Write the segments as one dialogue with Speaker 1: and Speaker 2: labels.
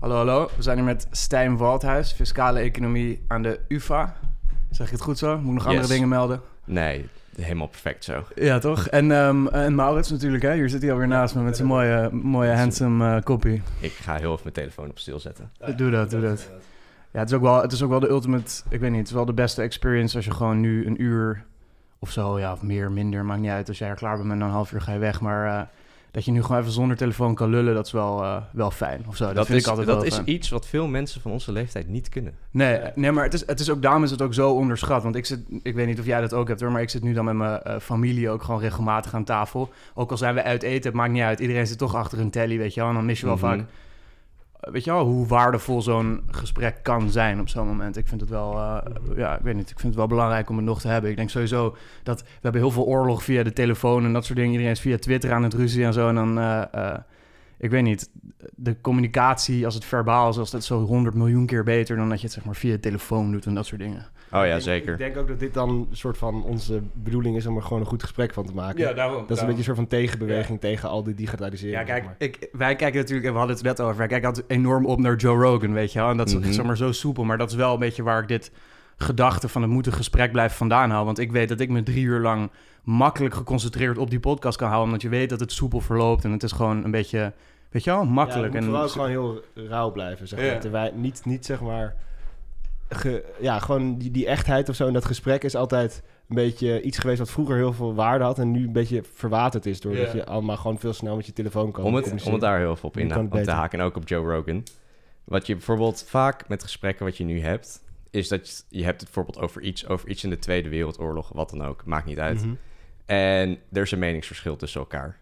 Speaker 1: Hallo, hallo. We zijn hier met Stijn Waldhuis, fiscale economie aan de UvA. Zeg ik het goed zo? Moet ik nog andere
Speaker 2: Yes.
Speaker 1: dingen melden?
Speaker 2: Nee, helemaal perfect zo.
Speaker 1: Ja, toch? En, ehm, en Maurits natuurlijk, hè? Hier zit hij alweer naast me met zijn mooie, mooie handsome eh kopie.
Speaker 2: Ik ga heel even mijn telefoon op stil zetten.
Speaker 1: Doe dat, doe dat. Ja, het is, ook wel, het is ook wel de ultimate... Ik weet niet, het is wel de beste experience als je gewoon nu een uur of zo... Ja, of meer, minder, maakt niet uit. Als jij er klaar bent met een half uur ga je weg. Maar eh, dat je nu gewoon even zonder telefoon kan lullen, dat is wel, eh, wel fijn. Of zo, dat,
Speaker 2: Dat,
Speaker 1: vind
Speaker 2: is,
Speaker 1: ik altijd
Speaker 2: dat
Speaker 1: wel
Speaker 2: is
Speaker 1: fijn.
Speaker 2: iets wat veel mensen van onze leeftijd niet kunnen.
Speaker 1: Nee, nee maar het is, het is ook, daarom is het ook zo onderschat. Want ik zit, ik weet niet of jij dat ook hebt hoor, maar ik zit nu dan met mijn eh, familie ook gewoon regelmatig aan tafel. Ook al zijn we uit eten, het maakt niet uit. Iedereen zit toch achter een telly, weet je wel. En dan mis je wel
Speaker 2: Mhm.
Speaker 1: vaak, weet je wel, hoe waardevol zo'n gesprek kan zijn op zo'n moment. Ik vind het wel, eh, ja, ik weet niet, ik vind het wel belangrijk om het nog te hebben. Ik denk sowieso dat we hebben heel veel oorlog via de telefoon en dat soort dingen. Iedereen is via Twitter aan het ruzie en zo. En dan, eh, eh, ik weet niet, de communicatie als het verbaal is, als dat zo 100 miljoen keer beter dan dat je het zeg maar via de telefoon doet en dat soort dingen.
Speaker 2: Oh ja,
Speaker 3: Ik-
Speaker 2: zeker.
Speaker 3: Ik denk ook dat dit dan een soort van onze bedoeling is om er gewoon een goed gesprek van te maken.
Speaker 1: daarom.
Speaker 3: dat is een beetje een soort van tegenbeweging tegen al die digitalisering.
Speaker 1: Ja, kijk, ik, wij kijken natuurlijk, en we hadden het net over, wij kijken altijd enorm op naar Joe Rogan, weet je wel. En dat is zeg maar zo soepel, maar dat is wel een beetje waar ik dit gedachte van het moet een gesprek blijven vandaan haal. Want ik weet dat ik me drie uur lang makkelijk geconcentreerd op die podcast kan houden, omdat je weet dat het soepel verloopt en het is gewoon een beetje, weet je wel, makkelijk.
Speaker 3: Ja, het
Speaker 1: en
Speaker 3: vooral gewoon heel rauw blijven, zeg maar.
Speaker 1: Ja.
Speaker 3: Terwijl niet, niet zeg maar... ge- ja, gewoon die, die echtheid of zo in dat gesprek is altijd een beetje iets geweest wat vroeger heel veel waarde had en nu een beetje verwaterd is doordat je allemaal gewoon veel snel met je telefoon kan
Speaker 2: Om het, om het daar heel veel op, in, te
Speaker 3: beter.
Speaker 2: haken en ook op Joe Rogan. Wat je bijvoorbeeld vaak met gesprekken wat je nu hebt, is dat je, je hebt het bijvoorbeeld over iets, over iets in de Tweede Wereldoorlog, wat dan ook, maakt niet uit.
Speaker 3: Mhm.
Speaker 2: En er is een meningsverschil tussen elkaar.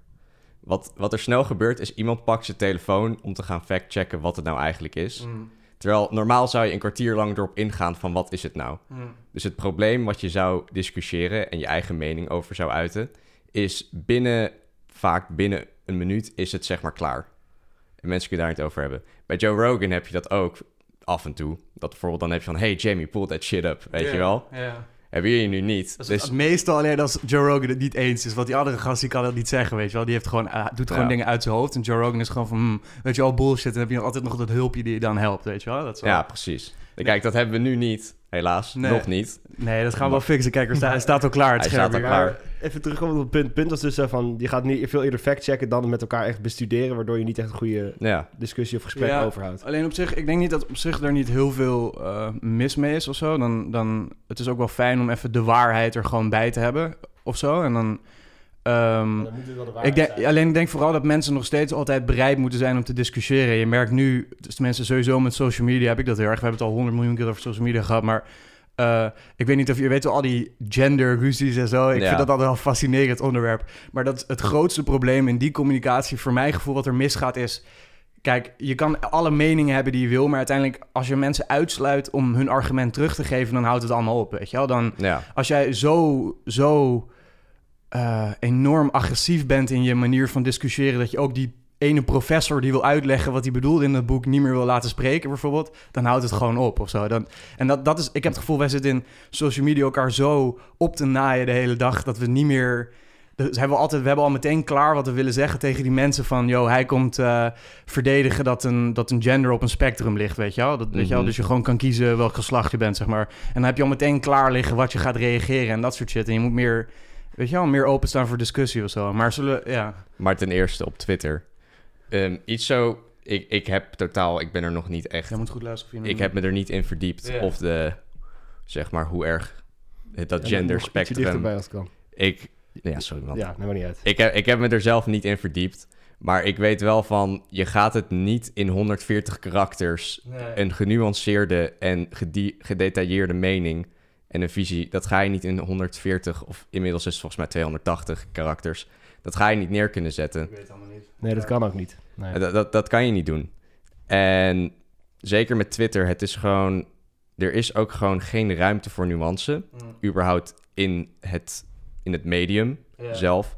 Speaker 2: Wat, wat er snel gebeurt, is iemand pakt zijn telefoon om te gaan factchecken wat het nou eigenlijk is.
Speaker 1: Mm,
Speaker 2: Terwijl normaal zou je een kwartier lang erop ingaan van wat is het nou.
Speaker 1: mm.
Speaker 2: Dus het probleem wat je zou discussiëren en je eigen mening over zou uiten, is binnen, vaak binnen een minuut is het zeg maar klaar. En mensen kunnen daar niet over hebben. Bij Joe Rogan heb je dat ook af en toe. Dat bijvoorbeeld dan heb je van, hey Jamie, pull that shit up, weet je wel.
Speaker 1: Ja.
Speaker 2: Je hier nu niet.
Speaker 1: Dat is
Speaker 2: Dus
Speaker 1: meestal alleen als Joe Rogan het niet eens is. Want die andere gast die kan dat niet zeggen, weet je wel. Die heeft gewoon, eh, doet gewoon
Speaker 2: Ja.
Speaker 1: dingen uit zijn hoofd. En Joe Rogan is gewoon van, hmm, weet je wel, bullshit. En dan heb je altijd nog dat hulpje die je dan helpt, weet je wel. Dat is wel-
Speaker 2: ja, precies. Kijk, dat hebben we nu niet, helaas.
Speaker 1: Nee.
Speaker 2: Nog niet.
Speaker 1: Nee, dat gaan we wel fixen. Kijk, er sta- hij staat al klaar. Het
Speaker 2: Hij
Speaker 1: scherm
Speaker 2: staat al klaar.
Speaker 3: Maar even terugkomen op het punt. Het punt was dus zo van, je gaat niet veel eerder factchecken dan met elkaar echt bestuderen, waardoor je niet echt een goede
Speaker 2: Ja,
Speaker 3: discussie of gesprek
Speaker 1: Ja.
Speaker 3: overhoudt.
Speaker 1: Alleen op zich, ik denk niet dat op zich er niet heel veel eh, mis mee is of zo. Dan, dan, het is ook wel fijn om even de waarheid er gewoon bij te hebben of zo. En dan... ehm, Ik denk, alleen ik denk vooral dat mensen nog steeds altijd bereid moeten zijn om te discussiëren. Je merkt nu, dus mensen sowieso met social media heb ik dat heel erg. We hebben het al honderd miljoen keer over social media gehad, maar eh, ik weet niet of je weet wel al die gender ruzies en zo. Ik
Speaker 2: Ja.
Speaker 1: vind dat altijd wel een fascinerend onderwerp. Maar dat het grootste probleem in die communicatie, voor mijn gevoel, wat er misgaat is. Kijk, je kan alle meningen hebben die je wil, maar uiteindelijk als je mensen uitsluit om hun argument terug te geven, dan houdt het allemaal op, weet je wel? Dan,
Speaker 2: ja.
Speaker 1: als jij zo, zo eh, enorm agressief bent in je manier van discussiëren, dat je ook die ene professor die wil uitleggen wat hij bedoelde in het boek niet meer wil laten spreken, bijvoorbeeld, dan houdt het gewoon op of zo. Dan, en dat, dat is, ik heb het gevoel, wij zitten in social media elkaar zo op te naaien de hele dag, dat we niet meer. Dus hebben we, altijd, we hebben al meteen klaar wat we willen zeggen tegen die mensen van... ...joh, hij komt eh, verdedigen dat een, dat een gender op een spectrum ligt, weet je wel? Dat, weet je wel?
Speaker 2: Mhm.
Speaker 1: Dus je gewoon kan kiezen welk geslacht je bent, zeg maar. En dan heb je al meteen klaar liggen wat je gaat reageren en dat soort shit. En je moet meer, weet je wel, meer openstaan voor discussie of zo. Maar zullen, ja...
Speaker 2: Maar ten eerste op Twitter. Ehm, iets zo... Ik, ik heb totaal... Ik ben er nog niet echt...
Speaker 1: Jij moet goed luisteren. of je
Speaker 2: Ik heb me er niet in verdiept.
Speaker 1: Ja.
Speaker 2: Of de... Zeg maar hoe erg... het- Dat
Speaker 3: dan
Speaker 2: gender
Speaker 3: dichterbij
Speaker 2: spectrum...
Speaker 3: als het kan.
Speaker 2: Ik... Ja, sorry man.
Speaker 3: Ja, nou maar niet uit.
Speaker 2: Ik, heb, ik heb me er zelf niet in verdiept. Maar ik weet wel van... Je gaat het niet in 140 karakters... Een genuanceerde en gedetailleerde mening... En een visie... Dat ga je niet in 140... Of inmiddels is het volgens mij 280 karakters... Dat ga je niet neer kunnen zetten.
Speaker 1: Ik weet het allemaal niet.
Speaker 3: Nee, dat kan ook niet. Nee.
Speaker 2: Dat, dat, dat kan je niet doen. En zeker met Twitter, het is gewoon... Er is ook gewoon geen ruimte voor nuance. überhaupt in het, in het medium zelf.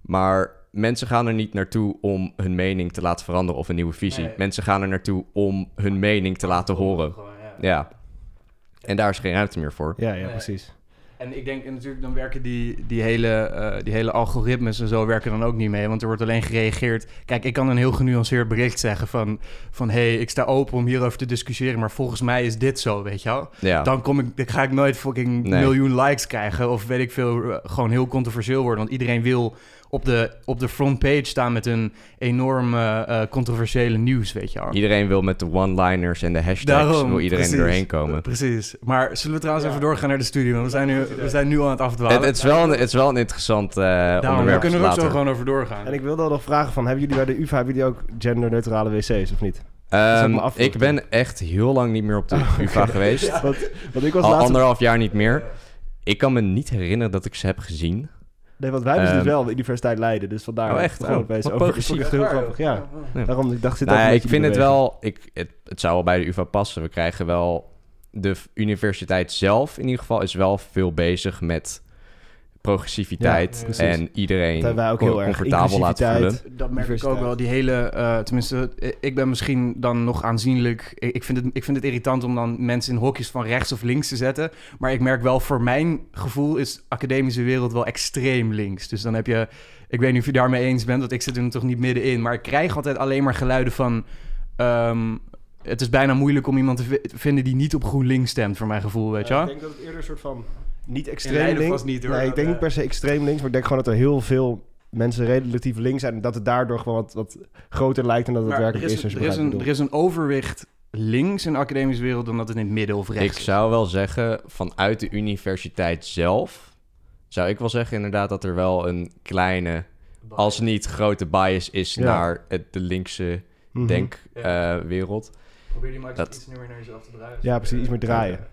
Speaker 2: Maar mensen gaan er niet naartoe om hun mening te laten veranderen of een nieuwe visie.
Speaker 1: Nee.
Speaker 2: Mensen gaan er naartoe om hun mening te laten horen. Ja. En daar is geen ruimte meer voor.
Speaker 3: Ja, ja, precies.
Speaker 1: En ik denk en natuurlijk, dan werken die, die, hele, eh, die hele algoritmes en zo werken dan ook niet mee. Want er wordt alleen gereageerd. Kijk, ik kan een heel genuanceerd bericht zeggen van... van hé, hey, ik sta open om hierover te discussiëren... maar volgens mij is dit zo, weet je wel?
Speaker 2: Ja.
Speaker 1: Dan, kom ik, dan ga ik nooit fucking
Speaker 2: Nee.
Speaker 1: miljoen likes krijgen... of weet ik veel, eh, gewoon heel controversieel worden. Want iedereen wil op de, op de frontpage staan met een enorm eh, eh, controversiële nieuws, weet je wel?
Speaker 2: Iedereen wil met de one-liners en de hashtags wil iedereen
Speaker 1: precies.
Speaker 2: er doorheen komen.
Speaker 1: Precies. Maar zullen we trouwens
Speaker 3: Ja.
Speaker 1: even doorgaan naar de studie? Want we zijn nu, we zijn nu aan het afdwalen.
Speaker 2: Het, het, is wel een, het is wel een interessant eh
Speaker 1: Daarom, daar
Speaker 2: onderwerp
Speaker 1: kunnen we ook zo gewoon over doorgaan.
Speaker 3: En ik wilde al nog vragen van, hebben jullie bij de UvA hebben jullie ook genderneutrale wc's of niet?
Speaker 2: Ehm, ik ben echt heel lang niet meer op de
Speaker 1: Oh,
Speaker 2: UvA geweest.
Speaker 3: Want, want ik was
Speaker 2: Al
Speaker 3: laatst...
Speaker 2: anderhalf jaar niet meer. Ik kan me niet herinneren dat ik ze heb gezien.
Speaker 3: Nee, want wij hebben dus
Speaker 2: Ehm,
Speaker 3: wel de Universiteit Leiden, dus vandaar...
Speaker 2: Oh, echt?
Speaker 3: Gewoon
Speaker 2: Oh, wat
Speaker 3: over-. Ik heel grappig, ja.
Speaker 2: Ja.
Speaker 3: Daarom, ik dacht, zit
Speaker 2: Nou
Speaker 3: ook
Speaker 2: ja,
Speaker 3: een
Speaker 2: ik vind
Speaker 3: in
Speaker 2: het wel... Ik, het, het zou wel bij de UvA passen. We krijgen wel... De universiteit zelf in ieder geval is wel veel bezig met progressiviteit.
Speaker 3: Ja,
Speaker 2: en iedereen
Speaker 3: Dat wij ook heel erg.
Speaker 2: comfortabel laten voelen.
Speaker 1: Dat merk ik ook wel. Die hele, eh, tenminste, ik ben misschien dan nog aanzienlijk. Ik, vind het, ik vind het irritant om dan mensen in hokjes van rechts of links te zetten. Maar ik merk wel, voor mijn gevoel is de academische wereld wel extreem links. Dus dan heb je, ik weet niet of je daarmee eens bent, want ik zit er toch niet middenin. Maar ik krijg altijd alleen maar geluiden van. ehm, het is bijna moeilijk om iemand te vi- te vinden die niet op GroenLinks stemt, voor mijn gevoel, weet je
Speaker 3: ik denk dat het eerder een soort van... Niet extreem links.
Speaker 1: niet, hoor.
Speaker 3: Nee, ik denk
Speaker 1: eh,
Speaker 3: niet per se extreem links, maar ik denk gewoon dat er heel veel mensen relatief links zijn. En dat het daardoor gewoon wat, wat groter lijkt dan dat het
Speaker 1: Maar
Speaker 3: werkelijk
Speaker 1: er
Speaker 3: is.
Speaker 1: er, is een, er is een overwicht links in de academische wereld dan dat het in het midden of rechts
Speaker 2: Ik
Speaker 1: is.
Speaker 2: zou wel zeggen, vanuit de universiteit zelf... zou ik wel zeggen inderdaad dat er wel een kleine... als niet grote bias is
Speaker 3: Ja.
Speaker 2: naar het, de linkse.
Speaker 3: Mhm.
Speaker 2: denkwereld.
Speaker 1: Probeer die maar
Speaker 2: Dat-
Speaker 1: iets meer naar jezelf te draaien.
Speaker 3: Ja, precies, iets meer draaien.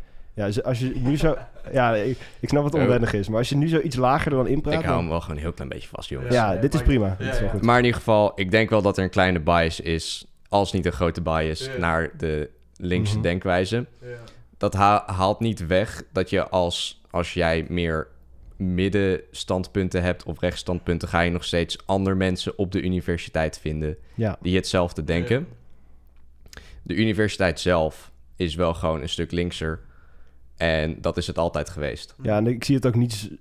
Speaker 3: Ja, als je nu zo... Ja, ik, ik snap wat het onwennig is. Maar als je nu zo iets lager dan inpraat...
Speaker 2: ik hou
Speaker 3: dan-
Speaker 2: hem wel gewoon een heel klein beetje vast, jongens.
Speaker 3: Ja,
Speaker 1: Ja,
Speaker 3: dit is prima.
Speaker 1: Ja,
Speaker 3: Dit is wel
Speaker 1: ja.
Speaker 3: goed.
Speaker 2: Maar in ieder geval, ik denk wel dat er een kleine bias is... als niet een grote bias,
Speaker 1: Ja.
Speaker 2: naar de linkse
Speaker 3: Mhm.
Speaker 2: denkwijze. Dat ha- haalt niet weg dat je als, als jij meer middenstandpunten hebt of rechtsstandpunten... ga je nog steeds andere mensen op de universiteit vinden...
Speaker 3: Ja.
Speaker 2: die hetzelfde denken. De universiteit zelf is wel gewoon een stuk linkser. En dat is het altijd geweest.
Speaker 3: ja, en ik zie het ook niet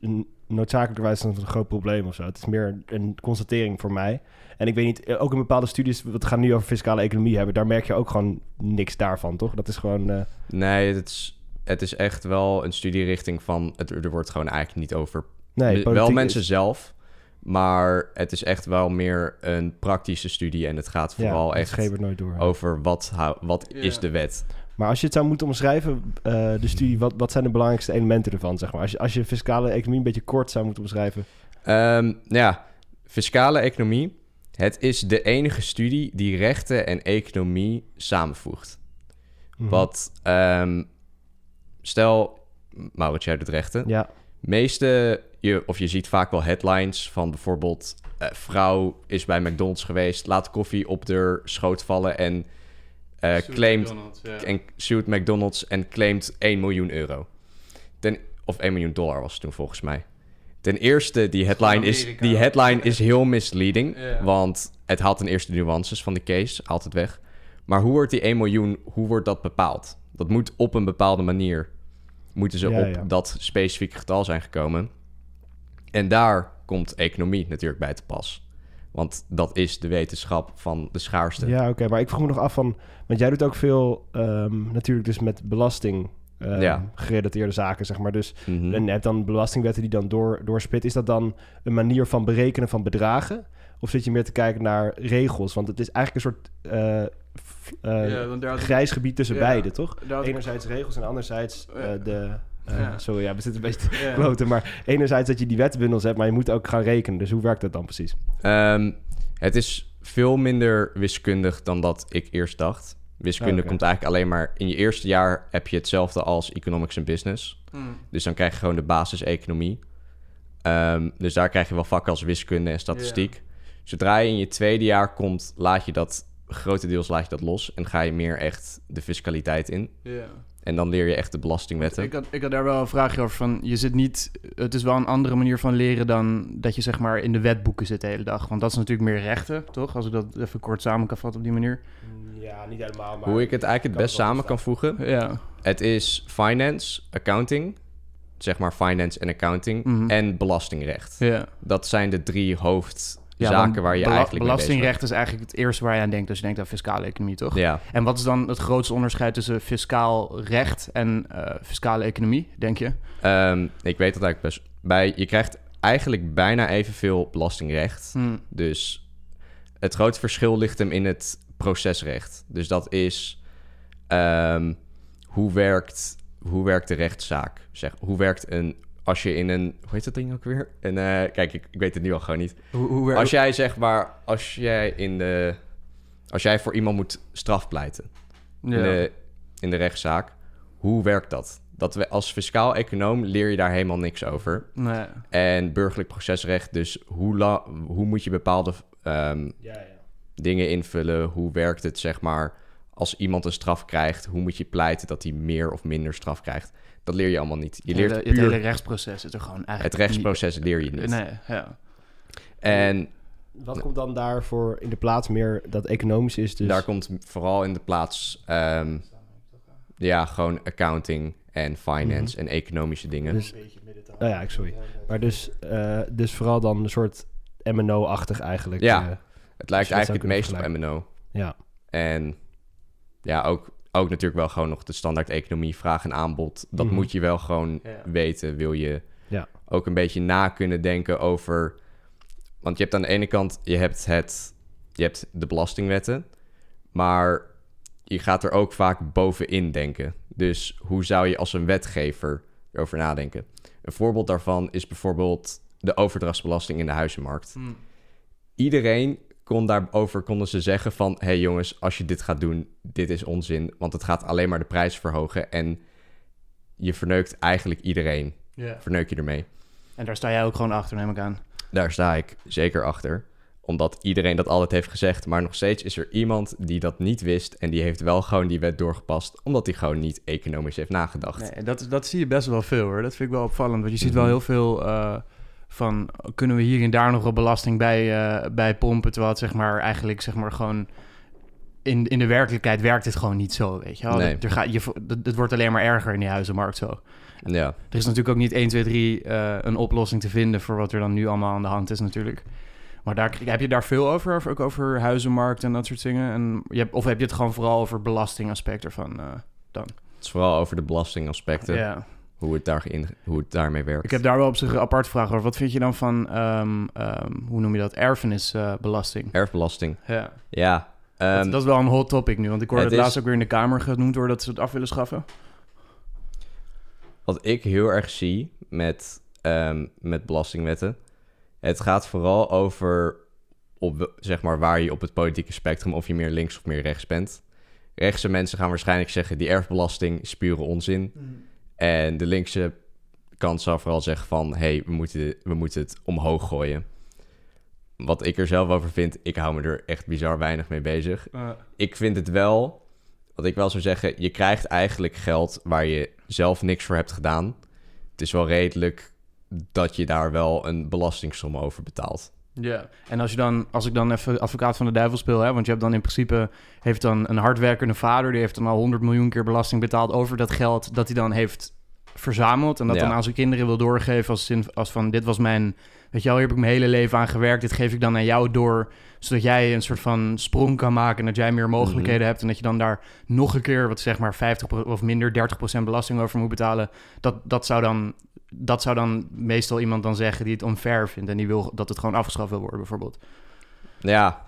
Speaker 3: noodzakelijkerwijs als een groot probleem of zo. Het is meer een constatering voor mij. En ik weet niet, eh, ook in bepaalde studies... We gaan nu over fiscale economie hebben. Daar merk je ook gewoon niks daarvan, toch? Dat is gewoon... eh,
Speaker 2: Nee, het is, het is echt wel een studierichting van... Het, er wordt gewoon eigenlijk niet over...
Speaker 3: nee,
Speaker 2: wel mensen
Speaker 3: is-
Speaker 2: zelf, maar het is echt wel meer een praktische studie. En het gaat vooral
Speaker 3: ja, het
Speaker 2: echt
Speaker 3: nooit door.
Speaker 2: over wat, wat
Speaker 1: Ja.
Speaker 2: is de wet.
Speaker 3: Maar als je het zou moeten omschrijven, eh, de studie, wat, wat zijn de belangrijkste elementen ervan, zeg maar? Als je, als je fiscale economie een beetje kort zou moeten omschrijven.
Speaker 2: Ehm, ja, fiscale economie. Het is de enige studie die rechten en economie samenvoegt.
Speaker 3: Mhm.
Speaker 2: Wat, ehm, stel, Maurits, jij doet rechten.
Speaker 3: Ja,
Speaker 2: Meeste, je, of je ziet vaak wel headlines van bijvoorbeeld... eh, vrouw is bij McDonald's geweest, laat koffie op de schoot vallen... en, eh claimt, en sued McDonald's en claimt 1 miljoen euro. Ten, of 1 miljoen dollar was het toen volgens mij. Ten eerste, die headline, is, die headline is heel misleading...
Speaker 1: Ja.
Speaker 2: want het haalt ten eerste de nuances van de case, haalt het weg. Maar hoe wordt die 1 miljoen, hoe wordt dat bepaald? Dat moet op een bepaalde manier... moeten ze
Speaker 3: Ja,
Speaker 2: op
Speaker 3: ja.
Speaker 2: dat specifieke getal zijn gekomen. En daar komt economie natuurlijk bij te pas. Want dat is de wetenschap van de schaarste.
Speaker 3: ja oké. maar ik vroeg me nog af van... Want jij doet ook veel ehm, natuurlijk dus met belasting ehm,
Speaker 2: Ja.
Speaker 3: gerelateerde zaken, zeg maar. Dus
Speaker 2: Mhm.
Speaker 3: en je hebt dan belastingwetten die dan door, doorspit. Is dat dan een manier van berekenen van bedragen? Of zit je meer te kijken naar regels? Want het is eigenlijk een soort eh, eh,
Speaker 1: Ja, ik-
Speaker 3: grijs gebied tussen
Speaker 1: Ja.
Speaker 3: beide, toch? Enerzijds regels en anderzijds eh,
Speaker 1: Ja.
Speaker 3: de... eh,
Speaker 1: Ja.
Speaker 3: Sorry, ja, we zitten een beetje te
Speaker 1: Ja.
Speaker 3: kloten. Maar enerzijds dat je die wetbundels hebt, maar je moet ook gaan rekenen. Dus hoe werkt dat dan precies?
Speaker 2: Ehm, het is veel minder wiskundig dan dat ik eerst dacht. Wiskunde
Speaker 3: Ah,
Speaker 2: komt eigenlijk alleen maar... In je eerste jaar heb je hetzelfde als economics en business.
Speaker 1: Hmm.
Speaker 2: Dus dan krijg je gewoon de basis economie. Ehm, dus daar krijg je wel vakken als wiskunde en statistiek. Zodra je in je tweede jaar komt, laat je dat... Grotendeels laat je dat los en ga je meer echt de fiscaliteit in.
Speaker 1: Ja.
Speaker 2: En dan leer je echt de belastingwetten.
Speaker 1: Ik had, ik had daar wel een vraagje over van, je zit niet, het is wel een andere manier van leren dan dat je zeg maar in de wetboeken zit de hele dag. Want dat is natuurlijk meer rechten, toch? Als ik dat even kort samen kan vatten op die manier.
Speaker 3: Ja, niet helemaal, maar...
Speaker 2: Hoe ik het eigenlijk het best samen kan voegen.
Speaker 1: Ja,
Speaker 2: Het is finance, accounting, zeg maar finance en accounting
Speaker 1: Mhm.
Speaker 2: en belastingrecht.
Speaker 1: Ja.
Speaker 2: Dat zijn de drie hoofdzaken
Speaker 1: Ja, want
Speaker 2: waar je eigenlijk
Speaker 1: Belastingrecht is eigenlijk het eerste waar je aan denkt als je denkt aan fiscale economie, toch?
Speaker 2: Ja.
Speaker 1: En wat is dan het grootste onderscheid tussen fiscaal recht en eh, fiscale economie, denk je?
Speaker 2: Ehm, ik weet dat eigenlijk best bij. Je krijgt eigenlijk bijna evenveel belastingrecht.
Speaker 1: Hm.
Speaker 2: Dus het grote verschil ligt hem in het procesrecht. Dus dat is ehm, hoe, werkt, hoe werkt de rechtszaak? Zeg, hoe werkt een. Als je in een. Hoe heet dat ding ook weer? Een, eh, kijk, ik, ik weet het nu al gewoon niet.
Speaker 1: Hoe, hoe
Speaker 2: Als jij zeg maar. Als jij in de. Als jij voor iemand moet strafpleiten
Speaker 1: ja.
Speaker 2: in, de, in de rechtszaak. Hoe werkt dat? dat we, als fiscaal econoom leer je daar helemaal niks over.
Speaker 1: Nee.
Speaker 2: En burgerlijk procesrecht, dus hoe, la, hoe moet je bepaalde ehm,
Speaker 3: Ja, ja.
Speaker 2: dingen invullen? Hoe werkt het, zeg maar, als iemand een straf krijgt? Hoe moet je pleiten dat hij meer of minder straf krijgt? Dat leer je allemaal niet. Je leert
Speaker 1: het,
Speaker 2: puur
Speaker 1: hele rechtsproces is er gewoon eigenlijk
Speaker 2: het rechtsproces leer je
Speaker 1: niet-. Nee, ja.
Speaker 2: En
Speaker 3: Wat komt dan daarvoor in de plaats meer dat economisch is? Dus...
Speaker 2: daar komt vooral in de plaats, ehm, ja, gewoon accounting en finance en economische dingen.
Speaker 3: Dus, oh ja, ik sorry. Maar dus, eh, dus vooral dan een soort MNO-achtig eigenlijk.
Speaker 2: Ja.
Speaker 3: eh,
Speaker 2: het lijkt eigenlijk het meest op MNO.
Speaker 3: ja.
Speaker 2: En ja, ook, ook natuurlijk wel gewoon nog de standaard economie, vraag en aanbod. Dat
Speaker 3: Mhm.
Speaker 2: moet je wel gewoon
Speaker 1: Ja.
Speaker 2: weten. Wil je
Speaker 3: Ja.
Speaker 2: ook een beetje na kunnen denken over... Want je hebt aan de ene kant, je hebt, het, je hebt de belastingwetten. Maar je gaat er ook vaak bovenin denken. Dus hoe zou je als een wetgever erover nadenken? Een voorbeeld daarvan is bijvoorbeeld de overdrachtsbelasting in de huizenmarkt
Speaker 1: Hm.
Speaker 2: iedereen kon daarover konden ze zeggen van... hé hey jongens, als je dit gaat doen, dit is onzin. Want het gaat alleen maar de prijs verhogen. En je verneukt eigenlijk iedereen.
Speaker 1: Ja.
Speaker 2: Verneuk je ermee.
Speaker 1: En daar sta jij ook gewoon achter, neem ik aan.
Speaker 2: Daar sta ik zeker achter. Omdat iedereen dat altijd heeft gezegd. Maar nog steeds is er iemand die dat niet wist. En die heeft wel gewoon die wet doorgepast. Omdat hij gewoon niet economisch heeft nagedacht.
Speaker 1: Nee, dat, dat zie je best wel veel hoor. Dat vind ik wel opvallend. Want je ziet wel
Speaker 2: Mhm.
Speaker 1: heel veel eh, van... kunnen we hier en daar nog wel belasting bij, eh, bij pompen... terwijl het zeg maar eigenlijk zeg maar gewoon... In, in de werkelijkheid werkt het gewoon niet zo, weet je wel.
Speaker 2: Nee.
Speaker 1: Er gaat, je, het, wordt alleen maar erger in die huizenmarkt zo.
Speaker 2: Ja,
Speaker 1: Er is natuurlijk ook niet 1, 2, 3 eh, een oplossing te vinden... voor wat er dan nu allemaal aan de hand is natuurlijk. Maar daar, heb je daar veel over? over ook over huizenmarkt en dat soort dingen? En je hebt, of heb je het gewoon vooral over belastingaspect ervan? eh,
Speaker 2: het is vooral over de belastingaspecten.
Speaker 1: ja.
Speaker 2: Hoe, het daarin, hoe het daarmee werkt.
Speaker 1: Ik heb daar wel op zich een apart vraag over. Wat vind je dan van, ehm, ehm, hoe noem je dat, erfenisbelasting?
Speaker 2: Erfbelasting.
Speaker 1: ja,
Speaker 2: Ja.
Speaker 1: dat,
Speaker 2: ehm,
Speaker 1: dat is wel een hot topic nu. Want ik hoorde
Speaker 2: het
Speaker 1: het,
Speaker 2: is-
Speaker 1: laatst ook weer in de Kamer genoemd worden dat ze het af willen schaffen.
Speaker 2: wat ik heel erg zie met, ehm, met belastingwetten. Het gaat vooral over op, zeg maar, waar je op het politieke spectrum, of je meer links of meer rechts bent. Rechtse mensen gaan waarschijnlijk zeggen, die erfbelasting is pure onzin. En de linkse kant zal vooral zeggen van, hé, hey, we, moeten, we moeten het omhoog gooien. Wat ik er zelf over vind, ik hou me er echt bizar weinig mee bezig ik vind het wel, wat ik wel zou zeggen, je krijgt eigenlijk geld waar je zelf niks voor hebt gedaan. Het is wel redelijk dat je daar wel een belastingsom over betaalt.
Speaker 1: Ja, en als, je dan, als ik dan even advocaat van de duivel speel, hè, want je hebt dan in principe heeft dan een hardwerkende vader, die heeft dan al 100 miljoen keer belasting betaald over dat geld dat hij dan heeft verzameld en dat
Speaker 2: Ja.
Speaker 1: dan aan zijn kinderen wil doorgeven als, zin, als van dit was mijn, weet je wel, hier heb ik mijn hele leven aan gewerkt, dit geef ik dan aan jou door, zodat jij een soort van sprong kan maken en dat jij meer mogelijkheden hebt en dat je dan daar nog een keer, wat zeg maar 50 of minder 30% belasting over moet betalen, dat, dat zou dan dat zou dan meestal iemand dan zeggen die het onfair vindt en die wil dat het gewoon afgeschaft wil worden, bijvoorbeeld.
Speaker 2: Ja,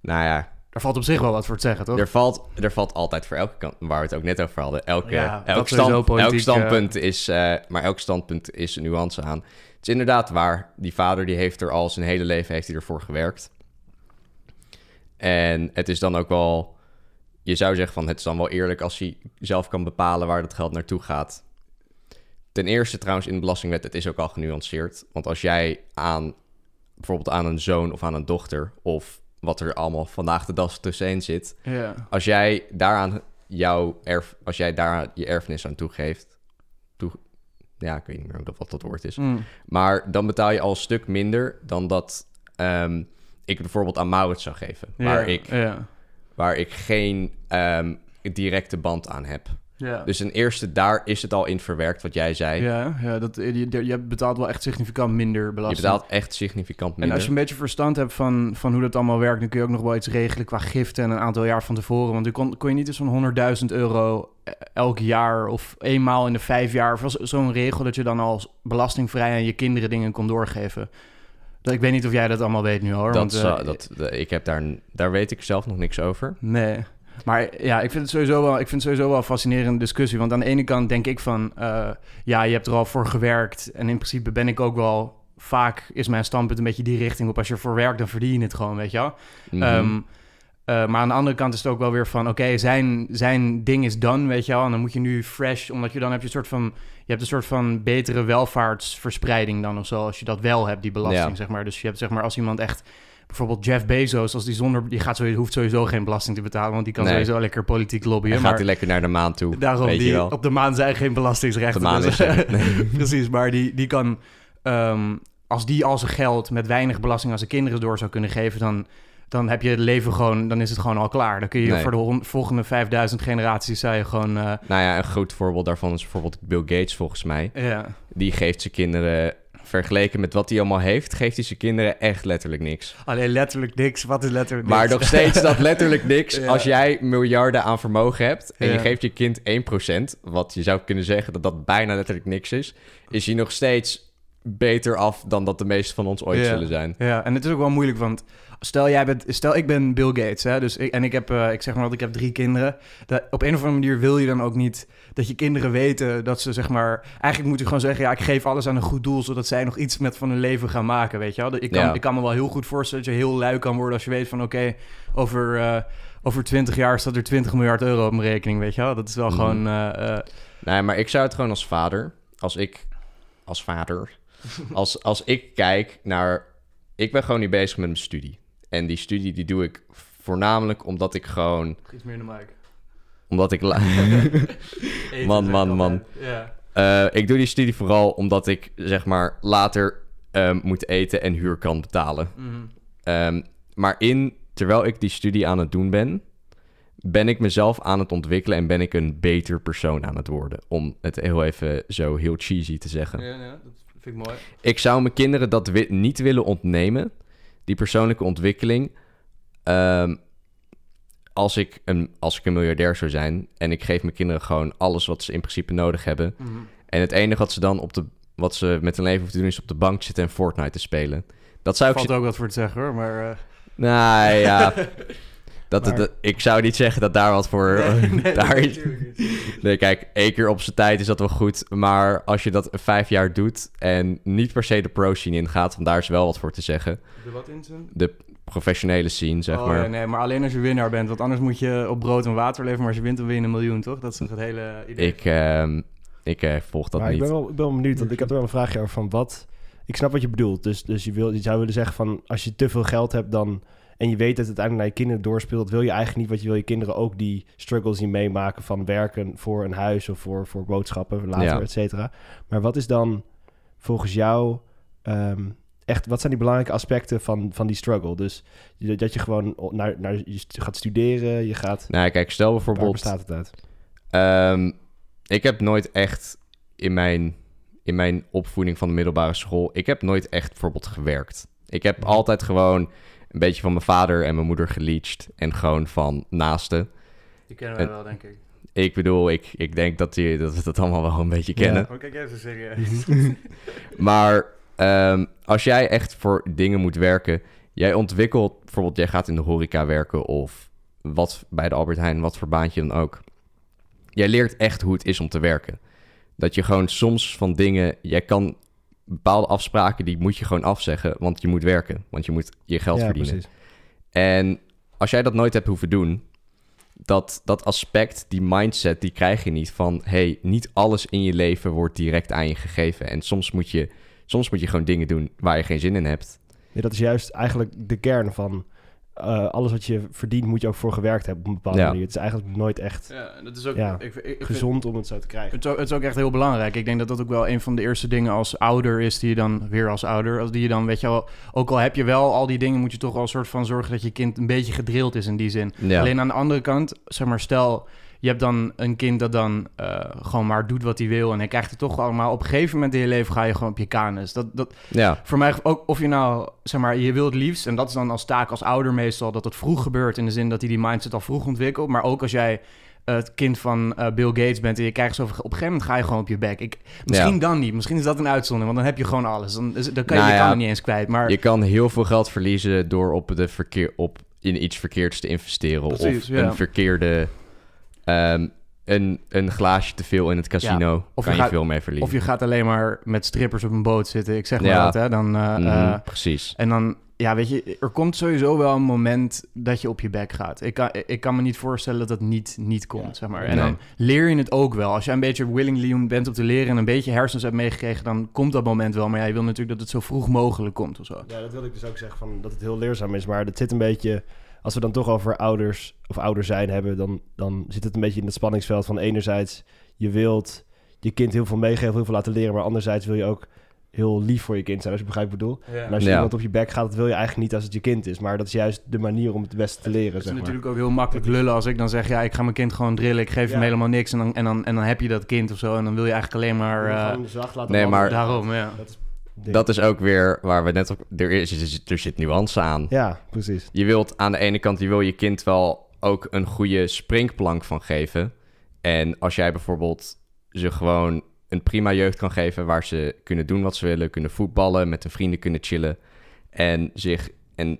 Speaker 2: nou ja,
Speaker 1: Daar valt op zich wel wat voor te zeggen, toch?
Speaker 2: er valt, er valt altijd voor elke kant, waar we het ook net over hadden, elke,
Speaker 1: Ja,
Speaker 2: elk, stand,
Speaker 1: politiek,
Speaker 2: elk standpunt is, eh, maar elk standpunt is een nuance aan. Het is inderdaad waar, die vader die heeft er al zijn hele leven heeft hij ervoor gewerkt. En het is dan ook wel, je zou zeggen van het is dan wel eerlijk als hij zelf kan bepalen waar dat geld naartoe gaat. Ten eerste trouwens in de belastingwet, het is ook al genuanceerd. Want als jij aan bijvoorbeeld aan een zoon of aan een dochter, of wat er allemaal vandaag de dag tussenin zit,
Speaker 1: Ja.
Speaker 2: als jij daaraan jouw erf, als jij daar je erfenis aan toegeeft, toe, ja, ik weet niet meer hoe dat, wat dat woord is,
Speaker 1: Mm.
Speaker 2: maar dan betaal je al een stuk minder dan dat ehm, ik bijvoorbeeld aan Maurits zou geven, waar,
Speaker 1: Ja,
Speaker 2: ik,
Speaker 1: Ja.
Speaker 2: waar ik geen ehm, directe band aan heb.
Speaker 1: Ja.
Speaker 2: Dus ten eerste, daar is het al in verwerkt, wat jij zei.
Speaker 1: Ja, ja dat, je, je betaalt wel echt significant minder
Speaker 2: Je
Speaker 1: belasting.
Speaker 2: betaalt echt significant
Speaker 1: En
Speaker 2: minder.
Speaker 1: als je een beetje verstand hebt van, van hoe dat allemaal werkt... dan kun je ook nog wel iets regelen qua giften en een aantal jaar van tevoren. Want dan kon, kon je niet eens zo'n 100.000 euro elk jaar of eenmaal in de vijf jaar... zo'n regel dat je dan al belastingvrij aan je kinderen dingen kon doorgeven. Dat, ik weet niet of jij dat allemaal weet nu hoor.
Speaker 2: dat,
Speaker 1: want, eh,
Speaker 2: dat, ik heb daar, daar weet ik zelf nog niks over.
Speaker 1: Nee. Maar ja, ik vind het sowieso wel, ik vind het sowieso wel een fascinerende discussie. Want aan de ene kant denk ik van, eh, ja, je hebt er al voor gewerkt. En in principe ben ik ook wel, vaak is mijn standpunt een beetje die richting op. Als je ervoor werkt, dan verdien je het gewoon, weet je wel.
Speaker 2: Mhm.
Speaker 1: Ehm, eh, maar aan de andere kant is het ook wel weer van... oké, zijn, zijn ding is done, weet je wel. En dan moet je nu fresh... omdat je dan heb je een soort van... je hebt een soort van betere welvaartsverspreiding dan of zo... als je dat wel hebt, die belasting,
Speaker 2: Ja.
Speaker 1: zeg maar. Dus je hebt zeg maar als iemand echt... bijvoorbeeld Jeff Bezos, als die zonder... die gaat sowieso, hoeft sowieso geen belasting te betalen... want die kan
Speaker 2: Nee.
Speaker 1: sowieso lekker politiek lobbyen.
Speaker 2: en gaat hij lekker naar de maan toe,
Speaker 1: daarom,
Speaker 2: weet je
Speaker 1: die,
Speaker 2: wel.
Speaker 1: op de maan zijn geen belastingsrechten.
Speaker 2: De maan
Speaker 1: dus-
Speaker 2: is er. Nee.
Speaker 1: Precies, maar die, die kan... ehm, als die al zijn geld met weinig belasting aan zijn kinderen door zou kunnen geven... dan, dan heb je het leven gewoon... dan is het gewoon al klaar. Dan kun je
Speaker 2: Nee.
Speaker 1: voor de volgende 5000 generaties... zou je gewoon... eh,
Speaker 2: Nou ja, een goed voorbeeld daarvan is bijvoorbeeld Bill Gates volgens mij.
Speaker 1: ja.
Speaker 2: Die geeft zijn kinderen, vergeleken met wat hij allemaal heeft, geeft hij zijn kinderen echt letterlijk niks.
Speaker 1: Alleen letterlijk niks. Wat is letterlijk
Speaker 2: Maar
Speaker 1: niks?
Speaker 2: nog steeds dat letterlijk niks.
Speaker 1: Ja.
Speaker 2: Als jij miljarden aan vermogen hebt en
Speaker 1: Ja.
Speaker 2: je geeft je kind 1%, wat je zou kunnen zeggen dat dat bijna letterlijk niks is, is hij nog steeds beter af dan dat de meeste van ons ooit
Speaker 1: Ja.
Speaker 2: zullen zijn.
Speaker 1: Ja, en het is ook wel moeilijk, want stel jij bent, stel ik ben Bill Gates, hè, dus ik, en ik heb, eh, ik zeg maar dat ik heb drie kinderen. Dat, op een of andere manier wil je dan ook niet dat je kinderen weten dat ze zeg maar, eigenlijk moet je gewoon zeggen, ja, ik geef alles aan een goed doel, zodat zij nog iets met van hun leven gaan maken, weet je wel. Ik kan,
Speaker 2: Ja.
Speaker 1: ik kan me wel heel goed voorstellen dat je heel lui kan worden als je weet van, oké, over, eh, over 20 jaar staat er 20 miljard euro op mijn rekening, weet je wel. Dat is wel
Speaker 2: Mhm.
Speaker 1: gewoon, eh, eh,
Speaker 2: Nee, maar ik zou het gewoon als vader, als ik, als vader, als, als ik kijk naar, ik ben gewoon niet bezig met mijn studie. En die studie die doe ik voornamelijk omdat ik gewoon,
Speaker 1: iets meer in de mic.
Speaker 2: Omdat ik, Man, man, man. Eh, ik doe die studie vooral omdat ik, zeg maar, later ehm, moet eten en huur kan betalen.
Speaker 1: Mhm.
Speaker 2: Ehm, maar in, terwijl ik die studie aan het doen ben, ben ik mezelf aan het ontwikkelen en ben ik een beter persoon aan het worden. Om het heel even zo heel cheesy te zeggen.
Speaker 1: Ja, ja, dat vind ik mooi.
Speaker 2: Ik zou mijn kinderen dat niet willen ontnemen, die persoonlijke ontwikkeling. Ehm, als, ik een, als ik een miljardair zou zijn en ik geef mijn kinderen gewoon alles wat ze in principe nodig hebben.
Speaker 1: Mhm.
Speaker 2: En het enige wat ze dan op de, wat ze met hun leven hoeven te doen is op de bank zitten en Fortnite te spelen. Dat zou ik
Speaker 1: Valt ook wat voor te zeggen hoor, maar... eh,
Speaker 2: Nou ja, dat,
Speaker 3: Maar-
Speaker 2: ik zou niet zeggen dat daar wat voor... daar is, nee, kijk, één keer op zijn tijd is dat wel goed. Maar als je dat vijf jaar doet en niet per se de pro-scene ingaat... want daar is wel wat voor te zeggen.
Speaker 1: De wat in zijn?
Speaker 2: De professionele scene, zeg
Speaker 1: oh,
Speaker 2: maar.
Speaker 1: ja, nee, maar alleen als je winnaar bent. Want anders moet je op brood en water leven. Maar als je wint, dan win je een miljoen, toch? Dat is het hele idee?
Speaker 2: Ik, ehm, ik eh, volg dat
Speaker 3: maar
Speaker 2: niet.
Speaker 3: ik ben wel, ik ben wel benieuwd, want ik had er wel een vraagje over van wat... Ik snap wat je bedoelt. Dus, dus je, wil, je zou willen zeggen van als je te veel geld hebt dan... en je weet dat het uiteindelijk naar je kinderen doorspeelt... dat wil je eigenlijk niet, want je wil je kinderen ook die struggles zien meemaken... van werken voor een huis of voor, voor boodschappen later,
Speaker 2: Ja.
Speaker 3: et cetera. Maar wat is dan volgens jou... ehm, echt, wat zijn die belangrijke aspecten van, van die struggle? Dus dat je gewoon naar, naar, je gaat studeren, je gaat...
Speaker 2: Nou, kijk, stel
Speaker 3: Waar
Speaker 2: bijvoorbeeld...
Speaker 3: bestaat het uit?
Speaker 2: Ehm, ik heb nooit echt in mijn, in mijn opvoeding van de middelbare school... ik heb nooit echt bijvoorbeeld gewerkt. Ik heb
Speaker 3: Mhm.
Speaker 2: altijd gewoon een beetje van mijn vader en mijn moeder geleached... en gewoon van naasten.
Speaker 1: Die kennen
Speaker 2: wij
Speaker 1: wij wel, denk ik.
Speaker 2: Ik bedoel, ik, ik denk dat, die, dat we dat allemaal wel een beetje
Speaker 3: Ja.
Speaker 2: kennen.
Speaker 1: Oh, kijk even serieus.
Speaker 2: Maar ehm, als jij echt voor dingen moet werken... jij ontwikkelt... bijvoorbeeld jij gaat in de horeca werken... of wat bij de Albert Heijn, wat voor baantje dan ook. Jij leert echt hoe het is om te werken. Dat je gewoon soms van dingen... jij kan bepaalde afspraken... die moet je gewoon afzeggen... want je moet werken. Want je moet je geld
Speaker 3: ja,
Speaker 2: verdienen.
Speaker 3: precies.
Speaker 2: En als jij dat nooit hebt hoeven doen, dat, dat aspect, die mindset, die krijg je niet van, hey, niet alles in je leven wordt direct aan je gegeven. En soms moet je, soms moet je gewoon dingen doen waar je geen zin in hebt.
Speaker 3: Ja, dat is juist eigenlijk de kern van eh, alles wat je verdient, moet je ook voor gewerkt hebben op een bepaalde
Speaker 2: Ja.
Speaker 3: manier. Het is eigenlijk nooit echt
Speaker 1: Ja, dat is ook...
Speaker 3: Ja,
Speaker 1: ik, ik, ik vind-
Speaker 3: gezond om het zo te krijgen.
Speaker 1: Het is, ook, het is ook echt heel belangrijk. Ik denk dat dat ook wel een van de eerste dingen als ouder is die je dan weer als ouder, als die je dan weet je wel, ook al heb je wel al die dingen, moet je toch wel een soort van zorgen dat je kind een beetje gedrild is in die zin.
Speaker 2: Ja.
Speaker 1: Alleen aan de andere kant, zeg maar, stel je hebt dan een kind dat dan eh, gewoon maar doet wat hij wil. En hij krijgt het toch allemaal. Op een gegeven moment in je leven ga je gewoon op je kanus. Dat, dat,
Speaker 2: Ja,
Speaker 1: voor mij ook of je nou, zeg maar, je wilt liefst. En dat is dan als taak als ouder meestal. Dat het vroeg gebeurt. In de zin dat hij die mindset al vroeg ontwikkelt. Maar ook als jij het kind van eh, Bill Gates bent. En je krijgt zo op een gegeven moment ga je gewoon op je bek. Ik, misschien
Speaker 2: Ja.
Speaker 1: dan niet. Misschien is dat een uitzondering. Want dan heb je gewoon alles. Dan, is- dan kan je
Speaker 2: Nou
Speaker 1: je
Speaker 2: ja,
Speaker 1: kan niet eens kwijt. Maar
Speaker 2: je kan heel veel geld verliezen door op, de verkeer, op in iets verkeerds te investeren.
Speaker 1: Precies,
Speaker 2: of
Speaker 1: ja.
Speaker 2: een verkeerde... ehm, een, een glaasje te veel in het casino.
Speaker 1: Of
Speaker 2: kan
Speaker 1: je
Speaker 2: je,
Speaker 1: gaat-
Speaker 2: veel mee verliezen.
Speaker 1: Of je gaat alleen maar met strippers op een boot zitten. Ik zeg maar
Speaker 2: Ja.
Speaker 1: wat, hè. Dan, eh,
Speaker 2: Mhm,
Speaker 1: eh,
Speaker 2: precies.
Speaker 1: en dan, ja, weet je, er komt sowieso wel een moment dat je op je bek gaat. Ik kan, ik kan me niet voorstellen dat dat niet, niet komt,
Speaker 3: Ja.
Speaker 1: zeg maar. En
Speaker 2: Nee.
Speaker 1: dan leer je het ook wel. Als je een beetje willingly bent om te leren en een beetje hersens hebt meegekregen, dan komt dat moment wel. Maar ja, je wil natuurlijk dat het zo vroeg mogelijk komt of zo.
Speaker 3: Ja, dat wilde ik dus ook zeggen, van, dat het heel leerzaam is. Maar dat zit een beetje... Als we dan toch over ouders of ouder zijn hebben... Dan, dan zit het een beetje in het spanningsveld van enerzijds... je wilt je kind heel veel meegeven, heel veel laten leren... maar anderzijds wil je ook heel lief voor je kind zijn, als je begrijpt wat ik bedoel. En als je
Speaker 2: Ja.
Speaker 3: iemand op je bek gaat, dat wil je eigenlijk niet als het je kind is. Maar dat is juist de manier om het beste te leren,
Speaker 1: Het is
Speaker 3: zeg maar.
Speaker 1: natuurlijk ook heel makkelijk lullen als ik dan zeg, ja, ik ga mijn kind gewoon drillen. Ik geef hem helemaal niks en dan, en, dan, en dan heb je dat kind of zo. En dan wil je eigenlijk alleen maar... eh,
Speaker 3: Gewoon zacht laten
Speaker 2: nee, maar-
Speaker 1: daarom, ja.
Speaker 3: Dat is.
Speaker 2: Dat is ook weer waar we net op... Er, is, er zit nuance aan.
Speaker 3: Ja, precies.
Speaker 2: Je wilt aan de ene kant, je wil je kind wel ook een goede springplank van geven. En als jij bijvoorbeeld ze gewoon een prima jeugd kan geven waar ze kunnen doen wat ze willen, kunnen voetballen, met hun vrienden kunnen chillen en zich en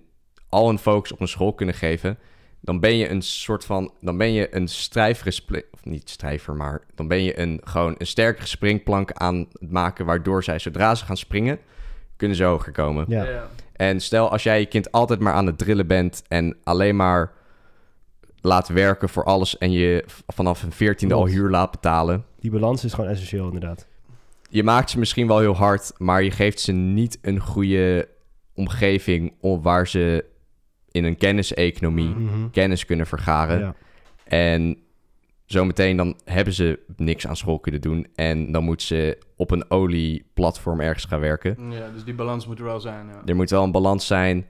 Speaker 2: al hun focus op een school kunnen geven, dan ben je een soort van, dan ben je een strijvere, of niet strijver, maar dan ben je een gewoon een sterkere springplank aan het maken, waardoor zij zodra ze gaan springen, kunnen ze hoger komen.
Speaker 3: Ja.
Speaker 2: En stel als jij je kind altijd maar aan het drillen bent en alleen maar laat werken voor alles en je vanaf een veertiende al huur laat betalen.
Speaker 3: Die balans is gewoon essentieel, inderdaad.
Speaker 2: Je maakt ze misschien wel heel hard, maar je geeft ze niet een goede omgeving om waar ze in een kenniseconomie
Speaker 3: Mhm.
Speaker 2: kennis kunnen vergaren.
Speaker 3: Ja.
Speaker 2: En zometeen dan hebben ze niks aan school kunnen doen en dan moet ze op een olieplatform ergens gaan werken.
Speaker 1: Ja, dus die balans moet er wel zijn, ja.
Speaker 2: Er moet wel een balans zijn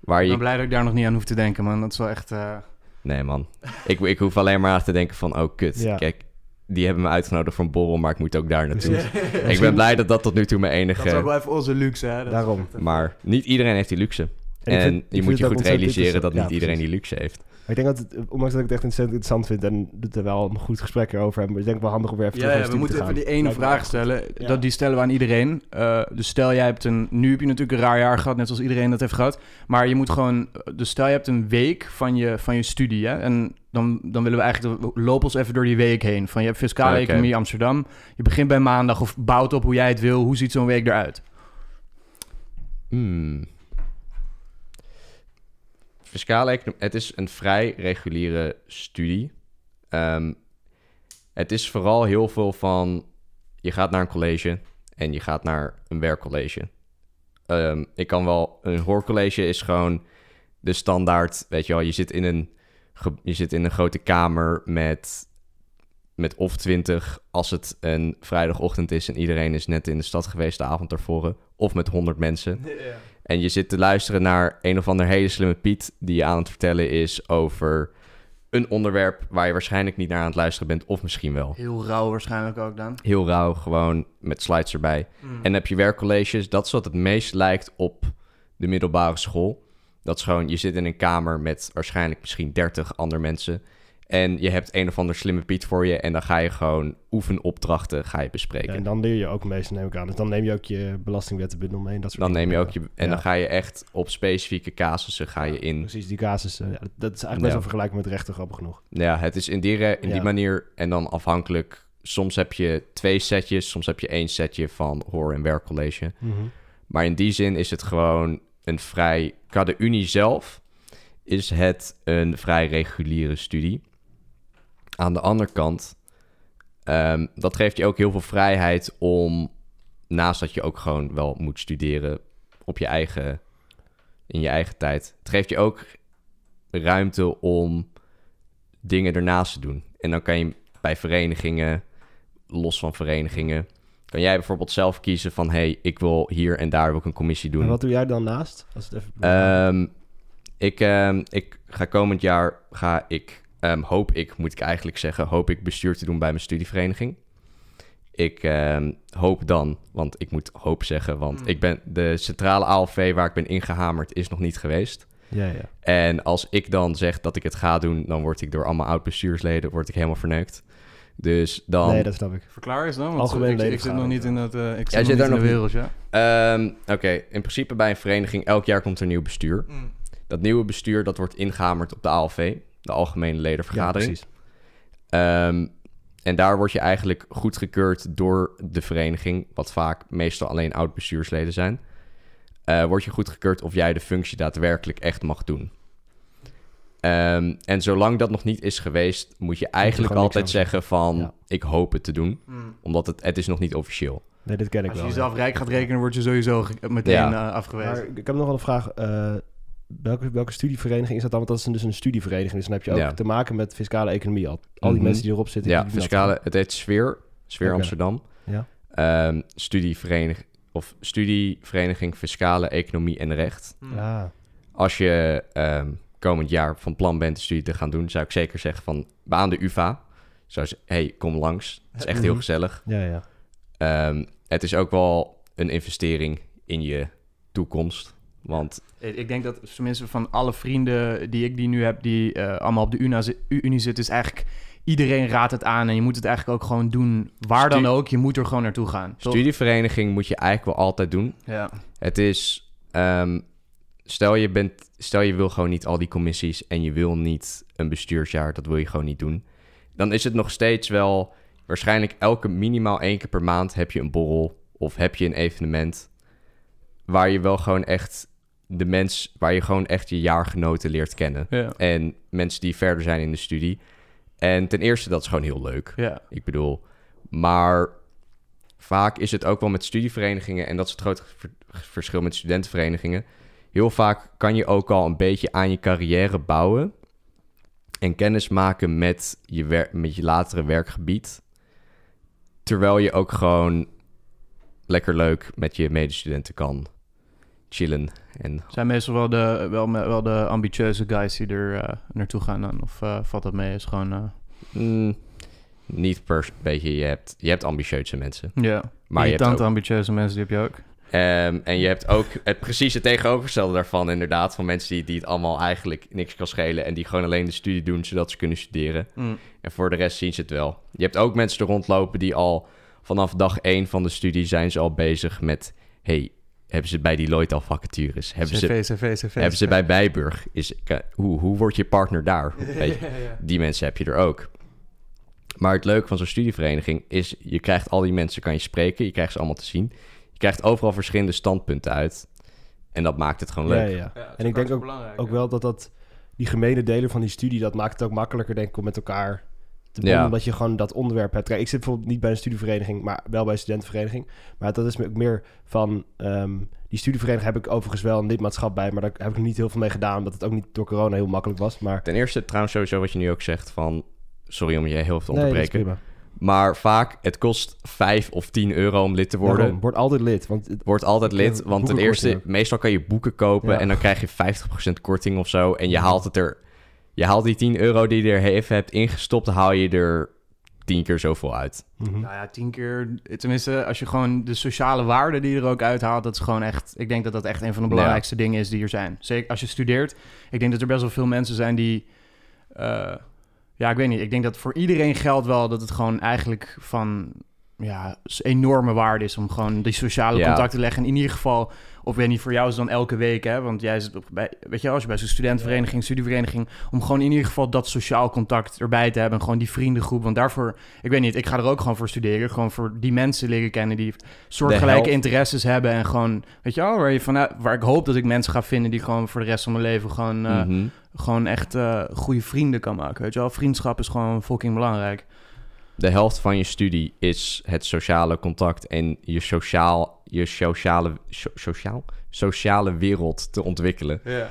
Speaker 2: waar
Speaker 1: Ik
Speaker 2: je
Speaker 1: ben blij dat ik daar nog niet aan hoef te denken, man. Dat is wel echt... eh,
Speaker 2: Nee, man. ik, ik hoef alleen maar aan te denken van... Oh, kut.
Speaker 3: Ja.
Speaker 2: Kijk, die hebben me uitgenodigd voor een borrel... maar ik moet ook daar naartoe. Ik ben blij dat dat tot nu toe mijn
Speaker 1: Dat is ook
Speaker 2: enige...
Speaker 1: wel even onze luxe, hè. Dat
Speaker 3: Daarom.
Speaker 1: echt,
Speaker 2: Maar niet iedereen heeft die luxe. En,
Speaker 3: vind-
Speaker 2: je moet je goed realiseren dat niet.
Speaker 3: Ja,
Speaker 2: iedereen die luxe heeft.
Speaker 3: Maar ik denk dat, het, ondanks dat ik het echt ontzettend interessant vind... en dat er wel een goed gesprek erover hebben... maar ik denk wel handig om weer even
Speaker 1: Ja,
Speaker 3: terug
Speaker 1: ja,
Speaker 3: naar
Speaker 1: we moeten
Speaker 3: te
Speaker 1: even die ene vraag stellen.
Speaker 3: Ja.
Speaker 1: Dat, die stellen we aan iedereen. Eh, dus stel jij hebt een... Nu heb je natuurlijk een raar jaar gehad, net zoals iedereen dat heeft gehad. Maar je moet gewoon... Dus stel je hebt een week van je, van je studie, hè. En dan, dan willen we eigenlijk... Loop ons even door die week heen. Van je hebt fiscale economie Amsterdam. Je begint bij maandag of bouwt op hoe jij het wil. Hoe ziet zo'n week eruit?
Speaker 2: Hmm. Fiscale. Het is een vrij reguliere studie. Ehm, het is vooral heel veel van... Je gaat naar een college en je gaat naar een werkcollege. Ehm, ik kan wel... Een hoorcollege is gewoon de standaard... Weet je wel, je zit in een, je zit in een grote kamer met... Met of twintig als het een vrijdagochtend is en iedereen is net in de stad geweest de avond daarvoor. Of met honderd mensen. En je zit te luisteren naar een of ander hele slimme Piet... die je aan het vertellen is over een onderwerp... waar je waarschijnlijk niet naar aan het luisteren bent... of misschien wel.
Speaker 1: Heel rauw waarschijnlijk ook dan.
Speaker 2: Heel rauw, gewoon met slides erbij.
Speaker 1: Mm.
Speaker 2: En dan heb je werkcolleges. Dat is wat het meest lijkt op de middelbare school. Dat is gewoon, je zit in een kamer met waarschijnlijk misschien 30 andere mensen... En je hebt een of ander slimme Piet voor je... en dan ga je gewoon oefenopdrachten ga je bespreken.
Speaker 3: Ja, en dan leer je ook meestal, neem ik aan. Dus dan neem je ook je belastingwettenbundel mee. en Dat soort
Speaker 2: dan
Speaker 3: dingen.
Speaker 2: neem je ook je... En
Speaker 3: Ja.
Speaker 2: dan ga je echt op specifieke casussen ga je in...
Speaker 3: Precies, die casus. ja, dat is eigenlijk best wel vergelijkbaar met rechten, grappig genoeg.
Speaker 2: Ja, het is in die, in die manier en dan afhankelijk. Soms heb je twee setjes, soms heb je één setje van hoor- en werkcollege. Maar in die zin is het gewoon een vrij... Qua de Unie zelf is het een vrij reguliere studie. Aan de andere kant, ehm, dat geeft je ook heel veel vrijheid om... Naast dat je ook gewoon wel moet studeren op je eigen... In je eigen tijd. Het geeft je ook ruimte om dingen ernaast te doen. En dan kan je bij verenigingen, los van verenigingen, kan jij bijvoorbeeld zelf kiezen van hey, ik wil hier en daar wil ik een commissie doen.
Speaker 3: En wat doe jij dan naast? Als het even...
Speaker 2: Ehm, ik, ehm, ik ga komend jaar ga ik ehm, hoop ik, moet ik eigenlijk zeggen, hoop ik bestuur te doen bij mijn studievereniging. Ik ehm, hoop dan, want ik moet hoop zeggen, want
Speaker 1: Mm.
Speaker 2: ik ben de centrale ALV waar ik ben ingehamerd is nog niet geweest.
Speaker 3: Ja, ja.
Speaker 2: En als ik dan zeg dat ik het ga doen, dan word ik door allemaal oud-bestuursleden word ik helemaal verneukt. Dus dan...
Speaker 3: Nee, dat snap ik.
Speaker 1: Verklaar eens dan, want
Speaker 3: Algemene
Speaker 1: ik, ik zit nog niet in het, eh, ik zit
Speaker 2: Jij
Speaker 1: nog
Speaker 2: zit
Speaker 1: niet
Speaker 2: daar
Speaker 1: in de
Speaker 2: nog
Speaker 1: wereld, ja.
Speaker 2: Ehm, Oké, in principe bij een vereniging, elk jaar komt er nieuw bestuur. Dat nieuwe bestuur, dat wordt ingehamerd op de ALV, de Algemene
Speaker 3: Ja,
Speaker 2: Ledenvergadering.
Speaker 3: precies.
Speaker 2: Ehm, en daar word je eigenlijk goedgekeurd door de vereniging, wat vaak meestal alleen oud-bestuursleden zijn. Eh word je goedgekeurd of jij de functie daadwerkelijk echt mag doen. Ehm, en zolang dat nog niet is geweest, moet je eigenlijk altijd zeggen van...
Speaker 3: Ja.
Speaker 2: ik hoop het te doen,
Speaker 1: Mm.
Speaker 2: omdat het, het is nog niet officieel.
Speaker 3: Nee, dit ken ik
Speaker 1: Als je
Speaker 3: wel.
Speaker 1: jezelf rijk gaat rekenen, word je sowieso meteen
Speaker 2: Ja.
Speaker 1: eh, afgewezen.
Speaker 3: Maar ik heb nog wel een vraag. eh, welke, welke studievereniging is dat dan? Want dat is een- dus een studievereniging. Dus dan heb je ook
Speaker 2: Ja.
Speaker 3: te maken met fiscale economie. Al, al die
Speaker 2: Mhm.
Speaker 3: mensen die erop zitten.
Speaker 2: Ja,
Speaker 3: dat
Speaker 2: fiscale, het heet Sfeer, Sfeer. Amsterdam.
Speaker 3: Ja.
Speaker 2: Ehm, studievereniging, of studievereniging Fiscale Economie en Recht.
Speaker 1: Mm.
Speaker 3: gewoon. Ja.
Speaker 2: Als je ehm, komend jaar van plan bent de studie te gaan doen, zou ik zeker zeggen van aan de UvA. Zou ze, hey, kom langs. Het is echt heel
Speaker 3: Mhm.
Speaker 2: gezellig.
Speaker 3: Ja, ja.
Speaker 2: Ehm, het is ook wel een investering in je toekomst. Want
Speaker 1: Ik denk dat tenminste van alle vrienden die ik die nu heb, die eh, allemaal op de UNA zi- U- Unie zitten, is eigenlijk iedereen raadt het aan en je moet het eigenlijk ook gewoon doen, waar dan ook. Je moet er gewoon naartoe gaan. toch?
Speaker 2: studievereniging moet je eigenlijk wel altijd doen.
Speaker 1: Ja.
Speaker 2: Het is, ehm, stel, je bent, stel je wil gewoon niet al die commissies en je wil niet een bestuursjaar, dat wil je gewoon niet doen. Dan is het nog steeds wel, waarschijnlijk elke minimaal één keer per maand heb je een borrel of heb je een evenement waar je wel gewoon echt de mens, waar je gewoon echt je jaargenoten leert kennen.
Speaker 1: Ja.
Speaker 2: En mensen die verder zijn in de studie. En ten eerste, dat is gewoon heel leuk.
Speaker 1: ja.
Speaker 2: Ik bedoel, maar vaak is het ook wel met studieverenigingen, en dat is het grote ver- verschil met studentenverenigingen. Heel vaak kan je ook al een beetje aan je carrière bouwen en kennis maken met je, met je latere werkgebied. Terwijl je ook gewoon lekker leuk met je medestudenten kan chillen. En
Speaker 1: Zijn meestal wel de, wel, wel de ambitieuze guys die er eh, naartoe gaan dan? Of eh, valt dat mee? Is gewoon... eh,
Speaker 2: mm, niet per beetje, je hebt, je hebt ambitieuze mensen.
Speaker 1: ja,
Speaker 2: Maar je hebt ook
Speaker 1: ambitieuze mensen, die heb je ook.
Speaker 2: Ehm, en je hebt ook het precies het tegenovergestelde daarvan, inderdaad. Van mensen die, die het allemaal eigenlijk niks kan schelen. En die gewoon alleen de studie doen zodat ze kunnen studeren.
Speaker 1: Mm.
Speaker 2: En voor de rest zien ze het wel. Je hebt ook mensen er rondlopen die al vanaf dag één van de studie zijn ze al bezig met... Hey, hebben ze bij Deloitte al vacatures? Hebben ze,
Speaker 1: CV, CV, CV.
Speaker 2: hebben ze bij Bijburg? Is, hoe, hoe wordt je partner daar? Weet je,
Speaker 1: Ja, ja.
Speaker 2: die mensen heb je er ook. Maar het leuke van zo'n studievereniging is... je krijgt al die mensen, kan je spreken. Je krijgt ze allemaal te zien. Je krijgt overal verschillende standpunten uit. En dat maakt het gewoon leuk.
Speaker 3: ja, ja.
Speaker 1: Ja, het is
Speaker 3: En ik denk ook, ook wel dat dat... Die gemene delen van die studie, dat maakt het ook makkelijker, denk ik, om met elkaar te.
Speaker 2: Ja.
Speaker 3: Omdat je gewoon dat onderwerp hebt. Kijk, ik zit bijvoorbeeld niet bij een studievereniging, maar wel bij een studentenvereniging. Maar dat is me ook meer van... ehm, die studievereniging heb ik overigens wel een lidmaatschap bij, maar daar heb ik niet heel veel mee gedaan, omdat het ook niet door corona heel makkelijk was. Maar
Speaker 2: Ten eerste trouwens sowieso wat je nu ook zegt van... Sorry om je heel veel te onderbreken. maar vaak, het kost 5 of 10 euro om lid te worden.
Speaker 3: Daarom, word altijd lid, want het-
Speaker 2: Wordt altijd lid, want ten eerste, meestal kan je boeken kopen
Speaker 3: Ja.
Speaker 2: en dan krijg je 50% korting of zo. En je haalt het er, je haalt die 10 euro die je er even hebt ingestopt, haal je er 10 keer zoveel uit.
Speaker 3: Mhm.
Speaker 1: Nou ja, tien keer. Tenminste, als je gewoon de sociale waarde die je er ook uithaalt, dat is gewoon echt. Ik denk dat dat echt een van de belangrijkste dingen is die er zijn. Zeker als je studeert. Ik denk dat er best wel veel mensen zijn die. eh, ja, ik weet niet. Ik denk dat voor iedereen geldt wel dat het gewoon eigenlijk van. Ja, enorme waarde is om gewoon die sociale
Speaker 2: Ja.
Speaker 1: contact te leggen. En in ieder geval, of weet niet, voor jou is het dan elke week, hè? Want jij zit op, bij, weet je, als je bij zo'n studentenvereniging, studievereniging, om gewoon in ieder geval dat sociaal contact erbij te hebben. En gewoon die vriendengroep. Want daarvoor, ik weet niet, ik ga er ook gewoon voor studeren. Gewoon voor die mensen leren kennen die soortgelijke interesses hebben. En gewoon, weet je wel, waar, je vanuit, waar ik hoop dat ik mensen ga vinden die gewoon voor de rest van mijn leven gewoon, eh,
Speaker 2: Mhm.
Speaker 1: gewoon echt eh, goede vrienden kan maken. Weet je wel, vriendschap is gewoon fucking belangrijk.
Speaker 2: De helft van je studie is het sociale contact en je, sociaal, je sociale, so- sociaal, sociale wereld te ontwikkelen.
Speaker 1: Ja.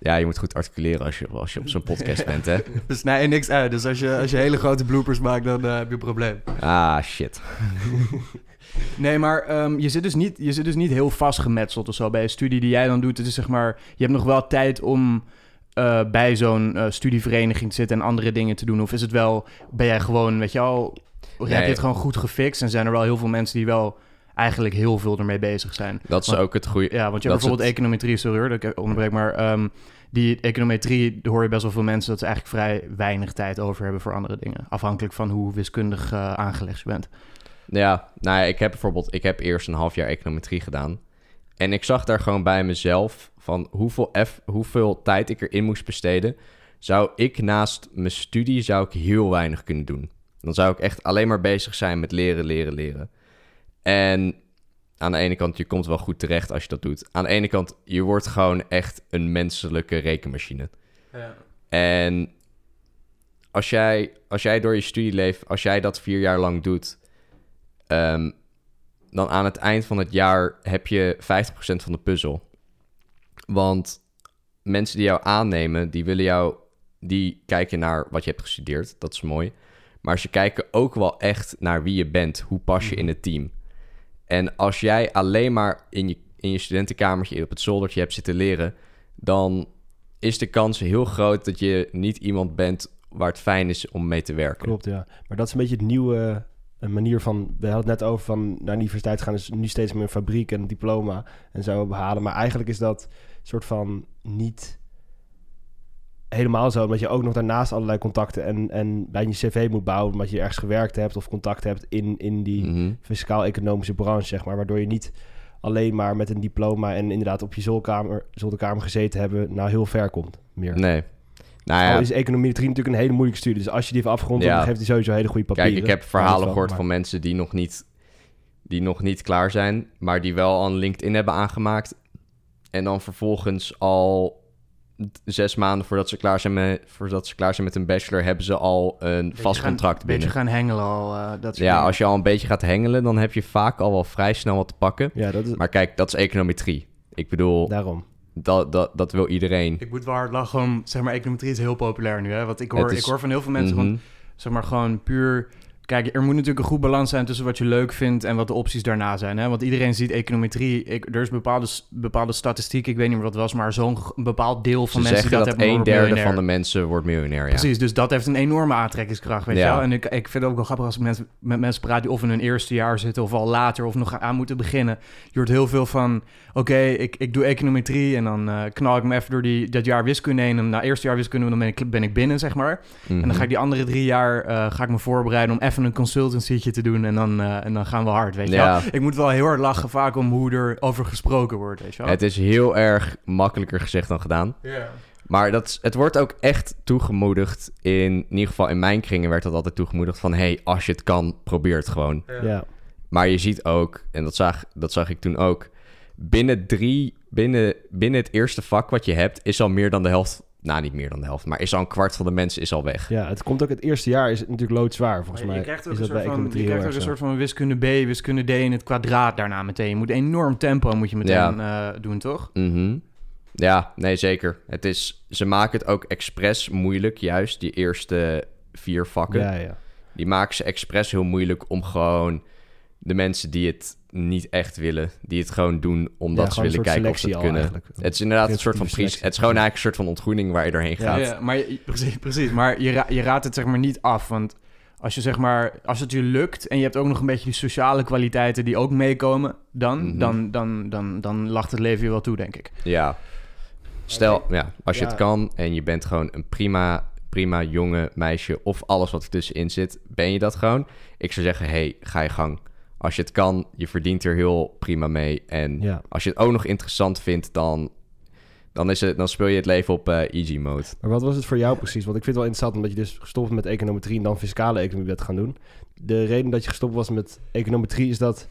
Speaker 2: Ja, je moet goed articuleren als je, als je op zo'n podcast bent, hè?
Speaker 1: We snijden niks uit. Dus als je, als je hele grote bloopers maakt, dan eh, heb je een probleem.
Speaker 2: Ah, shit.
Speaker 1: Nee, maar ehm, je, zit dus niet, je zit dus niet heel vastgemetseld of zo bij een studie die jij dan doet. Het is zeg maar, je hebt nog wel tijd om eh, bij zo'n eh, studievereniging te zitten en andere dingen te doen? Of is het wel, ben jij gewoon, weet je wel, heb je het gewoon goed gefixt? En zijn er wel heel veel mensen die wel eigenlijk heel veel ermee bezig zijn?
Speaker 2: Dat is
Speaker 1: Want-
Speaker 2: ook het goede.
Speaker 1: Ja, want je hebt
Speaker 2: is
Speaker 1: bijvoorbeeld
Speaker 2: het-
Speaker 1: econometrie, sorry hoor, dat ik onderbreek, maar ehm, die econometrie, hoor je best wel veel mensen dat ze eigenlijk vrij weinig tijd over hebben voor andere dingen. Afhankelijk van hoe wiskundig eh, aangelegd je bent.
Speaker 2: Ja, nou ja, ik heb bijvoorbeeld, ik heb eerst een half jaar econometrie gedaan. En ik zag daar gewoon bij mezelf van hoeveel, F, hoeveel tijd ik erin moest besteden. Zou ik naast mijn studie zou ik heel weinig kunnen doen. Dan zou ik echt alleen maar bezig zijn met leren, leren, leren. En aan de ene kant, je komt wel goed terecht als je dat doet. Aan de ene kant, je wordt gewoon echt een menselijke rekenmachine. En als jij, als jij door je studieleven, als jij dat vier jaar lang doet, ehm, dan aan het eind van het jaar heb je 50% van de puzzel. Want mensen die jou aannemen, die willen jou, die kijken naar wat je hebt gestudeerd, dat is mooi. Maar ze kijken ook wel echt naar wie je bent, hoe pas je in het team. En als jij alleen maar in je, in je studentenkamertje op het zoldertje hebt zitten leren, dan is de kans heel groot dat je niet iemand bent waar het fijn is om mee te werken.
Speaker 3: Klopt, ja. Maar dat is een beetje het nieuwe eh, manier van... We hadden het net over van naar de universiteit gaan... is nu steeds meer een fabriek en een diploma en zo behalen. Maar eigenlijk is dat soort van niet helemaal zo. Omdat je ook nog daarnaast allerlei contacten en, en bij je cv moet bouwen... omdat je ergens gewerkt hebt of contact hebt in, in die
Speaker 2: Mhm.
Speaker 3: fiscaal-economische branche, zeg maar. Waardoor je niet alleen maar met een diploma... en inderdaad op je zolderkamer, zolderkamer gezeten hebben... nou heel ver komt meer.
Speaker 2: Nee. Nou
Speaker 3: Al
Speaker 2: ja,
Speaker 3: is econometrie natuurlijk een hele moeilijke studie. Dus als je die heeft afgerond,
Speaker 2: Ja.
Speaker 3: dan geeft hij sowieso hele goede papieren.
Speaker 2: kijk, ik heb verhalen gehoord
Speaker 3: maar-
Speaker 2: van mensen die nog niet, die nog niet klaar zijn, maar die wel al een LinkedIn hebben aangemaakt. En dan vervolgens al zes maanden voordat ze klaar zijn met, voordat ze klaar zijn met een bachelor, hebben ze al een
Speaker 1: Beetje
Speaker 2: vast
Speaker 1: gaan-
Speaker 2: contract
Speaker 1: Een beetje
Speaker 2: binnen.
Speaker 1: gaan hengelen al. eh, dat
Speaker 2: Ja,
Speaker 1: dingen.
Speaker 2: als je al een beetje gaat hengelen, dan heb je vaak al wel vrij snel wat te pakken.
Speaker 3: Ja, dat is
Speaker 2: Maar kijk, dat is econometrie. Ik bedoel,
Speaker 3: daarom.
Speaker 2: dat, dat, dat wil iedereen.
Speaker 1: Ik moet wel hard lachen om, zeg maar, econometrie is heel populair nu, hè. Want ik hoor,
Speaker 2: is-
Speaker 1: ik hoor van heel veel mensen, van, zeg maar, gewoon puur... Kijk, er moet natuurlijk een goed balans zijn tussen wat je leuk vindt en wat de opties daarna zijn. Hè? Want iedereen ziet econometrie. Ik, er is bepaalde, bepaalde statistiek, ik weet niet meer wat het was, maar zo'n bepaald deel van
Speaker 2: Ze
Speaker 1: mensen
Speaker 2: zeggen
Speaker 1: die
Speaker 2: dat,
Speaker 1: dat, hebben,
Speaker 2: een derde van de mensen wordt miljonair. Ja.
Speaker 1: Precies, dus dat heeft een enorme aantrekkingskracht, weet
Speaker 2: Ja.
Speaker 1: je wel. En ik, ik vind het ook wel grappig als ik met mensen praat die of in hun eerste jaar zitten... of al later, of nog aan moeten beginnen. Je hoort heel veel van, oké, ik, ik doe econometrie... en dan eh, knal ik me even door die, dat jaar wiskunde heen... en na eerste jaar wiskunde dan ben ik, ben ik binnen, zeg maar.
Speaker 2: Mhm.
Speaker 1: En dan ga ik die andere drie jaar eh, ga ik me voorbereiden... om even een consultancytje te doen en dan, eh, en dan gaan we hard, weet je
Speaker 2: Ja.
Speaker 1: wel. Ik moet wel heel hard lachen vaak om hoe er over gesproken wordt, weet je wel.
Speaker 2: Het is heel erg makkelijker gezegd dan gedaan.
Speaker 1: Ja.
Speaker 2: Maar dat, is- het wordt ook echt toegemoedigd. In, in ieder geval in mijn kringen werd dat altijd toegemoedigd van... hey, als je het kan, probeer het gewoon.
Speaker 3: Ja.
Speaker 2: Maar je ziet ook, en dat zag, dat zag ik toen ook... binnen drie, binnen, binnen het eerste vak wat je hebt... is al meer dan de helft... nou, niet meer dan de helft... maar is al een kwart van de mensen is al weg.
Speaker 3: ja, het komt ook het eerste jaar is het natuurlijk loodzwaar, volgens mij.
Speaker 1: je krijgt ook
Speaker 3: is
Speaker 1: een soort van, je
Speaker 3: econometrie heel
Speaker 1: krijgt ook
Speaker 3: erg
Speaker 1: een
Speaker 3: zo.
Speaker 1: soort van wiskunde B, wiskunde D in het kwadraat daarna meteen. Je moet enorm tempo moet je meteen eh, doen, toch?
Speaker 2: Mhm. Ja, nee, zeker. Het is, ze maken het ook expres moeilijk, juist die eerste vier vakken.
Speaker 3: Ja, ja.
Speaker 2: Die maken ze expres heel moeilijk om gewoon de mensen die het niet echt willen, die het gewoon doen omdat
Speaker 3: Ja,
Speaker 2: ze willen
Speaker 3: een soort
Speaker 2: kijken of ze het kunnen.
Speaker 3: eigenlijk.
Speaker 2: Het is inderdaad een soort van pries. Het is gewoon eigenlijk een soort van ontgroening waar je doorheen
Speaker 3: Ja.
Speaker 2: gaat.
Speaker 1: Ja, maar je- precies, precies. Maar je, ra- je raadt het zeg maar niet af, want als je zeg maar, als het je lukt en je hebt ook nog een beetje die sociale kwaliteiten die ook meekomen, dan,
Speaker 2: Mhm.
Speaker 1: dan, dan, dan, dan lacht het leven je wel toe, denk ik.
Speaker 2: Ja. Stel, ja, als je
Speaker 3: Ja.
Speaker 2: het kan en je bent gewoon een prima, prima jonge meisje of alles wat er tussenin zit, ben je dat gewoon. Ik zou zeggen, hey, ga je gang. Als je het kan, je verdient er heel prima mee. En
Speaker 3: Ja.
Speaker 2: als je het ook nog interessant vindt, dan, dan, is het, dan speel je het leven op eh, easy mode.
Speaker 3: Maar wat was het voor jou precies? Want ik vind het wel interessant omdat je dus gestopt met econometrie en dan fiscale economie bent gaan doen. De reden dat je gestopt was met econometrie is dat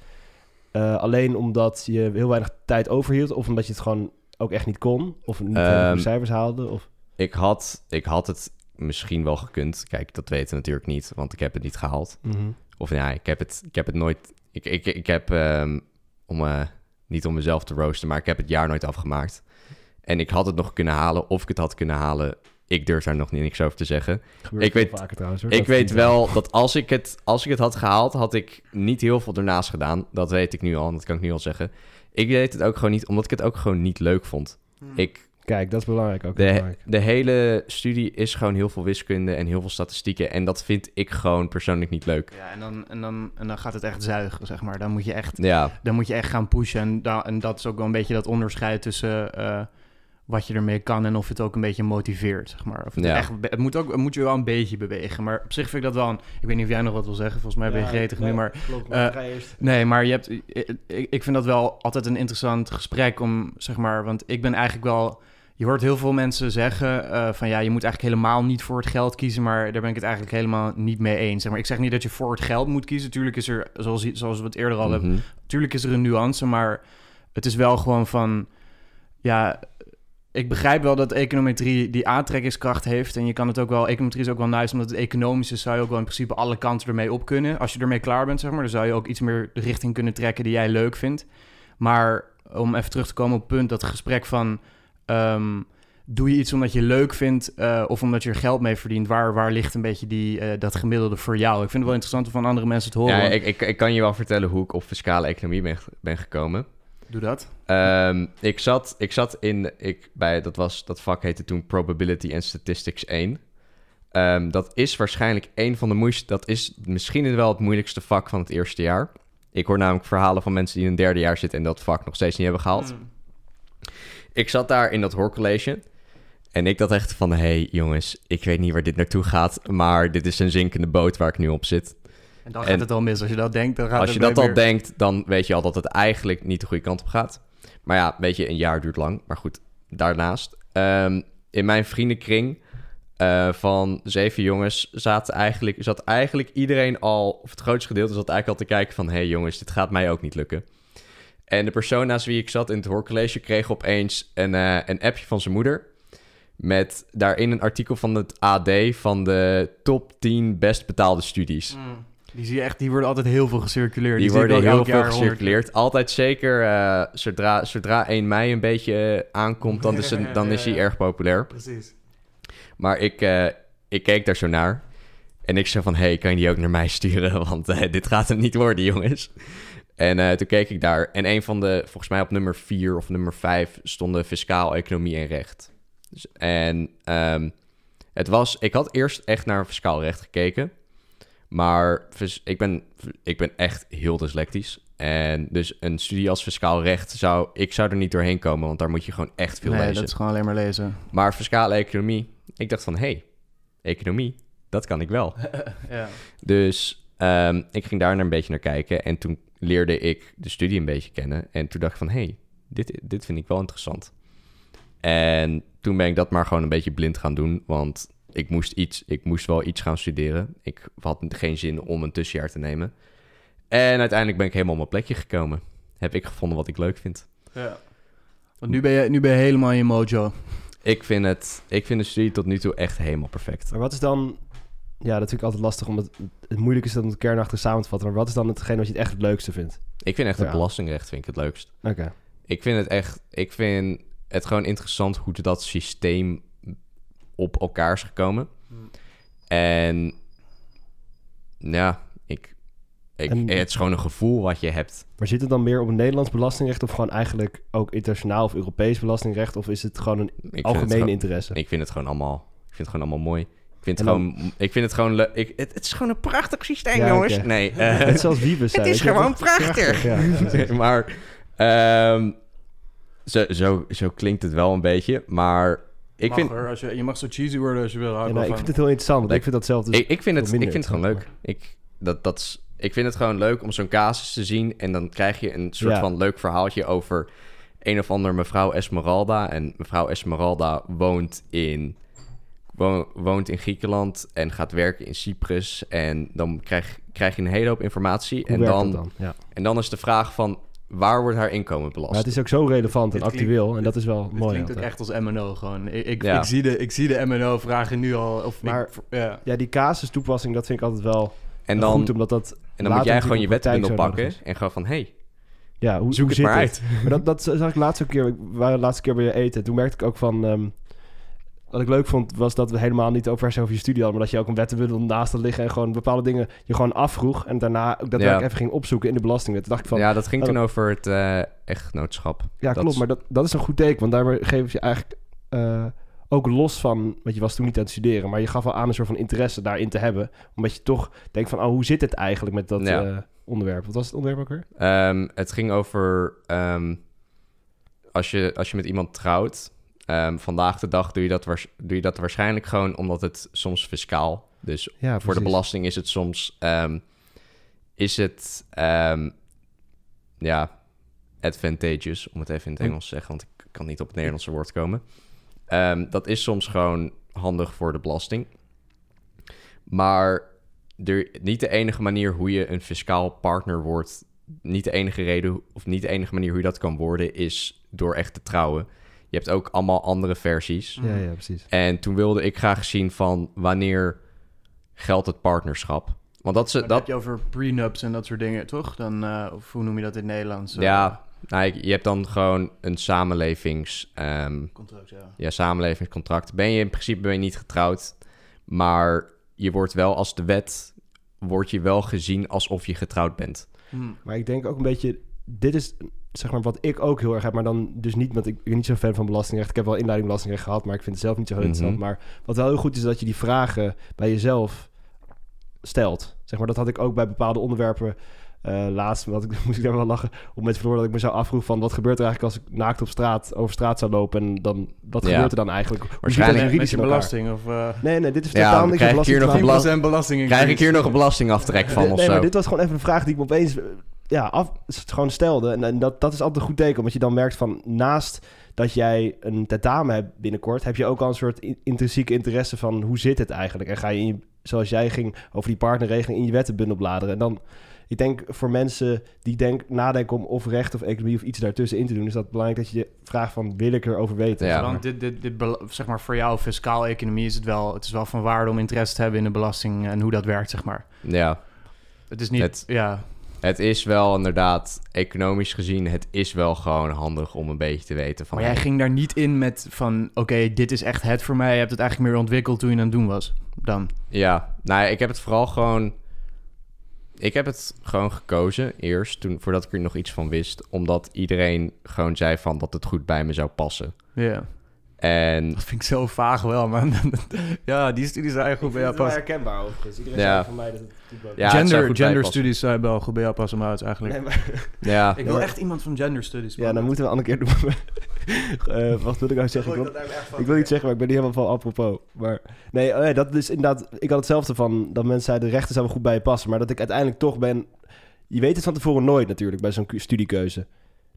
Speaker 3: eh, alleen omdat je heel weinig tijd overhield of omdat je het gewoon ook echt niet kon of niet goede cijfers haalde? Of...
Speaker 2: Ik had, ik had het misschien wel gekund. Kijk, dat weten we natuurlijk niet, want ik heb het niet gehaald.
Speaker 3: Mhm.
Speaker 2: Of ja, ik heb het, ik heb het nooit. Ik, ik, ik heb, ehm, om, eh, niet om mezelf te roosten, maar ik heb het jaar nooit afgemaakt. En ik had het nog kunnen halen, of ik het had kunnen halen. Ik durf daar nog niet niks over te zeggen.
Speaker 3: Gebeurt
Speaker 2: Ik weet-
Speaker 3: vaker trouwens. hoor,
Speaker 2: ik weet wel dat als ik, het, als ik het had gehaald, had ik niet heel veel ernaast gedaan. Dat weet ik nu al, en dat kan ik nu al zeggen. Ik deed het ook gewoon niet, omdat ik het ook gewoon niet leuk vond. Ik,
Speaker 3: Kijk, dat is belangrijk ook.
Speaker 2: De, de hele studie is gewoon heel veel wiskunde en heel veel statistieken. En dat vind ik gewoon persoonlijk niet leuk.
Speaker 1: Ja, en dan, en, dan, en dan gaat het echt zuigen, zeg maar. Dan moet je echt,
Speaker 2: Ja,
Speaker 1: dan moet je echt gaan pushen. En, da- en dat is ook wel een beetje dat onderscheid tussen eh, wat je ermee kan en of het ook een beetje motiveert, zeg maar. Of het,
Speaker 2: Ja.
Speaker 1: echt, het, moet ook, het moet je wel een beetje bewegen. Maar op zich vind ik dat wel een... Ik weet niet of jij nog wat wil zeggen. Volgens mij ben je gretig
Speaker 3: nee,
Speaker 1: nu, maar...
Speaker 3: klopt,
Speaker 1: eh. Nee, maar je hebt, ik, ik vind dat wel altijd een interessant gesprek om, zeg maar, want ik ben eigenlijk wel, je hoort heel veel mensen zeggen eh, van ja, je moet eigenlijk helemaal niet voor het geld kiezen, maar daar ben ik het eigenlijk helemaal niet mee eens. Zeg maar, ik zeg niet dat je voor het geld moet kiezen, natuurlijk is er, zoals, zoals we het eerder al hebben,
Speaker 2: mhm.
Speaker 1: natuurlijk is er een nuance, maar het is wel gewoon van, ja, ik begrijp wel dat econometrie die aantrekkingskracht heeft. En je kan het ook wel, econometrie is ook wel nice, omdat het economisch is, zou je ook wel in principe alle kanten ermee op kunnen. Als je ermee klaar bent, zeg maar, dan zou je ook iets meer de richting kunnen trekken die jij leuk vindt. Maar om even terug te komen op het punt, dat gesprek van, ehm, doe je iets omdat je leuk vindt eh, of omdat je er geld mee verdient? Waar, waar ligt een beetje die, eh, dat gemiddelde voor jou? Ik vind het wel interessant om van andere mensen te horen.
Speaker 2: ja ik, ik, ik kan je wel vertellen hoe ik op fiscale economie ben, ben gekomen.
Speaker 1: Doe dat.
Speaker 2: Ehm, ik, zat, ik zat in, ik, bij, dat, was, dat vak heette toen Probability and Statistics 1. Ehm, dat is waarschijnlijk een van de moeilijkste, dat is misschien wel het moeilijkste vak van het eerste jaar. Ik hoor namelijk verhalen van mensen die in een derde jaar zitten en dat vak nog steeds niet hebben gehaald.
Speaker 1: Mm.
Speaker 2: Ik zat daar in dat hoorcollege en ik dacht echt van, hé hey, jongens, ik weet niet waar dit naartoe gaat, maar dit is een zinkende boot waar ik nu op zit.
Speaker 1: En dan
Speaker 2: En-
Speaker 1: gaat het al mis. Als je dat denkt, dan gaat
Speaker 2: Als je dat
Speaker 1: weer-
Speaker 2: al denkt, dan weet je al dat het eigenlijk niet de goede kant op gaat. Maar ja, weet je, een jaar duurt lang. Maar goed, daarnaast. ehm, in mijn vriendenkring eh, van zeven jongens zaten eigenlijk, zat eigenlijk iedereen al, of het grootste gedeelte zat eigenlijk al te kijken van... hé hey jongens, dit gaat mij ook niet lukken. En de persoon naast wie ik zat in het hoorcollege kreeg opeens een, eh, een appje van zijn moeder... met daarin een artikel van het AD van de top 10 best betaalde studies.
Speaker 1: Mm. Die zie je echt, die worden altijd heel veel gecirculeerd.
Speaker 2: Die
Speaker 1: ik
Speaker 2: worden heel
Speaker 1: elk
Speaker 2: veel gecirculeerd. Altijd zeker, eh, zodra, zodra 1 mei een beetje aankomt, dan is, dan is hij erg populair.
Speaker 1: Precies.
Speaker 2: Maar ik, eh, ik keek daar zo naar. En ik zei van, hey, kan je die ook naar mij sturen? Want dit gaat hem niet worden, jongens. En eh, toen keek ik daar. En een van de, volgens mij op nummer 4 of nummer 5 stonden fiscaal, economie en recht. Dus, en ehm, het was, ik had eerst echt naar fiscaal recht gekeken. Maar ik ben, ik ben echt heel dyslectisch. En dus een studie als fiscaal recht zou, ik zou er niet doorheen komen, want daar moet je gewoon echt veel
Speaker 1: nee,
Speaker 2: lezen.
Speaker 1: dat is gewoon alleen maar lezen.
Speaker 2: Maar fiscale economie, ik dacht van, hé, hey, economie, dat kan ik wel.
Speaker 1: ja.
Speaker 2: Dus ehm, ik ging daar naar een beetje naar kijken en toen leerde ik de studie een beetje kennen. En toen dacht ik van, hé, hey, dit, dit vind ik wel interessant. En toen ben ik dat maar gewoon een beetje blind gaan doen, want ik moest, iets, ik moest wel iets gaan studeren. Ik had geen zin om een tussenjaar te nemen. En uiteindelijk ben ik helemaal op mijn plekje gekomen. Heb ik gevonden wat ik leuk vind.
Speaker 1: ja. Want nu ben, je, nu ben je helemaal in je mojo.
Speaker 2: Ik vind, het, ik vind de studie tot nu toe echt helemaal perfect.
Speaker 3: Maar wat is dan... Ja, dat vind ik altijd lastig, omdat het moeilijk is om het kernachtig samen te vatten. Maar wat is dan hetgeen wat je het echt het leukste vindt?
Speaker 2: Ik vind echt het belastingrecht vind ik het leukst.
Speaker 3: Oké.
Speaker 2: Ik vind het echt, ik vind het gewoon interessant hoe dat systeem op elkaar is gekomen.
Speaker 1: Hmm.
Speaker 2: En ja, ik, ik,
Speaker 3: En-
Speaker 2: het is gewoon een gevoel wat je hebt.
Speaker 3: Maar zit het dan meer op het Nederlands belastingrecht... of gewoon eigenlijk ook internationaal of Europees belastingrecht? Of is het gewoon een
Speaker 2: Ik gewoon-
Speaker 3: interesse?
Speaker 2: Ik vind het gewoon allemaal, ik vind het gewoon allemaal mooi. Ik vind het
Speaker 3: dan-
Speaker 2: gewoon, ik vind het gewoon leuk. Ik, het, het is gewoon een prachtig systeem,
Speaker 3: Ja,
Speaker 2: jongens. Nee, eh,
Speaker 3: Net zoals Wiebes
Speaker 2: het
Speaker 3: zei,
Speaker 2: is gewoon prachtig. Maar ehm, zo, zo, zo klinkt het wel een beetje. Maar ik
Speaker 1: Mag
Speaker 2: vind,
Speaker 1: hoor, als je, je mag zo cheesy worden als je wil.
Speaker 3: Ja,
Speaker 1: ik
Speaker 3: nou, vind het heel interessant, ik vind dat zelf dus...
Speaker 2: ik, ik, vind het, ik vind het gewoon leuk. Ik, dat, dat is, ik vind het gewoon leuk om zo'n casus te zien. En dan krijg je een soort
Speaker 3: Ja.
Speaker 2: van leuk verhaaltje over een of ander mevrouw Esmeralda. En mevrouw Esmeralda woont in, woont in Griekenland en gaat werken in Cyprus. En dan krijg, krijg je een hele hoop informatie.
Speaker 3: Hoe
Speaker 2: En
Speaker 3: werkt
Speaker 2: dan,
Speaker 3: dat dan? Ja.
Speaker 2: en dan is de vraag van, waar wordt haar inkomen belast?
Speaker 3: Maar het is ook zo relevant en actueel. En dat is wel
Speaker 1: Het
Speaker 3: mooi.
Speaker 1: klinkt ook echt als MNO gewoon. Ik, ik,
Speaker 2: Ja.
Speaker 1: ik, zie de, ik zie de MNO-vragen nu al. Of
Speaker 3: Maar-
Speaker 1: ik, ja.
Speaker 3: Ja, die casustoepassing, dat vind ik altijd wel
Speaker 2: en dan,
Speaker 3: goed, omdat dat...
Speaker 2: en dan moet jij gewoon je wetbundel pakken. En gewoon van, hey,
Speaker 3: Ja, hoe,
Speaker 2: zoek
Speaker 3: hoe
Speaker 2: het maar
Speaker 3: zit
Speaker 2: uit.
Speaker 3: Maar dat, dat zag ik laatst ook een keer. We waren de laatste keer bij je eten. Toen merkte ik ook van. ehm, wat ik leuk vond, was dat we helemaal niet over, over je studie hadden. Maar dat je ook een wettenbundel naast had liggen. En gewoon bepaalde dingen je gewoon afvroeg. En daarna ook dat
Speaker 2: Ja.
Speaker 3: ik even ging opzoeken in de belastingwet. Toen dacht ik van. Ja,
Speaker 2: ja, dat ging
Speaker 3: oh,
Speaker 2: toen over het eh echtgenootschap. dat
Speaker 3: klopt.
Speaker 2: is-
Speaker 3: Maar dat, dat is een goed teken. Want daarmee geef je eigenlijk eh, ook los van, want je was toen niet aan het studeren, maar je gaf al aan een soort van interesse daarin te hebben. Omdat je toch denkt van, oh, hoe zit het eigenlijk met dat
Speaker 2: Ja.
Speaker 3: eh, onderwerp? Wat was het onderwerp ook weer?
Speaker 2: Ehm, het ging over ehm, als, je, als je met iemand trouwt. Ehm, vandaag de dag doe je, dat doe je dat waarschijnlijk gewoon omdat het soms fiscaal. Dus
Speaker 3: Ja,
Speaker 2: voor de belasting is het soms. ehm, is het. ehm, ja. Advantageous, om het even in het. Engels te zeggen, want ik kan niet op het Nederlandse woord komen. Dat is soms gewoon handig voor de belasting. Maar er, niet de enige manier hoe je een fiscaal partner wordt, niet de enige reden of niet de enige manier hoe je dat kan worden, is door echt te trouwen. Je hebt ook allemaal andere versies.
Speaker 3: Ja, ja, precies.
Speaker 2: En toen wilde ik graag zien van wanneer geldt het partnerschap. Want dat,
Speaker 1: Maar dan
Speaker 2: dat
Speaker 1: heb je over prenups en dat soort dingen, toch? Dan, eh, of hoe noem je dat in het Nederlands?
Speaker 2: Ja, nou, je hebt dan gewoon een samenlevings, ehm,
Speaker 1: Contract, ja.
Speaker 2: ja, samenlevingscontract. Ben je in principe ben je niet getrouwd, maar je wordt wel als de wet, word je wel gezien alsof je getrouwd bent.
Speaker 1: Hm.
Speaker 3: Maar ik denk ook een beetje, dit is zeg maar wat ik ook heel erg heb, maar dan dus niet, want ik ben niet zo'n fan van belastingrecht. Ik heb wel inleiding belastingrecht gehad, maar ik vind het zelf niet zo heel
Speaker 2: Mhm.
Speaker 3: interessant. Maar wat wel heel goed is, dat je die vragen bij jezelf stelt. Zeg maar, dat had ik ook bij bepaalde onderwerpen eh, laatst, wat ik, moest ik daar wel lachen, op met verloren dat ik me zo afvroeg van, wat gebeurt er eigenlijk als ik naakt op straat, over straat zou lopen en dan, wat
Speaker 2: Ja.
Speaker 3: gebeurt er dan eigenlijk?
Speaker 2: Waarschijnlijk-
Speaker 1: Met
Speaker 3: juridisch
Speaker 1: je
Speaker 3: in elkaar?
Speaker 1: belasting of... eh
Speaker 3: Nee, nee, dit is
Speaker 2: Ja,
Speaker 3: totaal niks
Speaker 2: krijg ik hier nog een
Speaker 3: te maken.
Speaker 2: belast-
Speaker 1: 10% belasting
Speaker 2: Krijg ik hier nog een belastingaftrek van
Speaker 3: Nee,
Speaker 2: of
Speaker 3: nee,
Speaker 2: zo?
Speaker 3: maar dit was gewoon even een vraag die ik me opeens ja, af, s- gewoon stelde. En, en dat, dat is altijd een goed teken, omdat je dan merkt van naast dat jij een tentamen hebt binnenkort, heb je ook al een soort in- intrinsieke interesse van hoe zit het eigenlijk? En ga je, in je zoals jij ging over die partnerregeling, in je wettenbundel bladeren. En dan, ik denk voor mensen die denk, nadenken om of recht of economie of iets daartussen in te doen, is dat belangrijk dat je je vraagt van wil ik erover weten?
Speaker 2: Ja.
Speaker 1: Want dit, dit, dit, zeg maar, voor jou, fiscaal economie, is het wel, het is wel van waarde om interesse te hebben in de belasting en hoe dat werkt, zeg maar.
Speaker 2: Ja,
Speaker 1: Het is niet,
Speaker 2: Het-
Speaker 1: ja,
Speaker 2: het is wel inderdaad, economisch gezien, het is wel gewoon handig om een beetje te weten van...
Speaker 1: maar jij ging daar niet in met van, oké, dit is echt het voor mij. Je hebt het eigenlijk meer ontwikkeld toen je aan het doen was, dan.
Speaker 2: Ja, nou ja, ik heb het vooral gewoon... Ik heb het gewoon gekozen eerst, toen, voordat ik er nog iets van wist. Omdat iedereen gewoon zei van dat het goed bij me zou passen.
Speaker 1: Ja,
Speaker 2: En
Speaker 1: dat vind ik zo vaag wel, man. ja, die studies zijn eigenlijk goed bij jou passen.
Speaker 3: herkenbaar overigens. Iedereen
Speaker 2: Ja.
Speaker 3: van mij dat het goed bij-
Speaker 2: Ja, het zou
Speaker 1: gender gender studies zijn wel goed bij jou passen, maar het is eigenlijk...
Speaker 3: Nee, maar,
Speaker 2: ja,
Speaker 1: Ik wil echt iemand van gender studies.
Speaker 3: ja, dan moeten we een andere keer doen. Eh, wat wil ik nou zeggen? Ik wil, ik wil niet zeggen, maar ik ben niet helemaal van apropos. Maar nee, oh ja, dat is inderdaad... Ik had hetzelfde van dat mensen zeiden... de rechten zouden goed bij je passen. Maar dat ik uiteindelijk toch ben... Je weet het van tevoren nooit natuurlijk bij zo'n studiekeuze.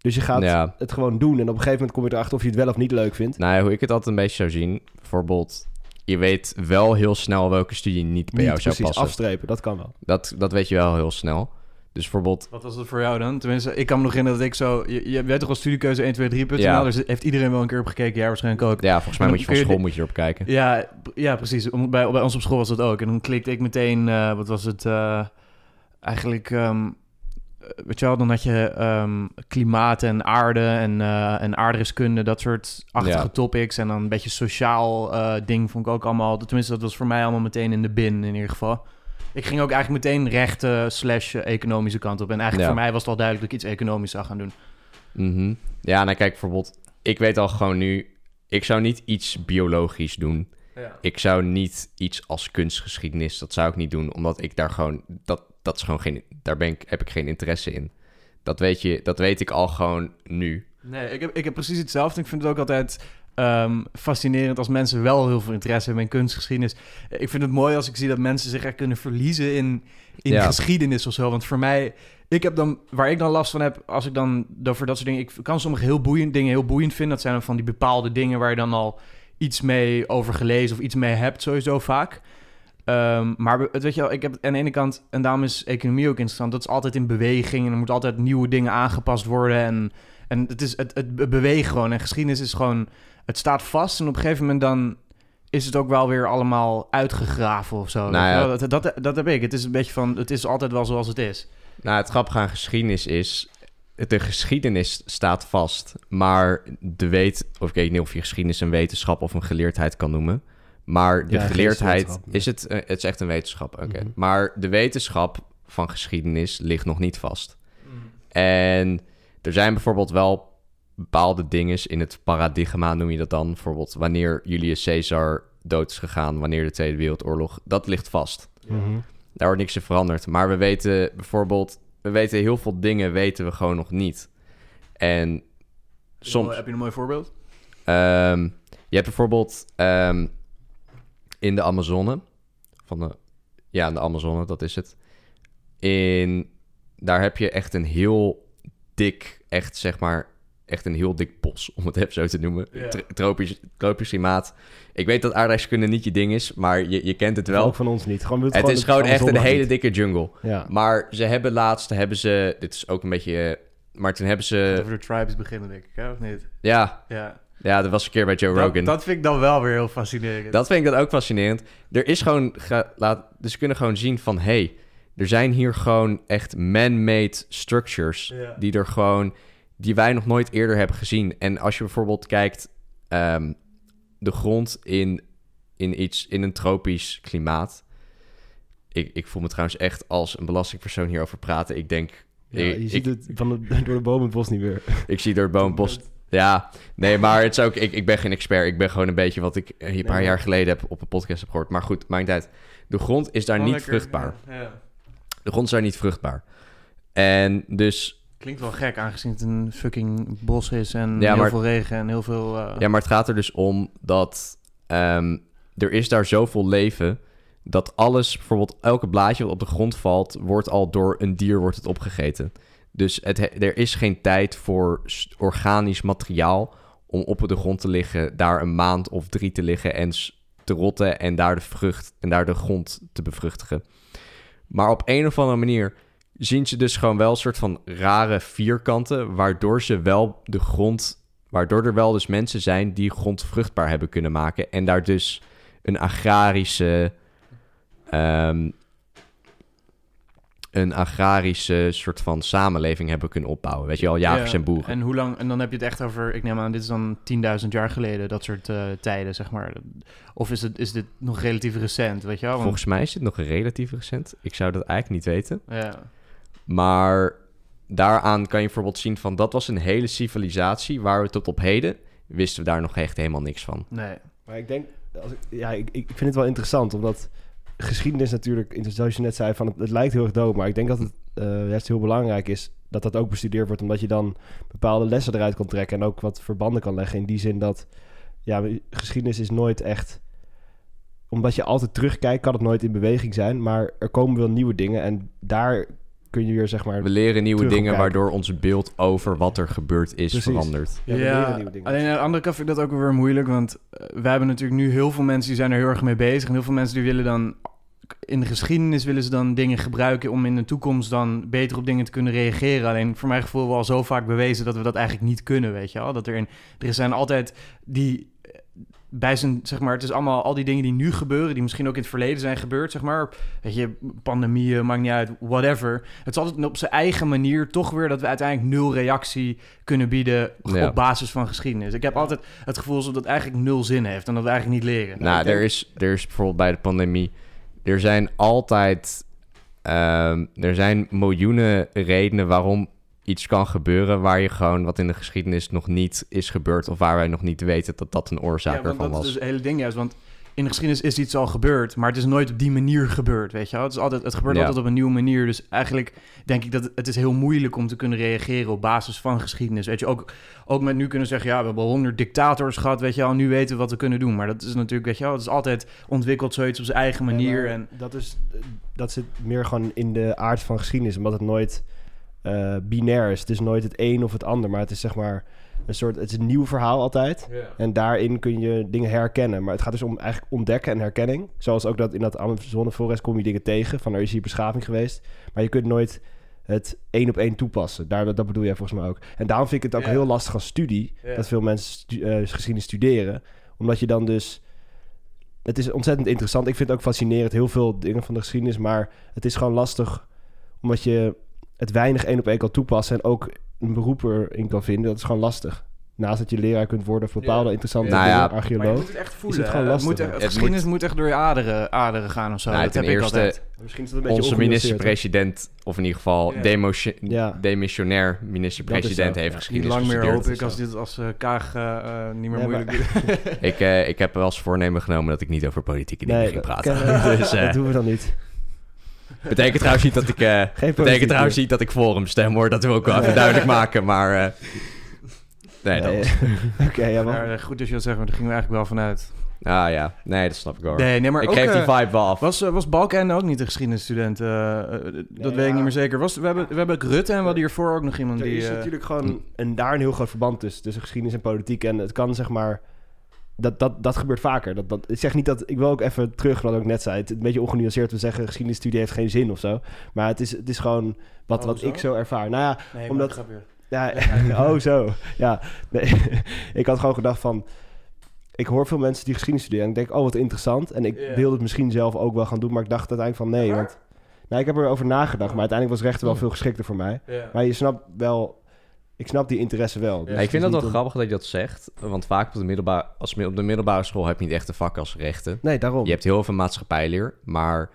Speaker 3: Dus je gaat
Speaker 2: Ja.
Speaker 3: het gewoon doen. En op een gegeven moment kom je erachter of je het wel of niet leuk vindt.
Speaker 2: nou ja, hoe ik het altijd een beetje zou zien. Bijvoorbeeld, je weet wel heel snel welke studie niet bij
Speaker 3: niet
Speaker 2: jou zou
Speaker 3: precies
Speaker 2: passen.
Speaker 3: afstrepen, dat kan wel.
Speaker 2: Dat, dat weet je wel heel snel. Dus bijvoorbeeld,
Speaker 1: Wat was dat voor jou dan? Tenminste, ik kan me nog herinneren dat ik zo... Je, je weet toch wel studiekeuze 1, 2, 3 punten?
Speaker 2: Ja.
Speaker 1: Dus heeft iedereen wel een keer op gekeken? Ja, waarschijnlijk ook.
Speaker 2: ja, volgens mij moet je van
Speaker 1: je
Speaker 2: school moet je erop kijken.
Speaker 1: Ja, ja precies. Om- Bij, bij ons op school was dat ook. En dan klikte ik meteen... eh, wat was het? eh, eigenlijk... ehm, eh, weet je wel, dan had je ehm, klimaat en aarde en, eh en aardrijkskunde, dat soort achtige
Speaker 2: Ja.
Speaker 1: topics. En dan een beetje sociaal eh, ding vond ik ook allemaal... Tenminste, dat was voor mij allemaal meteen in de bin in ieder geval. Ik ging ook eigenlijk meteen rechten slash eh, economische kant op. En eigenlijk
Speaker 2: Ja.
Speaker 1: voor mij was het al duidelijk dat ik iets economisch zou gaan doen.
Speaker 2: Mhm. Ja, nou kijk, bijvoorbeeld, ik weet al gewoon nu, ik zou niet iets biologisch doen.
Speaker 1: Ja.
Speaker 2: Ik zou niet iets als kunstgeschiedenis, dat zou ik niet doen, omdat ik daar gewoon, dat, dat is gewoon geen, daar ben ik, heb ik geen interesse in. Dat weet je, dat weet ik al gewoon nu.
Speaker 1: Nee, ik heb, ik heb precies hetzelfde. Ik vind het ook altijd ehm, fascinerend als mensen wel heel veel interesse hebben in kunstgeschiedenis. Ik vind het mooi als ik zie dat mensen zich echt kunnen verliezen in, in
Speaker 2: Ja.
Speaker 1: geschiedenis of zo. Want voor mij, ik heb dan, waar ik dan last van heb, als ik dan over dat soort dingen, ik kan sommige heel boeiend dingen heel boeiend vinden. Dat zijn dan van die bepaalde dingen waar je dan al iets mee over gelezen of iets mee hebt, sowieso vaak. Ehm, maar het weet je wel, ik heb aan de ene kant, en daarom is economie ook interessant, dat is altijd in beweging en er moeten altijd nieuwe dingen aangepast worden. En, en het, is, het, het be- beweegt gewoon. En geschiedenis is gewoon, het staat vast en op een gegeven moment dan is het ook wel weer allemaal uitgegraven of zo.
Speaker 2: Nou ja.
Speaker 1: dat, dat, dat heb ik. Het is een beetje van, het is altijd wel zoals het is.
Speaker 2: Nou, het grappige aan geschiedenis is, de geschiedenis staat vast, maar de weet, of ik weet niet of je geschiedenis een wetenschap of een geleerdheid kan noemen, maar de
Speaker 3: Ja,
Speaker 2: geleerdheid, is het, eh, het is echt een wetenschap, oké.
Speaker 3: Mhm.
Speaker 2: Maar de wetenschap van geschiedenis ligt nog niet vast. En er zijn bijvoorbeeld wel bepaalde dingen in het paradigma, noem je dat dan. Bijvoorbeeld wanneer Julius Caesar dood is gegaan, wanneer de Tweede Wereldoorlog, dat ligt vast.
Speaker 3: Mhm.
Speaker 2: Daar wordt niks in veranderd. Maar we weten bijvoorbeeld, we weten heel veel dingen weten we gewoon nog niet. En soms...
Speaker 1: Heb je een mooi voorbeeld?
Speaker 2: Ehm, je hebt bijvoorbeeld ehm, in de Amazone, van de, ja, in de Amazone, dat is het. In, daar heb je echt een heel dik, echt zeg maar, echt een heel dik bos, om het even zo te noemen.
Speaker 1: Ja.
Speaker 2: Tropisch, tropisch klimaat. Ik weet dat aardrijkskunde niet je ding is, maar je, je kent het
Speaker 3: Wel. Ook van ons niet. Gewoon,
Speaker 2: Het is gewoon echt een hele dikke jungle.
Speaker 3: Ja.
Speaker 2: Maar ze hebben laatst, hebben ze, dit is ook een beetje, eh, maar toen hebben ze,
Speaker 1: Over de tribes beginnen, denk ik, hè? of niet?
Speaker 2: ja,
Speaker 1: Ja.
Speaker 2: Ja, dat was een keer bij Joe Rogan.
Speaker 1: Dat, dat vind ik dan wel weer heel fascinerend.
Speaker 2: Dat vind ik dan ook fascinerend. Er is gewoon, ge- laat, dus ze kunnen gewoon zien van, hey, er zijn hier gewoon echt man-made structures
Speaker 1: Ja.
Speaker 2: die er gewoon, die wij nog nooit eerder hebben gezien. En als je bijvoorbeeld kijkt, ehm, de grond in, in iets, in een tropisch klimaat. Ik, ik voel me trouwens echt als een belastingpersoon hierover praten. Ik denk,
Speaker 3: Ja,
Speaker 2: ik,
Speaker 3: je
Speaker 2: ik,
Speaker 3: ziet het van de, door de bomen het bos niet meer.
Speaker 2: ik zie door het boombos ja, nee, maar het is ook, ik, ik ben geen expert. Ik ben gewoon een beetje wat ik een paar
Speaker 3: Nee.
Speaker 2: jaar geleden heb op een podcast heb gehoord. Maar goed, maakt uit. De grond is daar niet
Speaker 1: lekker,
Speaker 2: vruchtbaar.
Speaker 1: Ja, ja.
Speaker 2: De grond is daar niet vruchtbaar. En dus,
Speaker 1: Klinkt wel gek, aangezien het een fucking bos is en
Speaker 2: Ja,
Speaker 1: heel
Speaker 2: maar-
Speaker 1: veel regen en heel veel... eh,
Speaker 2: ja, maar het gaat er dus om dat ehm, er is daar zoveel leven dat alles, bijvoorbeeld elke blaadje wat op de grond valt, wordt al door een dier wordt het opgegeten. Dus het, he- er is geen tijd voor organisch materiaal om op de grond te liggen, daar een maand of drie te liggen en te rotten en daar de vrucht en daar de grond te bevruchtigen. Maar op een of andere manier zien ze dus gewoon wel een soort van rare vierkanten, waardoor ze wel de grond, waardoor er wel dus mensen zijn die grond vruchtbaar hebben kunnen maken en daar dus een agrarische, ehm, een agrarische soort van samenleving hebben kunnen opbouwen. Weet je wel, jagers
Speaker 1: ja,
Speaker 2: en boeren.
Speaker 1: En hoe lang... En dan heb je het echt over... Ik neem aan, dit is dan 10.000 jaar geleden, dat soort eh, tijden, zeg maar. Of is, het, is dit nog relatief recent, weet je wel? Want-
Speaker 2: Volgens mij is dit nog relatief recent. Ik zou dat eigenlijk niet weten.
Speaker 1: Ja.
Speaker 2: Maar daaraan kan je bijvoorbeeld zien van dat was een hele civilisatie waar we tot op heden wisten we daar nog echt helemaal niks van.
Speaker 1: Nee.
Speaker 3: Maar ik denk, als ik, ja, ik, ik vind het wel interessant, omdat geschiedenis natuurlijk, zoals je net zei, van het, het lijkt heel erg dood, maar ik denk dat het eh, juist heel belangrijk is dat dat ook bestudeerd wordt, omdat je dan bepaalde lessen eruit kan trekken en ook wat verbanden kan leggen. In die zin dat, ja, geschiedenis is nooit echt, omdat je altijd terugkijkt, kan het nooit in beweging zijn, maar er komen wel nieuwe dingen en daar kun je weer, zeg maar,
Speaker 2: We leren nieuwe dingen
Speaker 3: kijken.
Speaker 2: waardoor ons beeld over wat er gebeurd is
Speaker 3: Precies.
Speaker 2: verandert.
Speaker 3: ja, we leren nieuwe dingen.
Speaker 1: alleen aan de andere kant vind ik dat ook weer moeilijk, want eh, wij hebben natuurlijk nu heel veel mensen die zijn er heel erg mee bezig. En heel veel mensen die willen dan, in de geschiedenis willen ze dan dingen gebruiken om in de toekomst dan beter op dingen te kunnen reageren. Alleen voor mijn gevoel wel al zo vaak bewezen dat we dat eigenlijk niet kunnen, weet je wel. Dat er, in, er zijn altijd die, bij zijn, zeg maar, het is allemaal al die dingen die nu gebeuren, die misschien ook in het verleden zijn gebeurd, zeg maar. Weet je, pandemieën, maakt niet uit, whatever. Het is altijd op zijn eigen manier toch weer dat we uiteindelijk nul reactie kunnen bieden
Speaker 2: Ja.
Speaker 1: op basis van geschiedenis. Ik heb altijd het gevoel dat het eigenlijk nul zin heeft en dat we eigenlijk niet leren.
Speaker 2: Nou,
Speaker 3: denk-
Speaker 2: er, is, er is bijvoorbeeld bij de pandemie... Er zijn altijd... ehm, er zijn miljoenen redenen waarom iets kan gebeuren... waar je gewoon wat in de geschiedenis nog niet is gebeurd... of waar wij nog niet weten dat dat een oorzaak
Speaker 1: ja,
Speaker 2: ervan
Speaker 1: dat
Speaker 2: was.
Speaker 1: is dus het hele ding juist, want in de geschiedenis is iets al gebeurd, maar het is nooit op die manier gebeurd, weet je wel? Het, is altijd, het gebeurt
Speaker 2: Ja.
Speaker 1: altijd op een nieuwe manier, dus eigenlijk denk ik dat het, is heel moeilijk om te kunnen reageren op basis van geschiedenis. Weet je, ook, ook met nu kunnen zeggen, ja, we hebben honderd dictators gehad, weet je wel, nu weten we wat we kunnen doen. Maar dat is natuurlijk, weet je wel, het is altijd ontwikkeld zoiets op zijn eigen manier.
Speaker 3: Ja,
Speaker 1: en,
Speaker 3: dat, is, dat zit meer gewoon in de aard van geschiedenis, omdat het nooit eh, binair is. Het is nooit het een of het ander, maar het is zeg maar een soort, het is een nieuw verhaal altijd. En daarin kun je dingen herkennen. Maar het gaat dus om eigenlijk ontdekken en herkenning. Zoals ook dat in dat Amazoneforest kom je dingen tegen. Van er is hier beschaving geweest. Maar je kunt nooit het één op één toepassen. Daar, dat bedoel jij volgens mij ook. En daarom vind ik het ook heel lastig als studie. Dat veel mensen stu- eh, geschiedenis studeren. Omdat je dan dus... Het is ontzettend interessant. Ik vind het ook fascinerend. Heel veel dingen van de geschiedenis. Maar het is gewoon lastig. Omdat je het weinig één op één kan toepassen. En ook een beroep erin kan vinden. Dat is gewoon lastig. naast dat je leraar kunt worden of bepaalde
Speaker 1: Ja.
Speaker 3: interessante
Speaker 2: Ja. Nou ja,
Speaker 1: Maar je
Speaker 3: archeoloog.
Speaker 1: moet het echt voelen.
Speaker 3: het gewoon lastig,
Speaker 1: moet echt-
Speaker 3: ja.
Speaker 1: het
Speaker 2: Het
Speaker 1: geschiedenis moet... echt door je aderen, aderen gaan of zo.
Speaker 2: Nou,
Speaker 1: dat
Speaker 2: ten
Speaker 1: heb ik
Speaker 2: eerste-
Speaker 1: altijd.
Speaker 3: Misschien is het een beetje
Speaker 2: Onze minister-president, of in ieder geval
Speaker 1: Ja.
Speaker 2: demotio-
Speaker 3: Ja.
Speaker 2: demissionair minister-president,
Speaker 3: Dat is
Speaker 2: heeft
Speaker 3: ja.
Speaker 1: Niet
Speaker 2: geschiedenis
Speaker 1: lang meer hoop ik als dit als eh, Kaag eh, eh, niet meer
Speaker 3: Nee, maar-
Speaker 1: moeilijk doet.
Speaker 2: Ik, eh, ik heb wel als voornemen genomen dat ik niet over politieke dingen ging
Speaker 3: dat,
Speaker 2: praten. dus eh,
Speaker 3: dat doen we dan niet.
Speaker 2: Betekent trouwens niet dat ik... eh,
Speaker 3: politiek,
Speaker 2: betekent trouwens
Speaker 3: dus.
Speaker 2: niet dat ik voor hem stem, hoor. Dat wil ik wel even duidelijk maken, maar... eh, nee, dat was...
Speaker 3: Oké, ja, maar...
Speaker 1: Maar, eh, goed dat je dat zegt, maar daar gingen we eigenlijk wel vanuit.
Speaker 2: Ah ja, nee, dat snap ik wel.
Speaker 1: Nee, nee, maar
Speaker 2: ik
Speaker 1: ook,
Speaker 2: geef die vibe wel af.
Speaker 1: Was, was Balken ook niet de geschiedenisstudent? Dat weet ik niet meer zeker. Was, we, hebben, we hebben ook Rutte en we hadden hiervoor ook nog iemand
Speaker 3: Er
Speaker 1: die...
Speaker 3: is natuurlijk gewoon een, daar een heel groot verband tussen, tussen geschiedenis en politiek. En het kan zeg maar. Dat, dat, dat gebeurt vaker. Dat, dat, ik zeg niet dat. Ik wil ook even terug wat ik net zei. Het een beetje ongenuanceerd. We zeggen geschiedenisstudie heeft geen zin of zo. Maar het is, het is gewoon wat,
Speaker 1: Oh,
Speaker 3: wat
Speaker 1: zo?
Speaker 3: ik zo ervaar. Nou ja,
Speaker 1: nee,
Speaker 3: omdat-
Speaker 1: grapje.
Speaker 3: ja oh zo. Ja, nee. ik had gewoon gedacht van. Ik hoor veel mensen die geschiedenis studeren en ik denk, oh wat interessant. En ik
Speaker 1: Ja.
Speaker 3: wilde het misschien zelf ook wel gaan doen, maar ik dacht uiteindelijk van nee. Want, nou, ik heb erover nagedacht, maar uiteindelijk was rechten wel veel geschikter voor mij. Maar je snapt wel, ik snap die interesse wel. Dus
Speaker 1: Ja,
Speaker 3: het
Speaker 2: ik vind dat wel grappig dat je dat zegt. Want vaak op de, middelbare, als, op de middelbare school heb je niet echt een vak als rechten.
Speaker 3: Nee, daarom.
Speaker 2: Je hebt heel veel maatschappijleer, maar...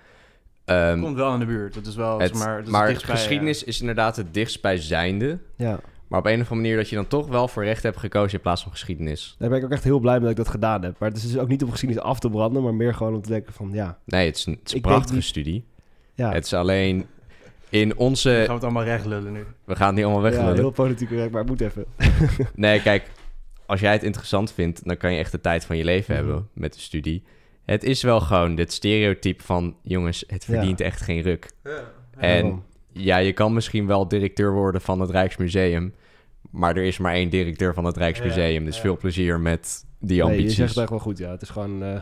Speaker 2: ehm,
Speaker 1: Komt wel in de buurt. Dat is wel,
Speaker 2: het,
Speaker 1: zeg maar,
Speaker 2: maar geschiedenis is inderdaad het dichtstbijzijnde.
Speaker 3: Ja,
Speaker 2: Maar op een of andere manier dat je dan toch wel voor rechten hebt gekozen in plaats van geschiedenis.
Speaker 3: daar ben ik ook echt heel blij mee dat ik dat gedaan heb. Maar het is dus ook niet om geschiedenis af te branden, maar meer gewoon om te denken van ja,
Speaker 2: Nee, het is een, het is een
Speaker 3: Ik denk
Speaker 2: prachtige studie.
Speaker 3: ja,
Speaker 2: Het is alleen in
Speaker 1: eh,
Speaker 2: onze...
Speaker 1: gaan we het allemaal recht lullen nu.
Speaker 2: We gaan het niet allemaal
Speaker 3: ja
Speaker 2: weglullen.
Speaker 3: heel politiek correct, maar het moet even.
Speaker 2: Nee, kijk, als jij het interessant vindt, dan kan je echt de tijd van je leven
Speaker 3: Mhm.
Speaker 2: hebben met de studie. Het is wel gewoon dit stereotype van, jongens, het
Speaker 3: Ja.
Speaker 2: verdient echt geen ruk. En
Speaker 3: Daarom.
Speaker 2: ja, je kan misschien wel directeur worden van het Rijksmuseum, maar er is maar één directeur van het Rijksmuseum. dus
Speaker 1: ja.
Speaker 2: veel plezier met die
Speaker 3: Nee, je
Speaker 2: ambities.
Speaker 3: zegt het echt wel goed, ja. Het is gewoon uh,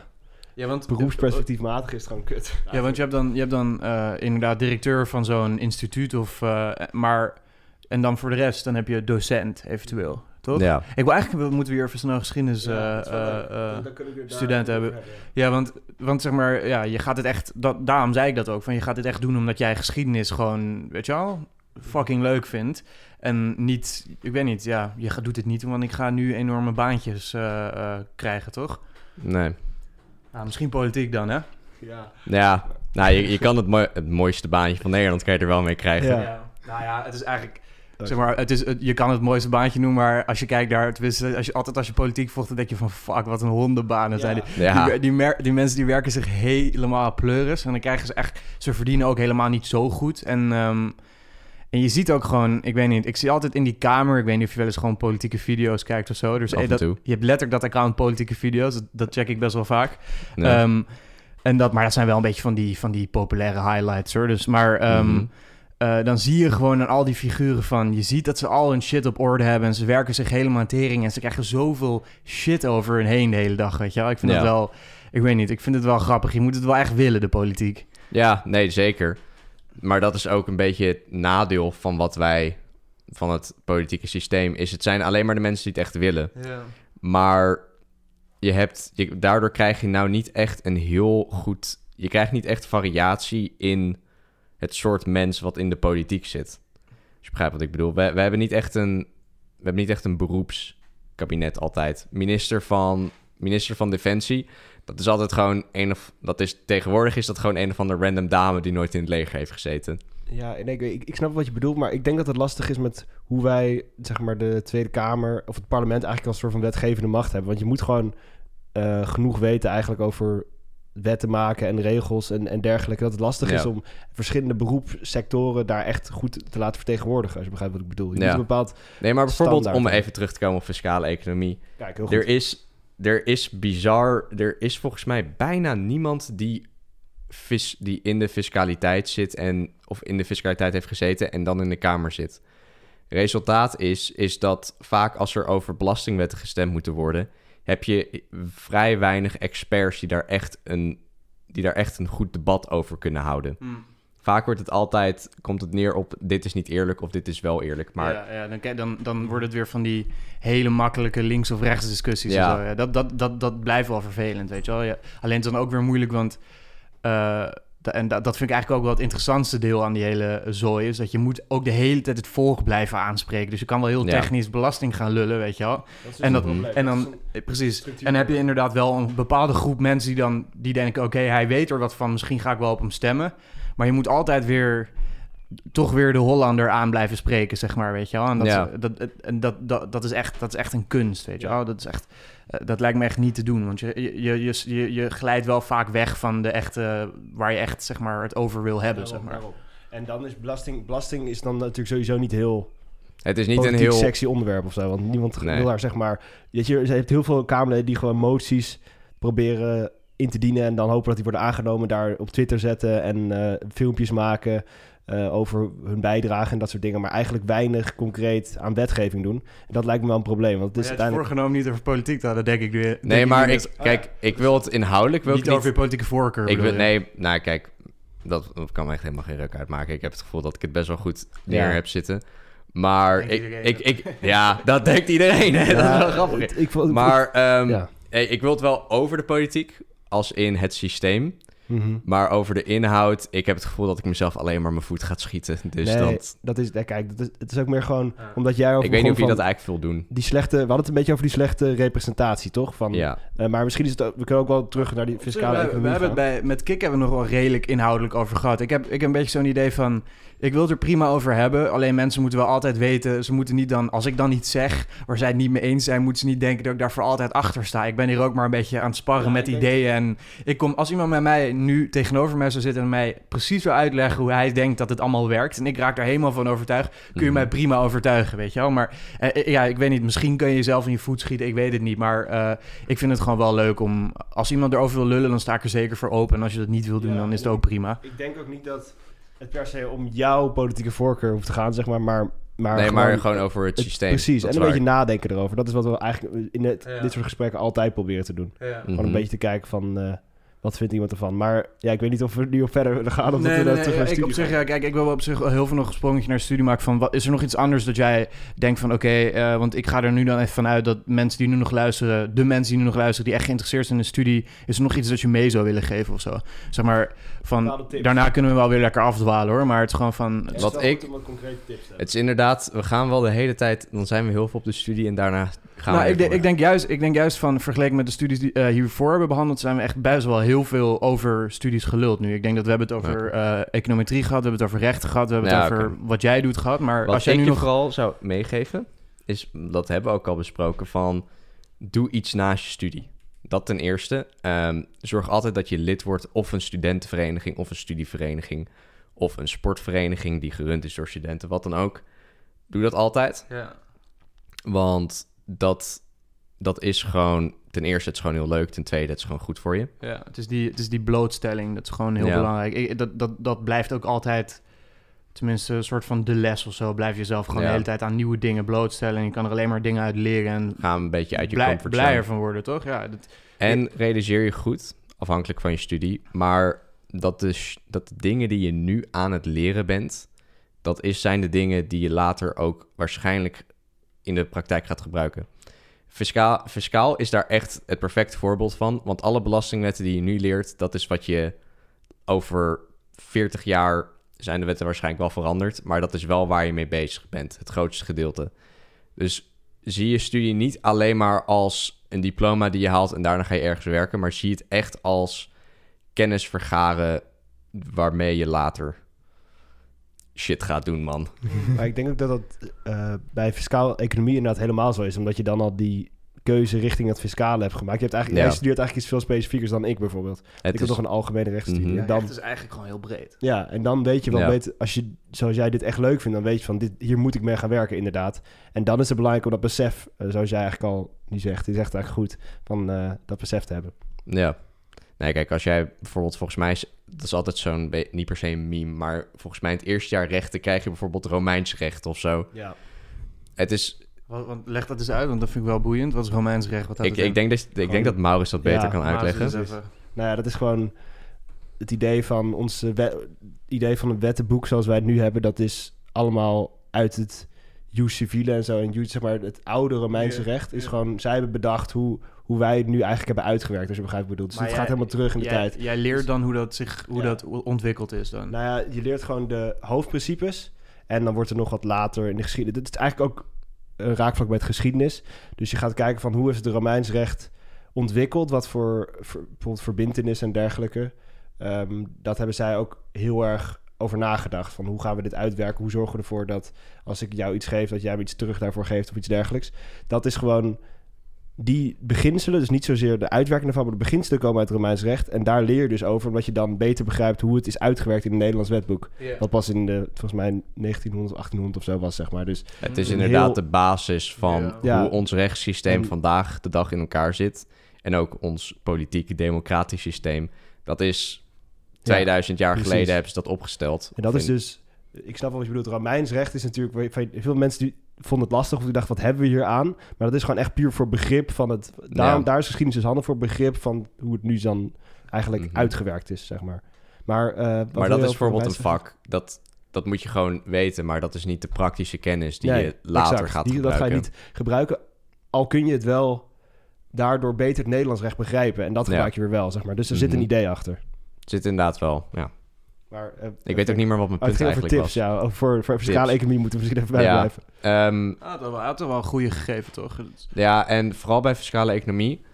Speaker 1: Ja, want
Speaker 3: beroepsperspectiefmatig is het gewoon kut.
Speaker 1: Ja, want je hebt dan, je hebt dan eh, inderdaad directeur van zo'n instituut of... eh, maar... En dan voor de rest, dan heb je docent eventueel, toch?
Speaker 2: Ja,
Speaker 1: Ik wil eigenlijk, we moeten weer even snel geschiedenis... eh, eh, eh, studenten hebben. Ja, want, want zeg maar, ja, je gaat het echt... Dat, daarom zei ik dat ook, van je gaat het echt doen omdat jij geschiedenis gewoon, weet je wel, fucking leuk vindt. En niet, ik weet niet, ja, je gaat, doet het niet, want ik ga nu enorme baantjes eh, eh, krijgen, toch?
Speaker 2: nee.
Speaker 1: Nou, misschien politiek dan, hè?
Speaker 3: Ja.
Speaker 2: Ja, nou, je, je kan het, het mooiste baantje van Nederland kan je er wel mee krijgen.
Speaker 3: Ja.
Speaker 1: Nou ja, het is eigenlijk... Zeg maar, het is, het- je kan het mooiste baantje noemen, maar als je kijkt daar, tenminste, als je altijd als je politiek volgt, dan denk je van fuck, wat een hondenbanen zijn die.
Speaker 2: Ja.
Speaker 1: Die, die, mensen die werken zich helemaal pleuris en dan krijgen ze echt, ze verdienen ook helemaal niet zo goed. En, ehm, en je ziet ook gewoon, ik weet niet, ik zie altijd in die kamer, ik weet niet of je wel eens gewoon politieke video's kijkt of zo. Dus eh, dat, je hebt letterlijk dat account politieke video's, dat, dat check ik best wel vaak.
Speaker 2: Nee.
Speaker 1: Ehm, en dat, maar dat zijn wel een beetje van die, van die populaire highlights hoor. Dus, maar ehm,
Speaker 2: Mhm.
Speaker 1: eh, dan zie je gewoon aan al die figuren van... Je ziet dat ze al hun shit op orde hebben... en ze werken zich helemaal aan tering... en ze krijgen zoveel shit over hun heen de hele dag, weet je wel. Ik vind
Speaker 2: Ja.
Speaker 1: dat wel... Ik weet niet, ik vind het wel grappig. Je moet het wel echt willen, de politiek.
Speaker 2: Ja, nee, zeker. Maar dat is ook een beetje het nadeel van wat wij van het politieke systeem is. Het zijn alleen maar de mensen die het echt willen. Maar je hebt, je, daardoor krijg je nou niet echt een heel goed. Je krijgt niet echt variatie in het soort mens wat in de politiek zit. Als je begrijpt wat ik bedoel. We, we hebben niet echt een. We hebben niet echt een beroepskabinet altijd. Minister van, minister van Defensie. Dat is altijd gewoon een of. Dat is, tegenwoordig is dat gewoon een of andere random dame die nooit in het leger heeft gezeten.
Speaker 3: Ja, en ik, ik, ik snap wat je bedoelt, maar ik denk dat het lastig is met hoe wij, zeg maar, de Tweede Kamer of het parlement eigenlijk als soort van wetgevende macht hebben. Want je moet gewoon eh, genoeg weten eigenlijk over wetten maken en regels en, en dergelijke. Dat het lastig
Speaker 2: Ja.
Speaker 3: is om verschillende beroepssectoren daar echt goed te laten vertegenwoordigen, als je begrijpt wat ik bedoel. Je
Speaker 2: Ja.
Speaker 3: moet een bepaald...
Speaker 2: Nee, maar bijvoorbeeld om even terug te komen op fiscale economie.
Speaker 3: Kijk, heel goed.
Speaker 2: Er is, er is bizar, er is volgens mij bijna niemand die, fis, die in de fiscaliteit zit en of in de fiscaliteit heeft gezeten en dan in de Kamer zit. Resultaat is, is dat vaak als er over belastingwetten gestemd moeten worden, heb je vrij weinig experts die daar echt een, die daar echt een goed debat over kunnen houden. Vaak wordt het altijd, komt het neer op dit is niet eerlijk of dit is wel eerlijk. Maar
Speaker 1: ja, ja dan, kijk- dan, dan wordt het weer van die hele makkelijke links- of rechts discussies.
Speaker 2: Ja.
Speaker 1: Zo. Ja, dat, dat, dat, dat blijft wel vervelend, weet je wel. Ja. Alleen het is dan ook weer moeilijk, want... eh, Da- En dat, dat vind ik eigenlijk ook wel het interessantste deel aan die hele zooi. Is dat je moet ook de hele tijd het volk blijven aanspreken. Dus je kan wel heel
Speaker 2: Ja.
Speaker 1: technisch belasting gaan lullen, weet je wel.
Speaker 3: is
Speaker 1: En, dat, en dan, eh, precies.
Speaker 3: structuur.
Speaker 1: En dan heb je inderdaad wel een bepaalde groep mensen die dan die denken: oké, hij weet er wat van, misschien ga ik wel op hem stemmen. Maar je moet altijd weer toch weer de Hollander aan blijven spreken, zeg maar, weet je wel. En dat,
Speaker 2: Ja.
Speaker 1: dat, en dat, dat, dat, is echt, dat is echt een kunst, weet je wel. Dat is echt, eh, dat lijkt me echt niet te doen, want je, je, je, je, je, je glijdt wel vaak weg van de echte, waar je echt, zeg maar, het over wil hebben, zeg maar.
Speaker 3: daarom. En dan is belasting... Belasting is dan natuurlijk sowieso niet heel...
Speaker 2: Het is niet een heel...
Speaker 3: sexy onderwerp of zo. Want niemand
Speaker 2: Nee.
Speaker 3: wil daar zeg maar... Je, je hebt heel veel Kamerleden die gewoon moties proberen in te dienen... en dan hopen dat die worden aangenomen, daar op Twitter zetten... en eh, filmpjes maken eh, over hun bijdrage en dat soort dingen... maar eigenlijk weinig concreet aan wetgeving doen. En dat lijkt me wel een probleem, want het is
Speaker 1: Het is
Speaker 3: uiteindelijk...
Speaker 1: voorgenomen niet over politiek te hadden, denk ik. denk
Speaker 2: Nee,
Speaker 1: ik
Speaker 2: maar ik, kijk, ik wil het inhoudelijk... Wil
Speaker 1: niet
Speaker 2: ik niet
Speaker 1: over je politieke voorkeur.
Speaker 2: Ik wil,
Speaker 1: je?
Speaker 2: nee, nou kijk, dat, dat kan me echt helemaal geen ruk uitmaken. Ik heb het gevoel dat ik het best wel goed neer
Speaker 3: Ja.
Speaker 2: heb zitten. Maar
Speaker 1: Denkt
Speaker 2: ik,
Speaker 1: iedereen,
Speaker 2: ik, ik, ja, dat denkt iedereen. Hè? dat is wel grappig.
Speaker 3: het- Ik, vond-
Speaker 2: Maar ehm,
Speaker 3: ja.
Speaker 2: hey, ik wil het wel over de politiek, als in het systeem.
Speaker 3: Mhm.
Speaker 2: Maar over de inhoud, ik heb het gevoel dat ik mezelf alleen maar mijn voet gaat schieten. Dus
Speaker 3: nee,
Speaker 2: dat,
Speaker 3: dat is, nee, kijk, dat is, het is ook meer gewoon
Speaker 1: Ja.
Speaker 3: omdat jij over
Speaker 2: ik weet niet of je dat eigenlijk veel doen.
Speaker 3: die slechte, we hadden het een beetje over die slechte representatie, toch? Van,
Speaker 2: Ja,
Speaker 3: eh, maar misschien is het, ook- we kunnen ook wel terug naar die fiscale
Speaker 1: we, we hebben het bij, met Kik hebben we nog wel redelijk inhoudelijk over gehad. Ik heb, ik heb een beetje zo'n idee van... Ik wil het er prima over hebben. Alleen mensen moeten wel altijd weten... Ze moeten niet dan... Als ik dan iets zeg waar zij het niet mee eens zijn... moeten ze niet denken dat ik daar voor altijd achter sta. Ik ben hier ook maar een beetje aan het sparren
Speaker 3: Ja,
Speaker 1: met ideeën. En ik kom... Als iemand met mij nu tegenover mij zou zitten... en mij precies wil uitleggen hoe hij denkt dat het allemaal werkt... en ik raak daar helemaal van overtuigd... kun je
Speaker 2: Mhm.
Speaker 1: mij prima overtuigen, weet je wel. Maar eh, eh, ja, ik weet niet. Misschien kun je jezelf in je voet schieten. Ik weet het niet. Maar eh, ik vind het gewoon wel leuk om... Als iemand erover wil lullen, dan sta ik er zeker voor open. En als je dat niet wil doen,
Speaker 3: Ja,
Speaker 1: dan is het ook prima.
Speaker 3: Ik denk ook niet dat het per se om jouw politieke voorkeur hoeft te gaan, zeg maar, maar, maar
Speaker 2: nee,
Speaker 3: gewoon,
Speaker 2: maar gewoon over het
Speaker 3: het-
Speaker 2: systeem.
Speaker 3: Precies,
Speaker 2: Dat
Speaker 3: en een
Speaker 2: waar.
Speaker 3: beetje nadenken erover. Dat is wat we eigenlijk in het-
Speaker 1: Ja.
Speaker 3: dit soort gesprekken altijd proberen te doen. Gewoon
Speaker 2: Mhm.
Speaker 3: een beetje te kijken van, eh, wat vindt iemand ervan? Maar ja, ik weet niet of we nu op verder willen gaan. Of dat
Speaker 1: Nee,
Speaker 3: we
Speaker 1: nee,
Speaker 3: dan
Speaker 1: nee,
Speaker 3: terug naar
Speaker 1: ik
Speaker 3: studie
Speaker 1: op zich, ja, kijk, ik wil wel op zich wel heel veel nog een sprongetje naar de studie maken van, wat, is er nog iets anders dat jij denkt van, oké, eh, want ik ga er nu dan even vanuit dat mensen die nu nog luisteren, de mensen die nu nog luisteren, die echt geïnteresseerd zijn in de studie, is er nog iets dat je mee zou willen geven of zo? Zeg maar, van, daarna kunnen we wel weer lekker afdwalen hoor, maar het is gewoon van,
Speaker 3: Ja,
Speaker 2: Wat ik-
Speaker 3: tips.
Speaker 2: Het is inderdaad, we gaan wel de hele tijd, dan zijn we heel veel op de studie en daarna gaan
Speaker 1: nou, ik, ik, denk juist, ik denk juist van vergeleken met de studies die eh, hiervoor hebben behandeld, zijn we echt best wel heel veel over studies geluld nu. Ik denk dat we hebben het over eh, econometrie gehad, we hebben het over rechten gehad, we hebben het over wat jij doet gehad. Maar
Speaker 2: Wat
Speaker 1: als jij
Speaker 2: ik
Speaker 1: nu
Speaker 2: je
Speaker 1: nog
Speaker 2: vooral zou meegeven, is, dat hebben we ook al besproken, van doe iets naast je studie. Dat ten eerste. Ehm, zorg altijd dat je lid wordt of een studentenvereniging of een studievereniging of een sportvereniging die gerund is door studenten, wat dan ook. Doe dat altijd,
Speaker 1: Ja.
Speaker 2: want dat, dat is gewoon, ten eerste het is gewoon heel leuk, ten tweede het is gewoon goed voor je.
Speaker 1: Ja, het is die, het is die blootstelling. Dat is gewoon heel
Speaker 2: Ja.
Speaker 1: belangrijk. Ik, dat, dat, dat blijft ook altijd, tenminste, een soort van de les of zo. Blijf jezelf gewoon
Speaker 2: Ja.
Speaker 1: de hele tijd aan nieuwe dingen blootstellen. En je kan er alleen maar dingen uit leren en
Speaker 2: Ga een beetje uit je
Speaker 1: blij,
Speaker 2: comfortzone.
Speaker 1: blijer van worden, toch? Ja, dat,
Speaker 2: En realiseer je goed, afhankelijk van je studie, maar dat de, dat de dingen die je nu aan het leren bent, dat is, zijn de dingen die je later ook waarschijnlijk in de praktijk gaat gebruiken. Fiscaal, fiscaal is daar echt het perfecte voorbeeld van, want alle belastingwetten die je nu leert, dat is wat je over 40 jaar zijn de wetten waarschijnlijk wel veranderd, maar dat is wel waar je mee bezig bent, het grootste gedeelte. Dus zie je studie niet alleen maar als een diploma die je haalt en daarna ga je ergens werken, maar zie het echt als kennis vergaren waarmee je later shit gaat doen, man.
Speaker 3: Maar ik denk ook dat dat eh, bij fiscaal economie inderdaad helemaal zo is. Omdat je dan al die keuze richting het fiscale hebt gemaakt. Je hebt eigenlijk,
Speaker 2: Ja.
Speaker 3: Jij studeert eigenlijk iets veel specifiekers dan ik bijvoorbeeld.
Speaker 2: Het
Speaker 3: ik heb
Speaker 2: is,
Speaker 3: nog een algemene rechtsstudie. En dan,
Speaker 1: is eigenlijk gewoon heel breed.
Speaker 3: ja, en dan weet je wel
Speaker 2: Ja.
Speaker 3: beter, als je, zoals jij dit echt leuk vindt, dan weet je van, dit, hier moet ik mee gaan werken inderdaad. En dan is het belangrijk om dat besef, eh, zoals jij eigenlijk al nu zegt, die zegt eigenlijk goed, van eh, dat besef te hebben.
Speaker 2: ja. Nee, kijk, als jij bijvoorbeeld, volgens mij is dat is altijd zo'n, niet per se een meme, maar volgens mij in het eerste jaar rechten krijg je bijvoorbeeld Romeins recht of zo.
Speaker 3: Ja.
Speaker 2: Het is,
Speaker 1: Wat, want leg dat eens uit, want dat vind ik wel boeiend. Wat is Romeins recht? Wat
Speaker 2: ik, ik denk, dat, ik denk dat Maurits dat beter
Speaker 3: Ja,
Speaker 2: kan uitleggen.
Speaker 1: even-
Speaker 3: Nou ja, dat is gewoon het idee van ons we- idee van een wettenboek zoals wij het nu hebben. Dat is allemaal uit het jus civile en zo. En jus, zeg maar, het oude Romeinse recht is gewoon... Zij hebben bedacht hoe, hoe wij het nu eigenlijk hebben uitgewerkt. Als je begrijpt wat ik bedoel. Dus
Speaker 1: Maar
Speaker 3: het
Speaker 1: jij-
Speaker 3: gaat helemaal terug in de
Speaker 1: jij,
Speaker 3: tijd.
Speaker 1: Jij leert dan hoe dat, zich, hoe
Speaker 3: Ja.
Speaker 1: dat ontwikkeld is dan.
Speaker 3: Nou ja, je leert gewoon de hoofdprincipes. En dan wordt er nog wat later in de geschiedenis... Dit is eigenlijk ook een raakvlak met geschiedenis. Dus je gaat kijken van hoe is het Romeins recht ontwikkeld? Wat voor, voor bijvoorbeeld verbindenis en dergelijke. Ehm, dat hebben zij ook heel erg over nagedacht. Van hoe gaan we dit uitwerken? Hoe zorgen we ervoor dat als ik jou iets geef... dat jij me iets terug daarvoor geeft of iets dergelijks? Dat is gewoon die beginselen, dus niet zozeer de uitwerking ervan, maar de beginselen komen uit het Romeins recht. En daar leer je dus over, omdat je dan beter begrijpt hoe het is uitgewerkt in het Nederlands wetboek. Wat pas in de, volgens mij 1900 of 1800 of zo was, zeg maar. Dus
Speaker 2: Het is inderdaad
Speaker 3: heel-
Speaker 2: de basis van
Speaker 1: Ja.
Speaker 3: Ja.
Speaker 2: hoe ons rechtssysteem
Speaker 3: En-
Speaker 2: vandaag de dag in elkaar zit. En ook ons politieke democratisch systeem. Dat is 2000 jaar
Speaker 3: precies.
Speaker 2: geleden hebben ze dat opgesteld.
Speaker 3: En dat is dus, ik snap wel wat je bedoelt, Romeins recht is natuurlijk, veel mensen die vonden het lastig of die dachten, wat hebben we hier aan? Maar dat is gewoon echt puur voor begrip van het,
Speaker 2: Ja.
Speaker 3: daar is geschiedenis dus handig voor begrip van hoe het nu dan eigenlijk
Speaker 2: Mhm.
Speaker 3: uitgewerkt is, zeg maar. Maar, eh,
Speaker 2: Maar dat is bijvoorbeeld een vak. Dat, dat moet je gewoon weten, maar dat is niet de praktische kennis die
Speaker 3: Nee,
Speaker 2: je later
Speaker 3: exact.
Speaker 2: gaat
Speaker 3: Die, Dat ga je
Speaker 2: gebruiken.
Speaker 3: niet gebruiken, al kun je het wel daardoor beter het Nederlands recht begrijpen. En dat gebruik je weer wel, zeg maar. Dus er zit een
Speaker 2: Mhm.
Speaker 3: idee achter.
Speaker 2: Het zit inderdaad wel, ja.
Speaker 3: Maar, eh,
Speaker 2: Ik weet ook niet meer wat mijn
Speaker 3: het
Speaker 2: punt
Speaker 3: over
Speaker 2: eigenlijk
Speaker 3: tips,
Speaker 2: was.
Speaker 3: ja. Over voor, voor fiscale
Speaker 2: Tips.
Speaker 3: economie moeten we misschien even bij
Speaker 2: Ja.
Speaker 3: blijven.
Speaker 2: Ehm,
Speaker 1: Ah, dat wel- had toch wel een goede gegeven, toch?
Speaker 2: Ja, en vooral bij fiscale economie,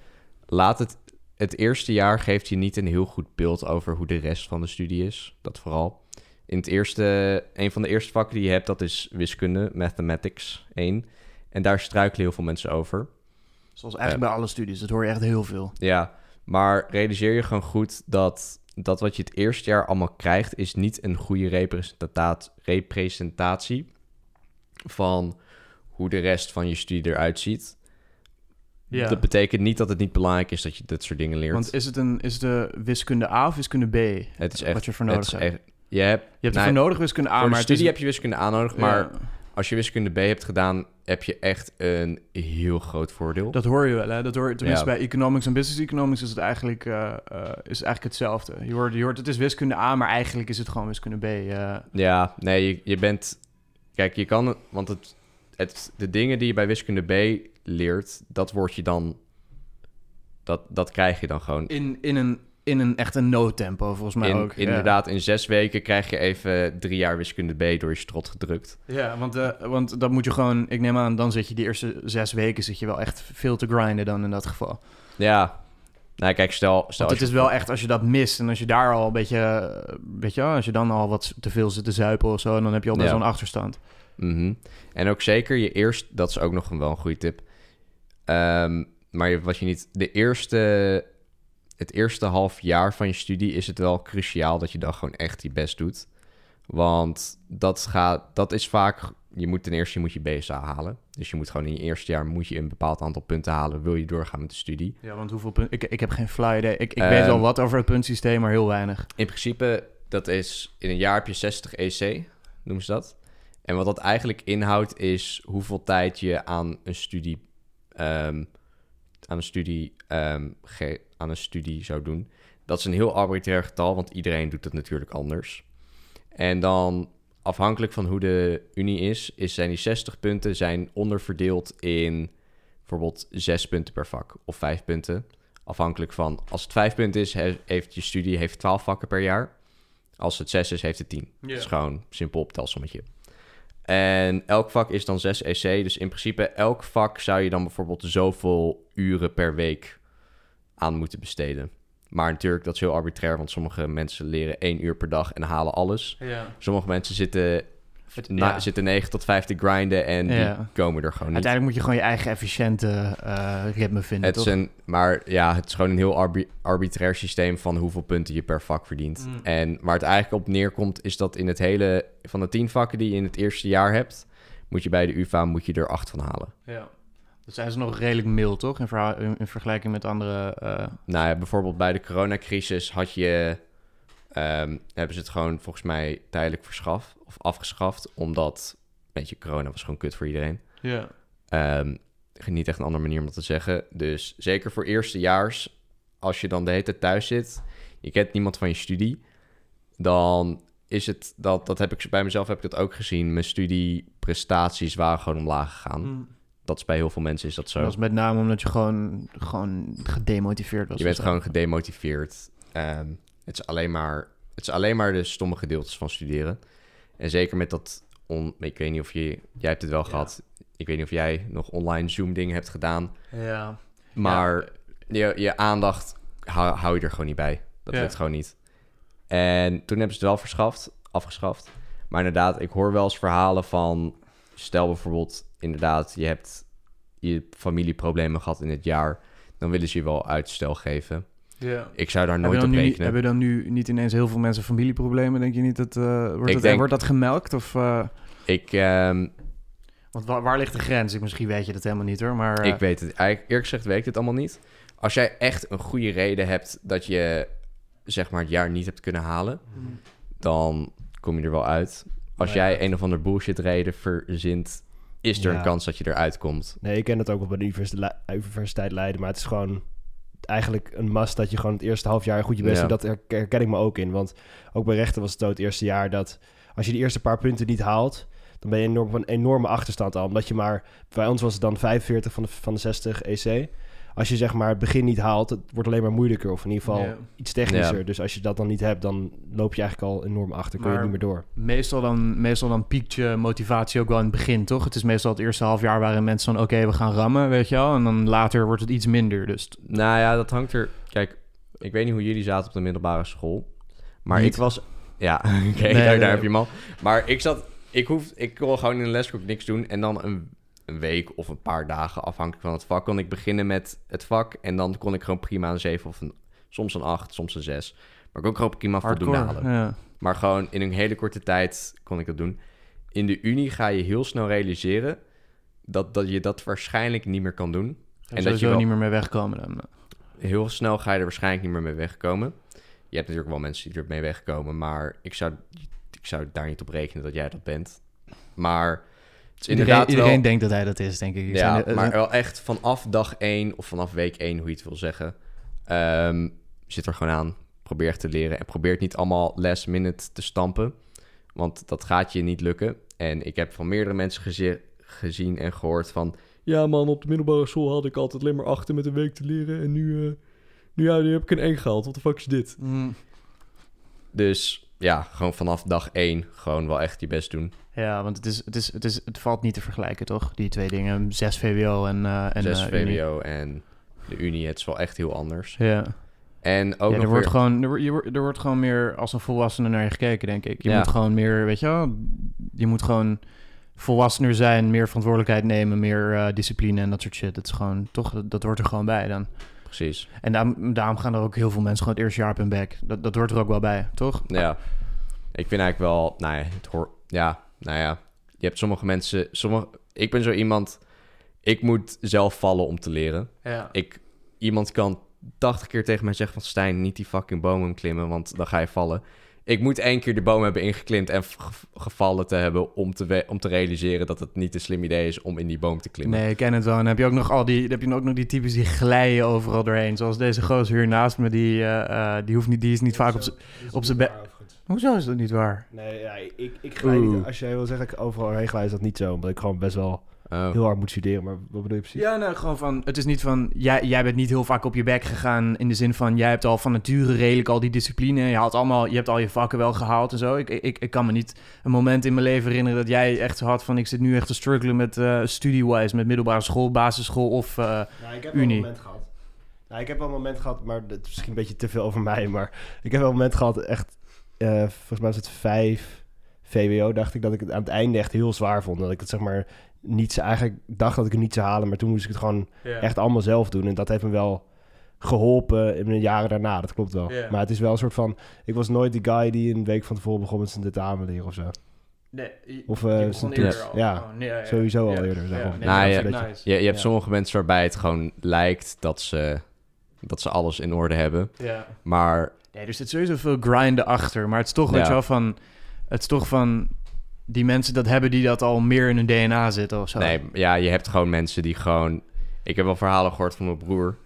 Speaker 2: laat het het eerste jaar geeft je niet een heel goed beeld over hoe de rest van de studie is. Dat vooral. In het eerste, een van de eerste vakken die je hebt, dat is wiskunde, mathematics 1. En daar struikelen heel veel mensen over.
Speaker 1: Zoals eigenlijk bij alle studies, dat hoor je echt heel veel.
Speaker 2: Ja, maar realiseer je gewoon goed dat dat wat je het eerste jaar allemaal krijgt, is niet een goede representatie van hoe de rest van je studie eruit ziet.
Speaker 1: Ja.
Speaker 2: Dat betekent niet dat het niet belangrijk is dat je dit soort dingen leert.
Speaker 1: Want is het een is de wiskunde A of wiskunde B?
Speaker 2: het is echt,
Speaker 1: wat je voor nodig hebt?
Speaker 2: echt- je hebt,
Speaker 1: Je hebt
Speaker 2: nou,
Speaker 1: ervoor nodig wiskunde A,
Speaker 2: voor
Speaker 1: maar is
Speaker 2: studie heb je wiskunde A nodig, maar
Speaker 1: Ja,
Speaker 2: als je wiskunde B hebt gedaan, heb je echt een heel groot voordeel.
Speaker 1: dat hoor je wel, hè? Dat hoor je, tenminste
Speaker 2: Ja.
Speaker 1: bij economics en business economics is het eigenlijk, eh, eh, is eigenlijk hetzelfde. Je hoort, je hoort, het is wiskunde A, maar eigenlijk is het gewoon wiskunde B. eh.
Speaker 2: Ja, nee, je, je bent... Kijk, je kan... Want het, het, de dingen die je bij wiskunde B leert, dat word je dan... Dat, dat krijg je dan gewoon.
Speaker 1: in, in, een, in een echt een noodtempo, volgens mij
Speaker 2: In,
Speaker 1: ook. ja.
Speaker 2: inderdaad, in zes weken krijg je even drie jaar wiskunde B door je strot gedrukt.
Speaker 1: Ja, want, eh, want dat moet je gewoon... Ik neem aan, dan zit je die eerste zes weken... zit je wel echt veel te grinden dan in dat geval.
Speaker 2: Ja, nou kijk, stel... stel
Speaker 1: Want het is wel echt, als je dat mist... en als je daar al een beetje... Weet je als je dan al wat te veel zit te zuipen of zo... dan heb je al best
Speaker 2: Ja.
Speaker 1: een achterstand.
Speaker 2: Mhm. En ook zeker je eerst, dat is ook nog een, wel een goede tip. Ehm, maar wat je niet, de eerste, het eerste half jaar van je studie is het wel cruciaal dat je dan gewoon echt je best doet. Want dat gaat, dat is vaak, je moet ten eerste je moet je BSA halen. Dus je moet gewoon in je eerste jaar moet je een bepaald aantal punten halen, wil je doorgaan met de studie.
Speaker 1: Ja, want hoeveel punten... Ik, ik heb geen fly idee. Ik, ik
Speaker 2: Ehm,
Speaker 1: weet wel wat over het puntsysteem, maar heel weinig.
Speaker 2: In principe, dat is in een jaar heb je 60 EC, noemen ze dat. En wat dat eigenlijk inhoudt is hoeveel tijd je aan een studie, ehm, aan een studie, ehm, ge- aan een studie zou doen. Dat is een heel arbitrair getal, want iedereen doet het natuurlijk anders. En dan afhankelijk van hoe de unie is, is zijn die 60 punten zijn onderverdeeld in bijvoorbeeld 6 punten per vak of 5 punten. Afhankelijk van, als het 5 punten is, he- heeft je studie heeft 12 vakken per jaar. Als het 6 is, heeft het 10.
Speaker 1: Ja.
Speaker 2: Dat is gewoon simpel optelsommetje. En elk vak is dan 6 EC. Dus in principe elk vak zou je dan bijvoorbeeld zoveel uren per week aan moeten besteden. Maar natuurlijk, dat is heel arbitrair, want sommige mensen leren één uur per dag en halen alles.
Speaker 1: Ja.
Speaker 2: Sommige mensen zitten,
Speaker 1: ja.
Speaker 2: zitten 9 tot 5 te grinden en
Speaker 1: Ja.
Speaker 2: die komen er gewoon niet.
Speaker 1: Uiteindelijk moet je gewoon je eigen efficiënte eh, ritme vinden,
Speaker 2: Het is
Speaker 1: toch?
Speaker 2: een, maar ja, het is gewoon een heel arbi- arbitrair systeem van hoeveel punten je per vak verdient.
Speaker 1: Mm.
Speaker 2: En waar het eigenlijk op neerkomt, is dat in het hele van de 10 vakken die je in het eerste jaar hebt, moet je bij de UvA moet je er 8 van halen.
Speaker 1: Ja. Dat zijn ze nog redelijk mild, toch? In, verha- in, in vergelijking met andere... eh,
Speaker 2: Nou ja, bijvoorbeeld bij de coronacrisis had je, ehm, hebben ze het gewoon volgens mij tijdelijk verschaft of afgeschaft, omdat, weet je, corona was gewoon kut voor iedereen.
Speaker 1: Ja.
Speaker 2: Ehm, niet echt een andere manier om dat te zeggen. Dus zeker voor eerstejaars, als je dan de hele tijd thuis zit, je kent niemand van je studie, dan is het dat, dat heb ik bij mezelf heb ik dat ook gezien. Mijn studieprestaties waren gewoon omlaag gegaan.
Speaker 1: Mm.
Speaker 2: Dat is bij heel veel mensen is dat zo.
Speaker 1: Dat is met name omdat je gewoon, gewoon gedemotiveerd was.
Speaker 2: Je bent gewoon gedemotiveerd. Ehm, het, is alleen maar, het is alleen maar de stomme gedeeltes van studeren. En zeker met dat... On, ik weet niet of je... Jij hebt het wel
Speaker 1: Ja.
Speaker 2: gehad. Ik weet niet of jij nog online Zoom-dingen hebt gedaan.
Speaker 1: Ja.
Speaker 2: Maar je, je aandacht hou, hou je er gewoon niet bij. Dat lukt gewoon niet. En toen hebben ze het wel verschaft, afgeschaft. Maar inderdaad, ik hoor wel eens verhalen van... Stel bijvoorbeeld, inderdaad, je hebt je familieproblemen gehad in het jaar... dan willen ze je wel uitstel geven.
Speaker 1: Ja.
Speaker 2: Ik zou daar
Speaker 1: Hebben
Speaker 2: nooit
Speaker 1: dan,
Speaker 2: op
Speaker 1: nu, niet-
Speaker 2: rekenen.
Speaker 1: hebben dan nu niet ineens heel veel mensen familieproblemen? Denk je niet dat... eh, wordt, dat
Speaker 2: denk-
Speaker 1: wordt dat gemelkt? Of, eh,
Speaker 2: Ik, ehm,
Speaker 1: want waar, waar ligt de grens? Ik, misschien weet je dat helemaal niet hoor, maar... eh,
Speaker 2: ik weet het. Eigenlijk, eerlijk gezegd weet ik het allemaal niet. Als jij echt een goede reden hebt dat je zeg maar het jaar niet hebt kunnen halen...
Speaker 1: mm.
Speaker 2: dan kom je er wel uit. Als
Speaker 3: Nou ja.
Speaker 2: jij een of ander bullshit reden verzint, is er
Speaker 3: Ja.
Speaker 2: een kans dat je eruit komt.
Speaker 3: Nee, ik ken het ook wel bij de universiteit Leiden, maar het is gewoon eigenlijk een must dat je gewoon het eerste half jaar goed je best
Speaker 2: Ja.
Speaker 3: doet. Dat her- herken ik me ook in, want ook bij rechten was het zo het eerste jaar dat als je de eerste paar punten niet haalt, dan ben je enorm, een enorme achterstand al. Omdat je maar, bij ons was het dan 45 van de, van de 60 EC. Als je zeg maar het begin niet haalt, het wordt alleen maar moeilijker of in ieder geval
Speaker 1: Ja.
Speaker 3: iets technischer.
Speaker 2: Ja.
Speaker 3: Dus als je dat dan niet hebt, dan loop je eigenlijk al enorm achter, kun je niet meer door.
Speaker 1: Meestal dan, meestal dan piekt je motivatie ook wel in het begin, toch? Het is meestal het eerste half jaar waarin mensen van... oké, we gaan rammen, weet je wel? En dan later wordt het iets minder, dus...
Speaker 2: Nou ja, dat hangt er... Kijk, ik weet niet hoe jullie zaten op de middelbare school. Maar
Speaker 1: Niet.
Speaker 2: ik was... Ja, oké,
Speaker 1: Nee,
Speaker 2: daar,
Speaker 1: nee.
Speaker 2: daar heb je hem al. Maar ik zat... Ik, hoef, ik kon gewoon in de les ook niks doen. En dan een, een week of een paar dagen, afhankelijk van het vak... kon ik beginnen met het vak. En dan kon ik gewoon prima een 7 of een... Soms een 8, soms een 6. Maar ik kon gewoon prima voldoende halen.
Speaker 1: ja.
Speaker 2: Maar gewoon in een hele korte tijd kon ik dat doen. In de Unie ga je heel snel realiseren... dat, dat je dat waarschijnlijk niet meer kan doen.
Speaker 1: En
Speaker 2: dat je wel-
Speaker 1: niet meer mee wegkomen dan.
Speaker 2: heel snel ga je er waarschijnlijk niet meer mee wegkomen. Je hebt natuurlijk wel mensen die er mee wegkomen, maar ik zou, ik zou daar niet op rekenen dat jij dat bent. Maar is
Speaker 1: Iedereen,
Speaker 2: inderdaad
Speaker 1: iedereen
Speaker 2: wel...
Speaker 1: denkt dat hij dat is, denk ik. Ik
Speaker 2: Ja, maar wel echt vanaf dag 1 of vanaf week 1, hoe je het wil zeggen, ehm, zit er gewoon aan. Probeer te leren en probeer het niet allemaal last minute te stampen, want dat gaat je niet lukken. En ik heb van meerdere mensen geze- gezien en gehoord van... Ja man, op de middelbare school had ik altijd alleen maar achter met een week te leren en nu... eh, nu, ja, nu heb ik een 1 gehaald. Wat de fuck is dit?
Speaker 1: Mm,
Speaker 2: Dus ja, gewoon vanaf dag 1 gewoon wel echt je best doen.
Speaker 1: ja, want het, is, het, is, het, is, het valt niet te vergelijken, toch? Die twee dingen, 6 VWO en, eh en
Speaker 2: 6
Speaker 1: eh.
Speaker 2: VWO en de Unie, het is wel echt heel anders.
Speaker 1: Ja,
Speaker 2: En ook
Speaker 1: ja er, wordt
Speaker 2: weer-
Speaker 1: gewoon, er, wordt- je wordt- er wordt gewoon meer als een volwassene naar je gekeken, denk ik. Je
Speaker 2: Ja.
Speaker 1: moet gewoon meer, weet je wel, je moet gewoon volwassener zijn, meer verantwoordelijkheid nemen, meer eh, discipline en dat soort shit. Dat is gewoon, toch, dat, dat hoort er gewoon bij dan.
Speaker 2: Precies.
Speaker 1: En daarom, daarom gaan er ook heel veel mensen gewoon het eerste jaar op hun bek. Dat, dat hoort er ook wel bij, toch?
Speaker 2: Ja. Ik vind eigenlijk wel, nou ja, het hoort, ja, nou ja. Je hebt sommige mensen, sommige, ik ben zo iemand, ik moet zelf vallen om te leren.
Speaker 1: Ja.
Speaker 2: Ik, iemand kan 80 keer tegen mij zeggen van Stijn, niet die fucking bomen klimmen, want dan ga je vallen. Ik moet één keer de boom hebben ingeklimd en ge- gevallen te hebben om te, om te realiseren dat het niet een slim idee is om in die boom te klimmen.
Speaker 1: Nee, ik ken het wel. En dan heb je ook nog al die, heb je ook nog die types die glijden overal doorheen. Zoals deze gozer hier naast me, die, eh, eh, die, hoeft niet, die is niet vaak op zijn... op z'n be- Hoezo is dat niet waar?
Speaker 3: Nee, ja, ik, ik glij
Speaker 2: Oeh.
Speaker 3: niet. Als jij wil zeggen ik overal heen glij, is dat niet zo. Omdat ik gewoon best wel
Speaker 2: Oh.
Speaker 3: heel hard moet studeren. Maar wat bedoel je precies?
Speaker 1: Ja, nou, gewoon van... Het is niet van... Jij, jij bent niet heel vaak op je bek gegaan in de zin van... Jij hebt al van nature redelijk al die discipline. Je, had allemaal, je hebt al je vakken wel gehaald en zo. Ik, ik, ik kan me niet een moment in mijn leven herinneren dat jij echt zo had van... Ik zit nu echt te struggelen met eh studie-wise, met middelbare school, basisschool of... eh,
Speaker 3: Nou, ik heb wel een moment gehad. Nou, ik heb wel een moment gehad, maar dat is misschien een beetje te veel over mij. Maar ik heb wel een moment gehad, echt, eh, volgens mij was het vijf VWO, dacht ik dat ik het aan het einde echt heel zwaar vond. Dat ik het zeg maar niet, zo- eigenlijk dacht dat ik het niet zou halen, maar toen moest ik het gewoon echt allemaal zelf doen. En dat heeft me wel geholpen in de jaren daarna, dat klopt wel. Maar het is wel een soort van, ik was nooit die guy die een week van tevoren begon met zijn tentamen leren of zo.
Speaker 1: Nee,
Speaker 3: Of, eh,
Speaker 1: je
Speaker 3: zijn
Speaker 1: begon
Speaker 3: toets.
Speaker 1: eerder al.
Speaker 3: Ja,
Speaker 1: Oh, nee, ja, ja.
Speaker 3: sowieso al eerder, zeg
Speaker 2: Nou,
Speaker 3: je-
Speaker 1: nice.
Speaker 2: Je, je hebt
Speaker 3: Ja.
Speaker 2: sommige mensen waarbij het gewoon lijkt dat ze, dat ze alles in orde hebben.
Speaker 1: Ja.
Speaker 2: Maar
Speaker 1: Nee, er zit sowieso veel grinden achter. Maar het is toch, weet
Speaker 2: Ja.
Speaker 1: je wel, van... Het is toch van... Die mensen dat hebben die dat al meer in hun DNA zitten of zo.
Speaker 2: nee, ja, je hebt gewoon mensen die gewoon... Ik heb wel verhalen gehoord van mijn broer...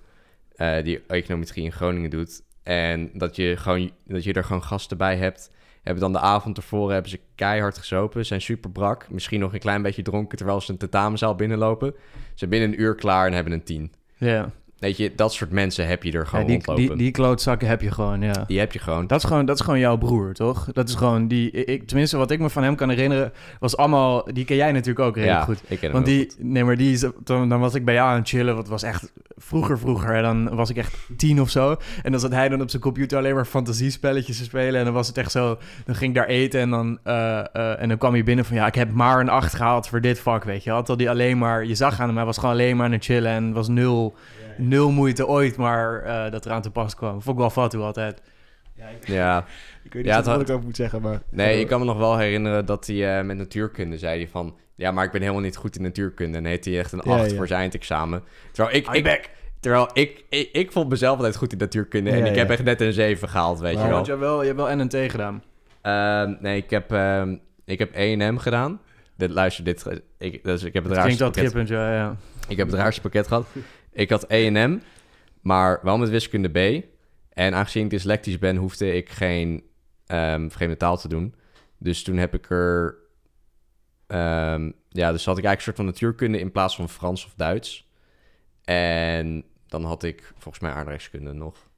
Speaker 2: eh, die econometrie in Groningen doet. En dat je, gewoon, dat je er gewoon gasten bij hebt... Hebben dan de avond ervoor hebben ze keihard gezopen. Zijn super brak. Misschien nog een klein beetje dronken terwijl ze een tentamenzaal binnenlopen. Ze zijn binnen een uur klaar en hebben een tien.
Speaker 1: Ja.
Speaker 2: Weet je, dat soort mensen heb je er
Speaker 1: Ja,
Speaker 2: gewoon
Speaker 1: die,
Speaker 2: rondlopen.
Speaker 1: die, die klootzakken heb je gewoon, ja.
Speaker 2: Die heb je gewoon.
Speaker 1: Dat is, gewoon, dat is gewoon jouw broer, toch? Dat is gewoon die... Ik, tenminste, wat ik me van hem kan herinneren... was allemaal... Die ken jij natuurlijk ook redelijk
Speaker 2: ja,
Speaker 1: goed.
Speaker 2: ik ken hem
Speaker 1: Want die...
Speaker 2: goed.
Speaker 1: Nee, maar die is... Dan, dan was ik bij jou aan het chillen. Wat was echt... Vroeger, vroeger. Dan was ik echt tien of zo. En dan zat hij dan op zijn computer alleen maar fantasiespelletjes te spelen. En dan was het echt zo... Dan ging ik daar eten en dan... eh, eh, en dan kwam hij binnen van... Ja, ik heb maar een acht gehaald voor dit vak, weet je. Had al die alleen maar... Je zag aan hem, hij was gewoon alleen maar aan het chillen. En was nul... Nul moeite ooit, maar eh, dat eraan te pas kwam. Vond ik wel fatu altijd.
Speaker 2: Ja,
Speaker 3: Ik weet
Speaker 2: Ja,
Speaker 3: niet
Speaker 2: het
Speaker 3: wat
Speaker 2: had-
Speaker 3: ik over moet zeggen, maar...
Speaker 2: nee, ik kan me nog wel herinneren dat hij eh, met natuurkunde zei hij van... Ja, maar ik ben helemaal niet goed in natuurkunde. En heeft hij echt een
Speaker 3: Ja,
Speaker 2: 8
Speaker 3: ja.
Speaker 2: voor zijn eindexamen. Terwijl ik...
Speaker 1: High
Speaker 2: ik
Speaker 1: back.
Speaker 2: terwijl ik, ik, ik vond mezelf altijd goed in natuurkunde. en
Speaker 3: Ja,
Speaker 2: ik
Speaker 3: ja.
Speaker 2: heb echt net een 7 gehaald, weet
Speaker 3: Maar-
Speaker 2: je wel.
Speaker 1: Want je hebt wel, je hebt wel NNT gedaan.
Speaker 2: Ehm, nee, ik heb, ehm, ik heb E&M gedaan. Dit, luister, dit, ik, dus ik heb het raarste pakket,
Speaker 1: trippend, ja, ja.
Speaker 2: ik heb het raarste pakket gehad. Ik had E&M, maar wel met wiskunde B. En aangezien ik dyslectisch ben, hoefde ik geen ehm vreemde taal te doen. Dus toen heb ik er... ehm, ja, dus had ik eigenlijk een soort van natuurkunde in plaats van Frans of Duits. En dan had ik volgens mij aardrijkskunde nog.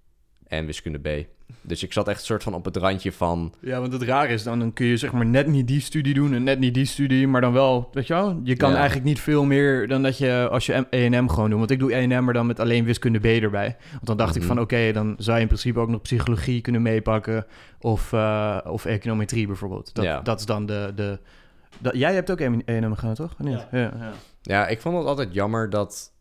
Speaker 2: En wiskunde B. Dus ik zat echt een soort van op het randje van...
Speaker 1: Ja, want het raar is dan, dan kun je zeg maar net niet die studie doen en net niet die studie, maar dan wel, weet je wel, je kan
Speaker 2: Ja.
Speaker 1: eigenlijk niet veel meer dan dat je als je E&M gewoon doet. Want ik doe E&M, maar dan met alleen wiskunde B erbij. Want dan dacht ik
Speaker 2: Mhm.
Speaker 1: van, oké, dan zou je in principe ook nog psychologie kunnen meepakken of, eh, of econometrie bijvoorbeeld. Dat,
Speaker 2: Ja.
Speaker 1: dat is dan de... de dat, jij hebt ook E&M gedaan, toch? Of niet? Ja. Ja,
Speaker 2: Ja, ik vond het altijd jammer dat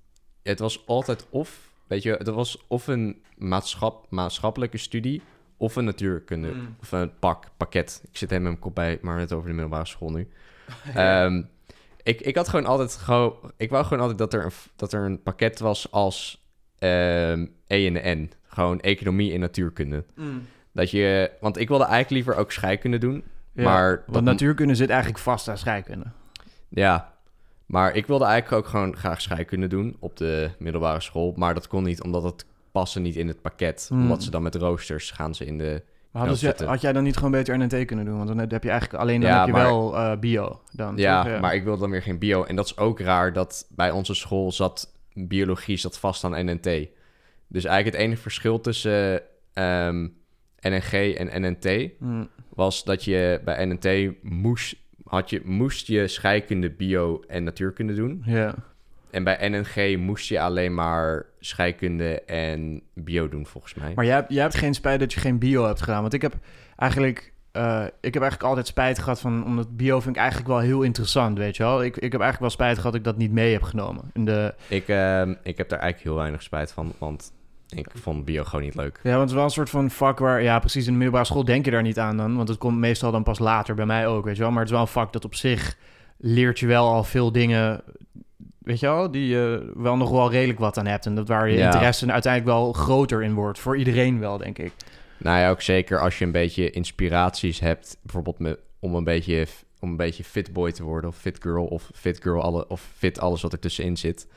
Speaker 2: het was altijd of, weet je, het was of een maatschap, maatschappelijke studie of een natuurkunde
Speaker 1: Mm.
Speaker 2: of een pak, pakket. Ik zit helemaal met mijn kop bij, maar net over de middelbare school nu. Ehm, ik, ik had gewoon altijd gewoon, ik wou gewoon altijd dat er een, dat er een pakket was als ehm E en N, gewoon economie en natuurkunde.
Speaker 1: Mm.
Speaker 2: Dat je, want ik wilde eigenlijk liever ook scheikunde doen,
Speaker 1: Ja,
Speaker 2: maar dat
Speaker 1: Want natuurkunde zit eigenlijk vast aan scheikunde.
Speaker 2: Ja, maar ik wilde eigenlijk ook gewoon graag scheikunde doen op de middelbare school. Maar dat kon niet, omdat het paste niet in het pakket.
Speaker 1: Hmm.
Speaker 2: Omdat ze dan met roosters gaan ze in de...
Speaker 1: Maar hadden had jij dan niet gewoon beter NNT kunnen doen? Want dan heb je eigenlijk alleen dan
Speaker 2: Ja,
Speaker 1: heb je
Speaker 2: maar-
Speaker 1: wel eh, bio. Dan,
Speaker 2: Ja,
Speaker 1: toch?
Speaker 2: maar ik wilde dan weer geen bio. En dat is ook raar dat bij onze school zat biologie zat vast aan NNT. Dus eigenlijk het enige verschil tussen ehm, NNG en NNT
Speaker 1: Mm.
Speaker 2: was dat je bij NNT moest, had je, moest je scheikunde, bio en natuurkunde doen.
Speaker 1: Ja.
Speaker 2: En bij NNG moest je alleen maar scheikunde en bio doen, volgens mij.
Speaker 1: Maar jij, hebt- jij hebt geen spijt dat je geen bio hebt gedaan. Want ik heb eigenlijk, eh, ik heb eigenlijk altijd spijt gehad van... Omdat bio vind ik eigenlijk wel heel interessant, weet je wel. Ik, ik heb eigenlijk wel spijt gehad dat ik dat niet mee heb genomen. In de,
Speaker 2: Ik, ehm, ik heb daar eigenlijk heel weinig spijt van, want ik vond bio gewoon niet leuk.
Speaker 1: ja, want het is wel een soort van vak waar... Ja, precies, in de middelbare school denk je daar niet aan dan. Want het komt meestal dan pas later, bij mij ook, weet je wel. Maar het is wel een vak dat op zich leert je wel al veel dingen... Weet je wel, die je wel nog wel redelijk wat aan hebt. En dat waar je
Speaker 2: Ja.
Speaker 1: interesse uiteindelijk wel groter in wordt. Voor iedereen wel, denk ik.
Speaker 2: Nou ja, ook zeker als je een beetje inspiraties hebt, bijvoorbeeld om een beetje om een beetje fit boy te worden, of fit girl, of fit girl, alle, of fit alles wat er tussenin zit.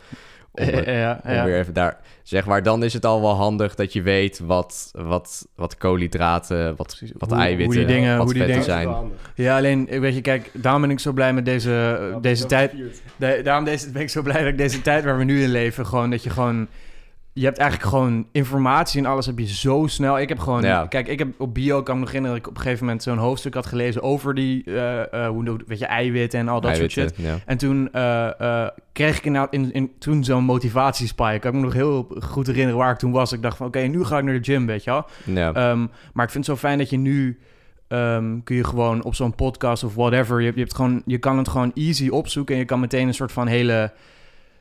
Speaker 2: Om,
Speaker 1: ja,
Speaker 2: om
Speaker 1: ja.
Speaker 2: weer even daar, zeg maar, dan is het al wel handig dat je weet wat, wat, wat koolhydraten, wat, wat
Speaker 1: Hoe- hoe
Speaker 2: eiwitten,
Speaker 1: die dingen-
Speaker 2: wat
Speaker 1: hoe die
Speaker 2: vetten
Speaker 1: dingen-
Speaker 2: zijn.
Speaker 1: Ja, alleen, ik weet je, kijk, daarom ben ik zo blij met deze, deze tijd. De- daarom deze, ben ik zo blij dat ik deze tijd waar we nu in leven, gewoon dat je gewoon... Je hebt eigenlijk gewoon informatie en alles heb je zo snel. Ik heb gewoon...
Speaker 2: Ja.
Speaker 1: Kijk, ik heb op bio, kan ik me nog herinneren... dat ik op een gegeven moment zo'n hoofdstuk had gelezen... over die, eh, eh, hoe, weet je, eiwitten en al dat soort shit.
Speaker 2: Ja.
Speaker 1: En toen eh, kreeg ik inderdaad in, in, toen zo'n motivatiespike. Ik kan me nog heel goed herinneren waar ik toen was. Ik dacht van, oké, nu ga ik naar de gym, weet je wel.
Speaker 2: Ja.
Speaker 1: Ehm, maar ik vind het zo fijn dat je nu ehm, kun je gewoon op zo'n podcast of whatever, je, hebt- je, hebt gewoon, je kan het gewoon easy opzoeken en je kan meteen een soort van hele,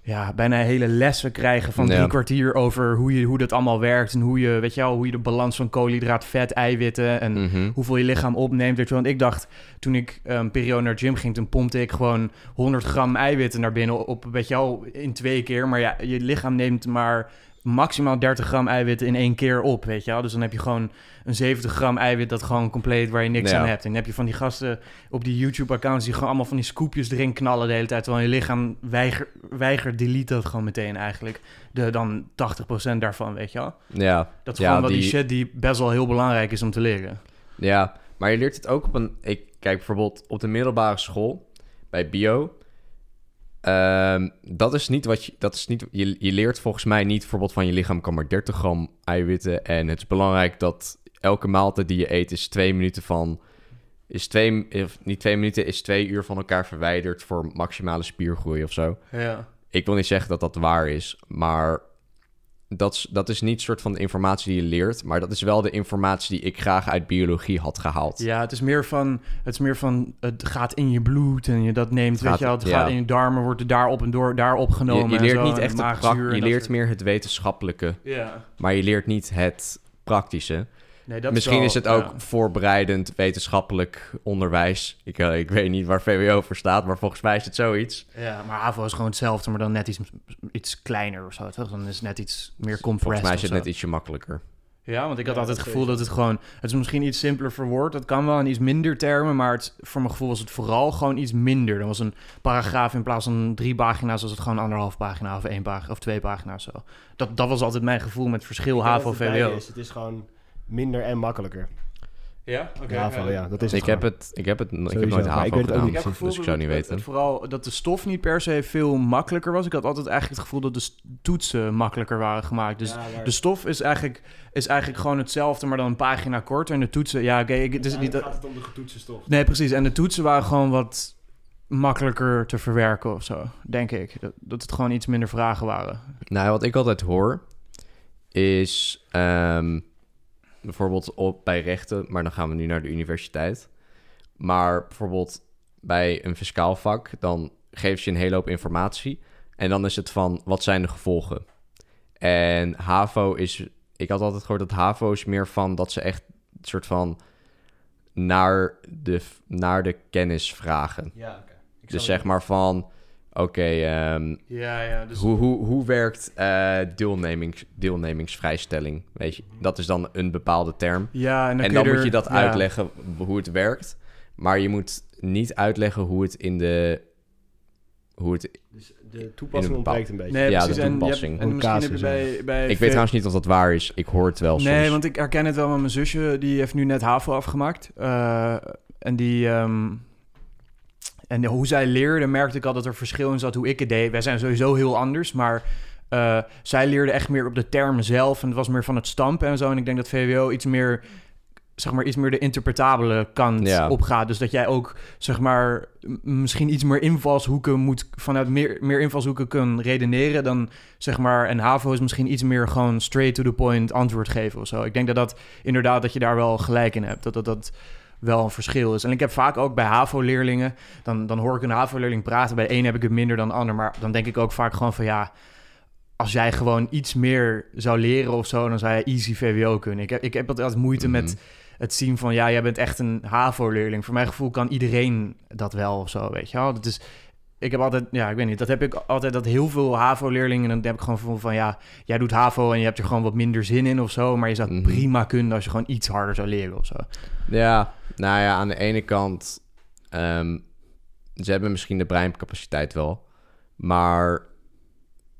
Speaker 1: ja, bijna hele lessen krijgen van drie
Speaker 2: Ja.
Speaker 1: kwartier over hoe, je, hoe dat allemaal werkt en hoe je, weet je wel, hoe je de balans van koolhydraat, vet, eiwitten en
Speaker 2: Mhm.
Speaker 1: hoeveel je lichaam opneemt. Weet je, want ik dacht, toen ik een periode naar gym ging, toen pompte ik gewoon 100 gram eiwitten naar binnen op, weet je wel, in twee keer. Maar ja, je lichaam neemt maar maximaal 30 gram eiwitten in één keer op, weet je wel. Dus dan heb je gewoon een 70 gram eiwit dat gewoon compleet waar je niks
Speaker 2: Ja.
Speaker 1: aan hebt. En dan heb je van die gasten op die YouTube-accounts die gewoon allemaal van die scoopjes erin knallen de hele tijd, terwijl je lichaam weiger, weiger delete dat gewoon meteen eigenlijk. De dan 80% daarvan, weet je wel.
Speaker 2: Ja.
Speaker 1: Dat is
Speaker 2: Ja,
Speaker 1: gewoon wel die
Speaker 2: die-
Speaker 1: shit die best wel heel belangrijk is om te leren.
Speaker 2: Ja, maar je leert het ook op een... Ik kijk bijvoorbeeld op de middelbare school, bij bio... ehm, dat is niet wat je... Dat is niet, je, je leert volgens mij niet bijvoorbeeld van je lichaam kan maar 30 gram eiwitten. En het is belangrijk dat elke maaltijd die je eet is twee minuten van... Is twee, of niet twee minuten, is twee uur van elkaar verwijderd voor maximale spiergroei of zo.
Speaker 1: Ja.
Speaker 2: Ik wil niet zeggen dat dat waar is, maar dat is, dat is niet soort van de informatie die je leert, maar dat is wel de informatie die ik graag uit biologie had gehaald.
Speaker 1: Ja, het is meer van, het is meer van, het gaat in je bloed en je dat neemt, weet je wel, het
Speaker 2: ja.
Speaker 1: gaat in je darmen, wordt er daarop en door, daar
Speaker 2: Je,
Speaker 1: opgenomen.
Speaker 2: je
Speaker 1: en
Speaker 2: leert
Speaker 1: zo,
Speaker 2: niet echt het je leert
Speaker 1: soort-
Speaker 2: meer het wetenschappelijke,
Speaker 1: Ja.
Speaker 2: maar je leert niet het praktische.
Speaker 1: Nee, dat
Speaker 2: Misschien
Speaker 1: wel-
Speaker 2: is het ook
Speaker 1: ja.
Speaker 2: voorbereidend wetenschappelijk onderwijs. Ik, eh, ik weet niet waar VWO voor staat, maar volgens mij is het zoiets.
Speaker 1: Ja, maar HAVO is gewoon hetzelfde, maar dan net iets, iets kleiner of zo, toch? Dan is het net iets meer compressed
Speaker 2: Volgens mij is het net ietsje makkelijker.
Speaker 1: Ja, want ik had
Speaker 3: Ja,
Speaker 1: altijd
Speaker 3: dat
Speaker 1: het gevoel dat het gewoon... Het is misschien iets simpeler verwoord. Het kan wel in iets minder termen, maar het, voor mijn gevoel was het vooral gewoon iets minder. Dan was een paragraaf in plaats van drie pagina's, was het gewoon anderhalf pagina of één pagina of twee pagina's zo. Dat, dat was altijd mijn gevoel met het verschil
Speaker 3: Ik denk
Speaker 1: HAVO
Speaker 3: dat het is. Het is gewoon minder en makkelijker.
Speaker 1: Ja? Oké.
Speaker 3: HAVO, ja. Dat is het
Speaker 2: Ik heb het, ik heb het, ik heb nooit HAVO
Speaker 3: ik weet het ook
Speaker 2: gedaan,
Speaker 3: niet.
Speaker 1: Ik heb het gevoel
Speaker 2: dus ik zou niet
Speaker 1: dat,
Speaker 2: weten.
Speaker 1: het- vooral dat de stof niet per se veel makkelijker was. Ik had altijd eigenlijk het gevoel dat de toetsen makkelijker waren gemaakt. Dus
Speaker 3: Ja, maar-
Speaker 1: de stof is eigenlijk, is eigenlijk gewoon hetzelfde, maar dan een pagina korter. En de toetsen, ja, oké, het is niet...
Speaker 3: Uiteindelijk gaat het om de getoetste stof.
Speaker 1: Nee, precies. En de toetsen waren gewoon wat makkelijker te verwerken of zo, denk ik. Dat, dat het gewoon iets minder vragen waren.
Speaker 2: Nou, wat ik altijd hoor is ehm, bijvoorbeeld op, bij rechten, maar dan gaan we nu naar de universiteit. Maar bijvoorbeeld bij een fiscaal vak, dan geeft je een hele hoop informatie. En dan is het van, wat zijn de gevolgen? En HAVO is, ik had altijd gehoord dat HAVO is meer van dat ze echt een soort van naar de, naar de kennis vragen.
Speaker 3: Ja, oké.
Speaker 2: Dus zeg maar van, oké, ehm,
Speaker 1: Ja, ja. Dus
Speaker 2: hoe, hoe, hoe werkt eh, deelnemings, deelnemingsvrijstelling? Weet je, dat is dan een bepaalde term.
Speaker 1: ja, en dan,
Speaker 2: en dan moet
Speaker 1: er-
Speaker 2: je dat
Speaker 1: ja.
Speaker 2: uitleggen hoe het werkt. Maar je moet niet uitleggen hoe het in de. Hoe het,
Speaker 3: Dus de toepassing
Speaker 2: In een
Speaker 3: ontbreekt een beetje.
Speaker 1: Nee,
Speaker 2: Ja,
Speaker 1: precies.
Speaker 2: de
Speaker 1: en, je hebt-
Speaker 2: toepassing.
Speaker 1: en
Speaker 3: Hoe
Speaker 1: misschien heb je
Speaker 3: casus,
Speaker 1: bij... bij
Speaker 2: ik weet trouwens niet of dat waar is. Ik hoor het wel soms.
Speaker 1: Nee, want ik herken het wel met mijn zusje. Die heeft nu net HAVO afgemaakt. Eh, en die... ehm, en hoe zij leerde, merkte ik al dat er verschil in zat hoe ik het deed. Wij zijn sowieso heel anders, maar... eh, zij leerde echt meer op de termen zelf. En het was meer van het stampen en zo. En ik denk dat VWO iets meer... zeg maar, iets meer de interpretabele kant
Speaker 2: Ja.
Speaker 1: opgaat. Dus dat jij ook, zeg maar, misschien iets meer invalshoeken moet... vanuit meer, meer invalshoeken kunnen redeneren dan, zeg maar... en HAVO is misschien iets meer gewoon straight to the point antwoord geven of zo. Ik denk dat dat inderdaad, dat je daar wel gelijk in hebt. Dat dat, dat wel een verschil is. En ik heb vaak ook bij HAVO-leerlingen... Dan, dan hoor ik een HAVO-leerling praten. Bij de een heb ik het minder dan de ander. Maar dan denk ik ook vaak gewoon van ja als jij gewoon iets meer zou leren of zo, dan zou je easy VWO kunnen. Ik heb, ik heb altijd moeite
Speaker 2: Mhm.
Speaker 1: met het zien van, ja, jij bent echt een HAVO-leerling. Voor mijn gevoel kan iedereen dat wel of zo, weet je wel. Dat is, ik heb altijd, ja, ik weet niet, dat heb ik altijd, dat heel veel HAVO-leerlingen, dan heb ik gewoon gevoel van, ja, jij doet HAVO en je hebt er gewoon wat minder zin in of zo, maar je zou het
Speaker 2: Mhm.
Speaker 1: prima kunnen als je gewoon iets harder zou leren of zo.
Speaker 2: Ja, nou ja, aan de ene kant... ehm, ze hebben misschien de breincapaciteit wel. Maar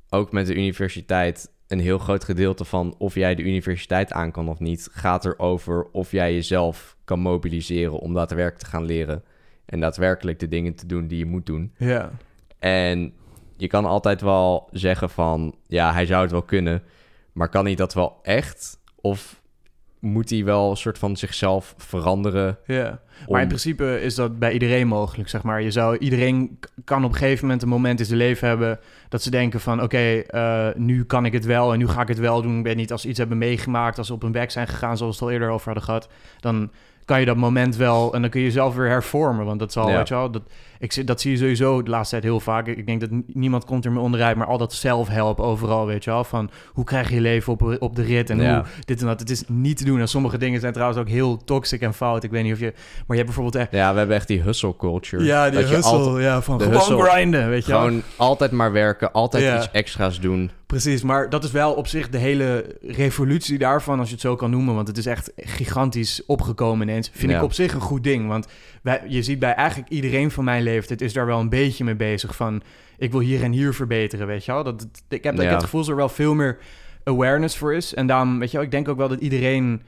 Speaker 2: ook met de universiteit... een heel groot gedeelte van of jij de universiteit aan kan of niet... gaat erover of jij jezelf kan mobiliseren om daadwerkelijk te gaan leren... en daadwerkelijk de dingen te doen die je moet doen.
Speaker 1: Ja.
Speaker 2: En je kan altijd wel zeggen van... ja, hij zou het wel kunnen... maar kan hij dat wel echt? Of moet hij wel een soort van zichzelf veranderen...
Speaker 1: Ja,
Speaker 2: om-
Speaker 1: maar in principe is dat bij iedereen mogelijk, zeg maar. Je zou, iedereen kan op een gegeven moment een moment in zijn leven hebben... dat ze denken van, oké, eh, nu kan ik het wel en nu ga ik het wel doen. Ik weet niet, als ze iets hebben meegemaakt, als ze op hun bek zijn gegaan... zoals we het al eerder over hadden gehad... dan kan je dat moment wel en dan kun je jezelf weer hervormen. Want dat zal,
Speaker 2: Ja.
Speaker 1: weet je wel, dat, ik, zie- dat zie je sowieso de laatste tijd heel vaak. Ik denk dat niemand komt er meer onderuit, maar al dat zelfhelp overal, weet je wel. Van hoe krijg je je leven op, op de rit en
Speaker 2: Ja.
Speaker 1: hoe dit en dat. Het is niet te doen. En sommige dingen zijn trouwens ook heel toxic en fout. Ik weet niet of je... Maar je hebt bijvoorbeeld echt...
Speaker 2: Ja, we hebben echt die hustle culture.
Speaker 1: Ja, die hustle,
Speaker 2: altijd-
Speaker 1: ja, van gewoon
Speaker 2: hustle.
Speaker 1: grinden, weet je wel.
Speaker 2: gewoon altijd maar werken, altijd
Speaker 1: Ja.
Speaker 2: iets extra's doen.
Speaker 1: Precies, maar dat is wel op zich de hele revolutie daarvan, als je het zo kan noemen. Want het is echt gigantisch opgekomen ineens. Vind
Speaker 2: Ja.
Speaker 1: ik op zich een goed ding. Want wij, je ziet bij eigenlijk iedereen van mijn leeftijd is daar wel een beetje mee bezig. Van, ik wil hier en hier verbeteren, weet je wel. Dat, ik, heb, ik
Speaker 2: Ja.
Speaker 1: heb het gevoel dat er wel veel meer awareness voor is. En daarom, weet je wel, ik denk ook wel dat iedereen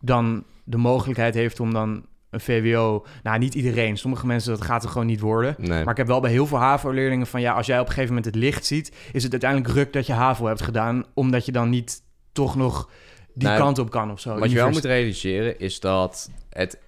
Speaker 1: dan de mogelijkheid heeft om dan een VWO. Nou, niet iedereen. Sommige mensen, dat gaat er gewoon niet worden.
Speaker 2: Nee.
Speaker 1: Maar ik heb wel bij heel veel HAVO-leerlingen van... ja, als jij op een gegeven moment het licht ziet... is het uiteindelijk ruk dat je HAVO hebt gedaan... omdat je dan niet toch nog die
Speaker 2: Nou,
Speaker 1: kant op kan of zo.
Speaker 2: Wat je wel moet realiseren is dat het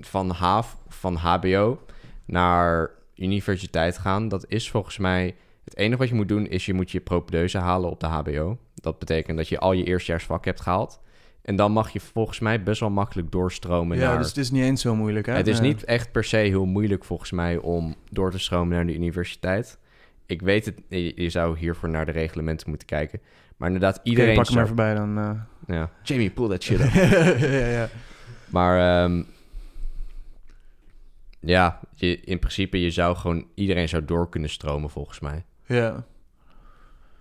Speaker 2: van, HAV, van HBO naar universiteit gaan, dat is volgens mij... Het enige wat je moet doen is je moet je propedeuse halen op de HBO. Dat betekent dat je al je eerstejaarsvak hebt gehaald. En dan mag je volgens mij best wel makkelijk doorstromen
Speaker 1: Ja,
Speaker 2: naar...
Speaker 1: dus het is niet eens zo moeilijk, hè?
Speaker 2: het is niet echt per se heel moeilijk volgens mij om door te stromen naar de universiteit. Ik weet het, je, zou hiervoor naar de reglementen moeten kijken. Maar inderdaad, iedereen...
Speaker 1: pak hem
Speaker 2: zou-
Speaker 1: even bij dan. eh.
Speaker 2: ja. Jamie, pull that shit up.
Speaker 1: ja, ja.
Speaker 2: Maar ehm, ja, je, in principe, je zou gewoon... Iedereen zou door kunnen stromen volgens mij.
Speaker 1: ja.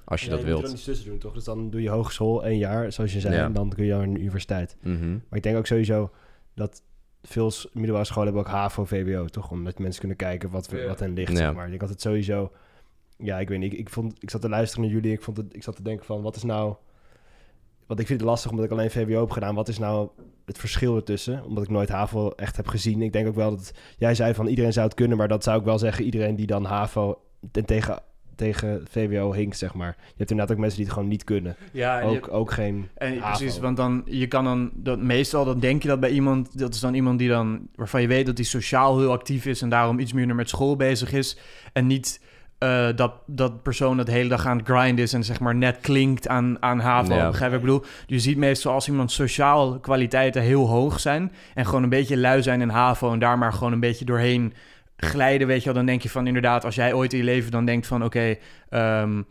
Speaker 2: Als je dat
Speaker 3: moet er
Speaker 2: wilt.
Speaker 3: dan iets tussen doen, toch? Dus dan doe je hogeschool één jaar, zoals je zei,
Speaker 2: Ja.
Speaker 3: en dan kun je naar een universiteit.
Speaker 2: Mhm.
Speaker 3: Maar ik denk ook sowieso dat veel middelbare scholen hebben ook HAVO, VWO, toch? Omdat mensen kunnen kijken wat, we-
Speaker 1: Ja.
Speaker 3: wat hen ligt,
Speaker 2: Ja.
Speaker 3: zeg maar. Ik denk dat het sowieso... Ja, ik weet niet. Ik, ik, vond, ik zat te luisteren naar jullie. Ik, vond het, ik zat te denken van, wat is nou... Want ik vind het lastig omdat ik alleen VWO heb gedaan. Wat is nou het verschil ertussen? Omdat ik nooit HAVO echt heb gezien. Ik denk ook wel dat... Jij zei van iedereen zou het kunnen, maar dat zou ik wel zeggen. Iedereen die dan HAVO en tegen, tegen VWO hinkt, zeg maar. Je hebt inderdaad ook mensen die het gewoon niet kunnen.
Speaker 1: ja
Speaker 3: Ook, ook geen
Speaker 1: En precies, want dan je kan dan dat meestal dan denk je dat bij iemand dat is dan iemand die dan waarvan je weet dat hij sociaal heel actief is en daarom iets minder met school bezig is en niet eh, dat dat persoon dat de hele dag aan het grinden is en zeg maar net klinkt aan aan HAVO.
Speaker 2: Ja.
Speaker 1: Begrijp ik bedoel? Je ziet meestal als iemand sociaal kwaliteiten heel hoog zijn en gewoon een beetje lui zijn in HAVO en daar maar gewoon een beetje doorheen glijden, weet je wel, dan denk je van inderdaad, als jij ooit in je leven dan denkt van oké, ehm,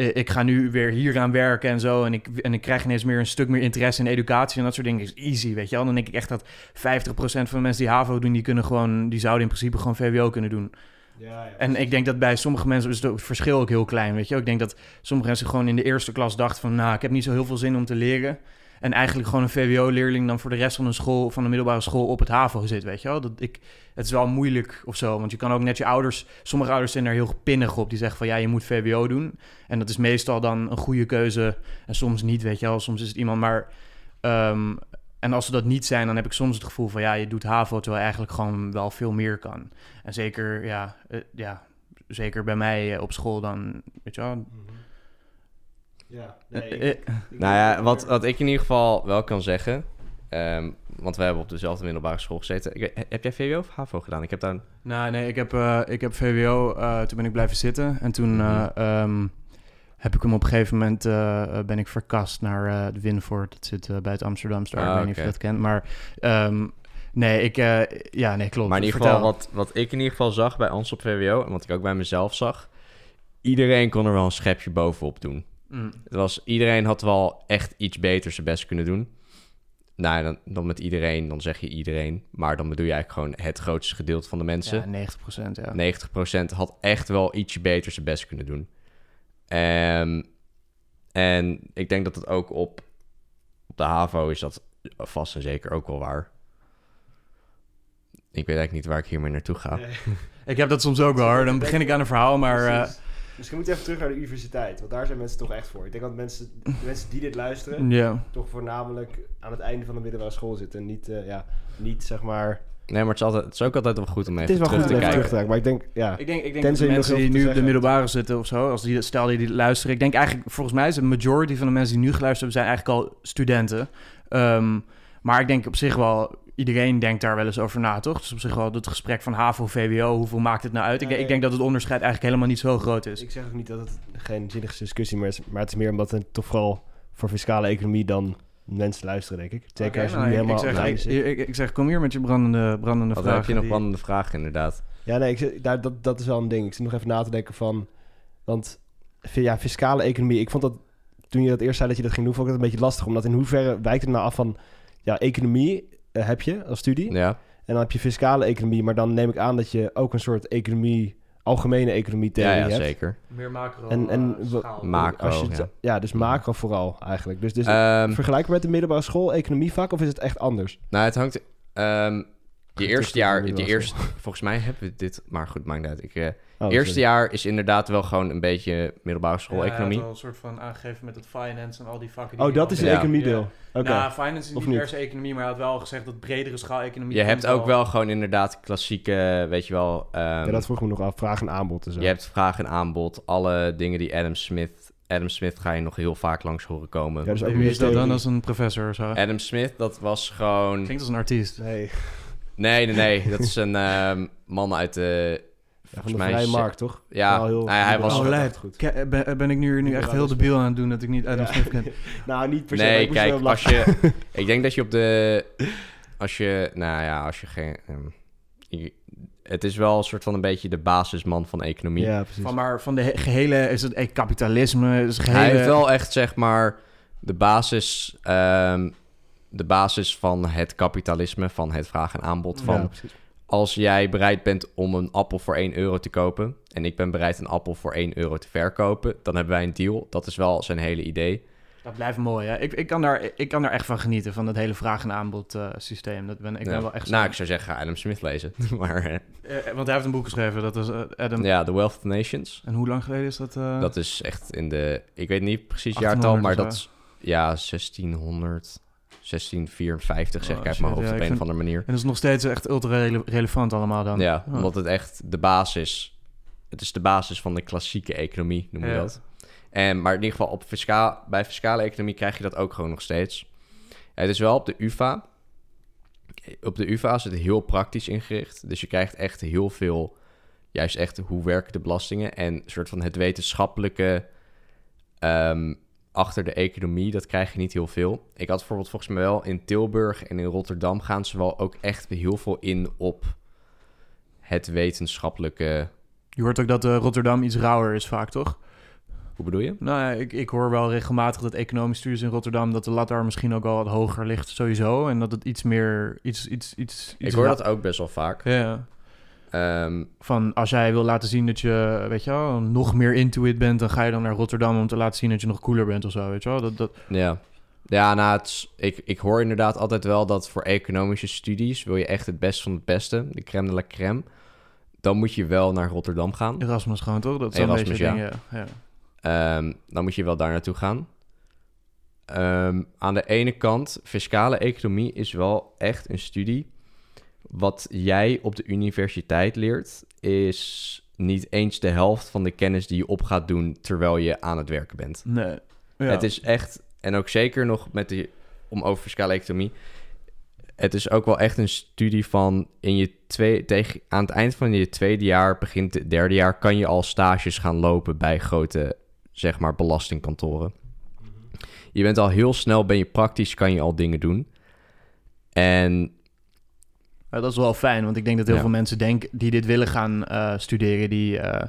Speaker 1: eh, ik ga nu weer hier aan werken en zo. En ik, en ik krijg ineens meer een stuk meer interesse in educatie en dat soort dingen. Is easy, weet je wel. Dan denk ik echt dat 50% van de mensen die HAVO doen, die kunnen gewoon, die zouden in principe gewoon VWO kunnen doen.
Speaker 3: Ja, ja.
Speaker 1: En ik denk dat bij sommige mensen is het verschil ook heel klein, weet je. Ik denk dat sommige mensen gewoon in de eerste klas dachten van, nou, ik heb niet zo heel veel zin om te leren. En eigenlijk gewoon een VWO-leerling dan voor de rest van de school, van de middelbare school op het HAVO zit, weet je wel. Dat ik, het is wel moeilijk of zo, want je kan ook net je ouders, sommige ouders zijn daar heel pinnig op. Die zeggen van, ja, je moet VWO doen. En dat is meestal dan een goede keuze en soms niet, weet je wel. Soms is het iemand, maar... ehm, en als ze dat niet zijn, dan heb ik soms het gevoel van... ja, je doet HAVO terwijl eigenlijk gewoon wel veel meer kan. En zeker, ja, eh, ja zeker bij mij eh, op school dan, weet je wel...
Speaker 3: Mhm. Ja, nee,
Speaker 1: eh,
Speaker 3: ik-
Speaker 1: eh,
Speaker 3: ik
Speaker 2: Nou ja, wat, wat ik in ieder geval wel kan zeggen... ehm, want we hebben op dezelfde middelbare school gezeten. Ik heb jij VWO of HAVO gedaan? Ik heb daar...
Speaker 1: Nou, nee, ik heb, eh, ik heb VWO, eh, toen ben ik blijven zitten. En toen
Speaker 2: Mhm.
Speaker 1: eh, ehm, heb ik hem op een gegeven moment, ben ik verkast naar eh de Winford. Dat zit bij het Amsterdamse.
Speaker 2: Ah,
Speaker 1: ik weet niet of je dat kent. Maar ehm, nee, ik, eh, ja, nee, klopt.
Speaker 2: Maar in ieder geval, wat, wat ik in ieder geval zag bij ons op VWO... en wat ik ook bij mezelf zag... iedereen kon er wel een schepje bovenop doen.
Speaker 1: Mm.
Speaker 2: Het was, iedereen had wel echt iets beters zijn best kunnen doen. Nou, ja, dan, dan met iedereen, dan zeg je iedereen. Maar dan bedoel je eigenlijk gewoon het grootste gedeelte van de mensen.
Speaker 1: Ja, 90 procent, ja.
Speaker 2: 90% had echt wel ietsje beter zijn best kunnen doen. Ehm, en ik denk dat het ook op, op de HAVO is dat vast en zeker ook wel waar. Ik weet eigenlijk niet waar ik hiermee naartoe ga.
Speaker 3: Nee.
Speaker 1: Ik heb dat soms ook wel, hoor. Dan begin ik aan een verhaal, maar...
Speaker 3: Misschien moet je even terug naar de universiteit, want daar zijn mensen toch echt voor. Ik denk dat mensen, de mensen die dit luisteren,
Speaker 1: ja.
Speaker 3: toch voornamelijk aan het einde van de middelbare school zitten. En niet, eh, ja, niet zeg maar...
Speaker 2: Nee, maar het is, altijd, het is ook altijd wel goed om
Speaker 3: Het
Speaker 2: even
Speaker 3: is wel
Speaker 2: terug
Speaker 3: goed om
Speaker 2: te kijken.
Speaker 3: terug te kijken, maar ik denk, ja...
Speaker 1: Ik denk, ik denk
Speaker 3: Tenzij
Speaker 1: de mensen die nu op de middelbare zitten of zo, als die, stel die dit luisteren, ik denk eigenlijk, volgens mij is de majority van de mensen die nu geluisterd hebben, zijn eigenlijk al studenten. Ehm, maar ik denk op zich wel, iedereen denkt daar wel eens over na, toch? Dus op zich wel het gesprek van HAVO, VWO, hoeveel maakt het nou uit? Ik,
Speaker 3: Ja,
Speaker 1: ik denk dat het onderscheid eigenlijk helemaal niet zo groot is.
Speaker 3: Ik zeg ook niet dat het geen zinnige discussie meer is, maar het is meer omdat het toch vooral voor fiscale economie dan mensen luisteren, denk ik. Zeker als je
Speaker 1: nou,
Speaker 3: helemaal
Speaker 1: ik, zeg, ik,
Speaker 3: einde zit.
Speaker 1: ik, ik zeg, kom hier met je brandende, brandende
Speaker 2: Wat
Speaker 1: vragen.
Speaker 2: heb je nog
Speaker 1: die-
Speaker 2: brandende vragen, inderdaad?
Speaker 3: Ja, nee, ik, daar, dat, dat is wel een ding. Ik zit nog even na te denken van... Want ja, fiscale economie... Ik vond dat toen je dat eerst zei dat je dat ging doen... vond ik dat een beetje lastig. Omdat in hoeverre wijkt het nou af van... Ja, economie eh, heb je als studie.
Speaker 2: Ja,
Speaker 3: En dan heb je fiscale economie. Maar dan neem ik aan dat je ook een soort economie... Algemene economie
Speaker 2: ja,
Speaker 3: theorie
Speaker 2: ja
Speaker 3: hebt.
Speaker 2: zeker.
Speaker 1: Meer macro
Speaker 3: En- en
Speaker 1: schaal.
Speaker 2: Macro,
Speaker 3: Als je
Speaker 2: ja.
Speaker 3: ja, dus macro vooral eigenlijk. Dus, dus
Speaker 2: Ehm,
Speaker 3: vergelijkbaar met de middelbare school economievak... of is het echt anders?
Speaker 2: nou, het hangt... ehm, Je eerste jaar, je eerste, volgens mij hebben we dit, maar goed, maakt niet uit. Ik, eh,
Speaker 3: Oh,
Speaker 2: eerste
Speaker 3: sorry.
Speaker 2: jaar is inderdaad wel gewoon een beetje middelbare school economie.
Speaker 1: Ja, een soort van aangegeven met het finance en al die vakken.
Speaker 3: Oh, dat is het
Speaker 2: Ja.
Speaker 3: economiedeel. Oké.
Speaker 1: Nou, finance is
Speaker 3: Of
Speaker 1: niet per se economie, maar hij had wel gezegd dat bredere schaal economie...
Speaker 2: Je hebt ook wel gewoon inderdaad klassieke, weet je wel. ehm,
Speaker 3: ja, dat vroeg me nog af. Vraag en aanbod en zo.
Speaker 2: je hebt vraag en aanbod. Alle dingen die Adam Smith. Adam Smith ga je nog heel vaak langs horen komen.
Speaker 3: Ja, dus ook
Speaker 1: Wie
Speaker 3: meer
Speaker 1: is dat dan als een professor of zo?
Speaker 2: Adam Smith, dat was gewoon.
Speaker 1: Klinkt als een artiest.
Speaker 3: Nee,
Speaker 2: Nee, nee, nee. Dat is een ehm, man uit de.
Speaker 3: Ja, van
Speaker 2: Volgens
Speaker 3: de vrije markt, toch?
Speaker 2: Ja,
Speaker 3: heel
Speaker 2: hij- hij was-
Speaker 3: liberaal
Speaker 1: Oh,
Speaker 3: goed.
Speaker 1: Ke- Ben, ben ik nu, nu echt heel debiel aan het doen dat ik niet Adam
Speaker 3: Ja.
Speaker 1: Smith ken?
Speaker 3: Nou, niet per se.
Speaker 2: Nee, kijk, als je. ik denk dat je op de. Als je. Nou ja, als je geen. ehm, je- het is wel een soort van een beetje de basisman van economie.
Speaker 3: Ja, precies.
Speaker 1: Van, maar van de he- gehele, is het eh, kapitalisme, is het gehele...
Speaker 2: Hij heeft wel echt, zeg maar, de basis, ehm, de basis van het kapitalisme, van het vraag en aanbod. Van
Speaker 3: Ja, precies.
Speaker 2: Als jij bereid bent om een appel voor 1 euro te kopen en ik ben bereid een appel voor 1 euro te verkopen, dan hebben wij een deal. Dat is wel zijn hele idee.
Speaker 1: Dat blijft mooi, hè? Ik, ik, kan daar, ik kan daar echt van genieten, van dat hele vraag- en aanbod eh, systeem. Dat ben, ik
Speaker 2: Ja.
Speaker 1: ben wel echt...
Speaker 2: nou, ik zou zeggen, ga Adam Smith lezen. maar eh,
Speaker 1: Eh, want hij heeft een boek geschreven, dat is Adam...
Speaker 2: ja, The Wealth of Nations.
Speaker 1: En hoe lang geleden is dat?
Speaker 2: Dat is echt in de, ik weet niet precies
Speaker 1: 1800
Speaker 2: jaartal, maar dat is, ja, 1600, 1654 zeg
Speaker 1: Oh,
Speaker 2: ik uit
Speaker 1: shit,
Speaker 2: mijn hoofd
Speaker 1: ja,
Speaker 2: op een of andere manier.
Speaker 1: En dat is nog steeds echt ultra rele- relevant allemaal dan.
Speaker 2: Ja,
Speaker 1: Oh.
Speaker 2: omdat het echt de basis... Het is de basis van de klassieke economie, noem je
Speaker 1: Ja.
Speaker 2: dat. En, maar in ieder geval op fiscaal, bij fiscale economie krijg je dat ook gewoon nog steeds. Het is wel op de UvA. Op de UvA is het heel praktisch ingericht. Dus je krijgt echt heel veel... Juist echt hoe werken de belastingen. En een soort van het wetenschappelijke... ehm, achter de economie, dat krijg je niet heel veel. Ik had bijvoorbeeld volgens mij wel in Tilburg en in Rotterdam... gaan ze wel ook echt heel veel in op het wetenschappelijke...
Speaker 1: Je hoort ook dat eh, Rotterdam iets rauwer is vaak, toch?
Speaker 2: Hoe bedoel je?
Speaker 1: Nou ja, ik, ik hoor wel regelmatig dat economische studies in Rotterdam... dat de lat daar misschien ook wel wat hoger ligt sowieso. En dat het iets meer... Iets, iets, iets,
Speaker 2: Ik
Speaker 1: iets
Speaker 2: hoor
Speaker 1: ra-
Speaker 2: dat ook best wel vaak.
Speaker 1: Ja,
Speaker 2: Ehm,
Speaker 1: van als jij wil laten zien dat je, weet je wel, nog meer into it bent... dan ga je dan naar Rotterdam om te laten zien dat je nog cooler bent of zo, weet je wel? Dat, dat,
Speaker 2: ja. Ja, nou, het ik, ik hoor inderdaad altijd wel dat voor economische studies... wil je echt het best van het beste, de crème de la crème... dan moet je wel naar Rotterdam gaan.
Speaker 1: Erasmus gewoon, toch? Dat is een beetje
Speaker 2: ja. Ehm, dan moet je wel daar naartoe gaan. Ehm, aan de ene kant, fiscale economie is wel echt een studie. Wat jij op de universiteit leert, is niet eens de helft van de kennis die je op gaat doen terwijl je aan het werken bent.
Speaker 1: Nee. Ja.
Speaker 2: Het is echt, en ook zeker nog met de, om over fiscale economie. Het is ook wel echt een studie van in je twee, tegen, aan het eind van je tweede jaar, begint het derde jaar, kan je al stages gaan lopen bij grote, zeg maar, belastingkantoren. Je bent al heel snel, ben je praktisch, kan je al dingen doen. En
Speaker 1: Ja, dat is wel fijn, want ik denk dat heel
Speaker 2: Ja.
Speaker 1: veel mensen denken die dit willen gaan eh, studeren, die, eh,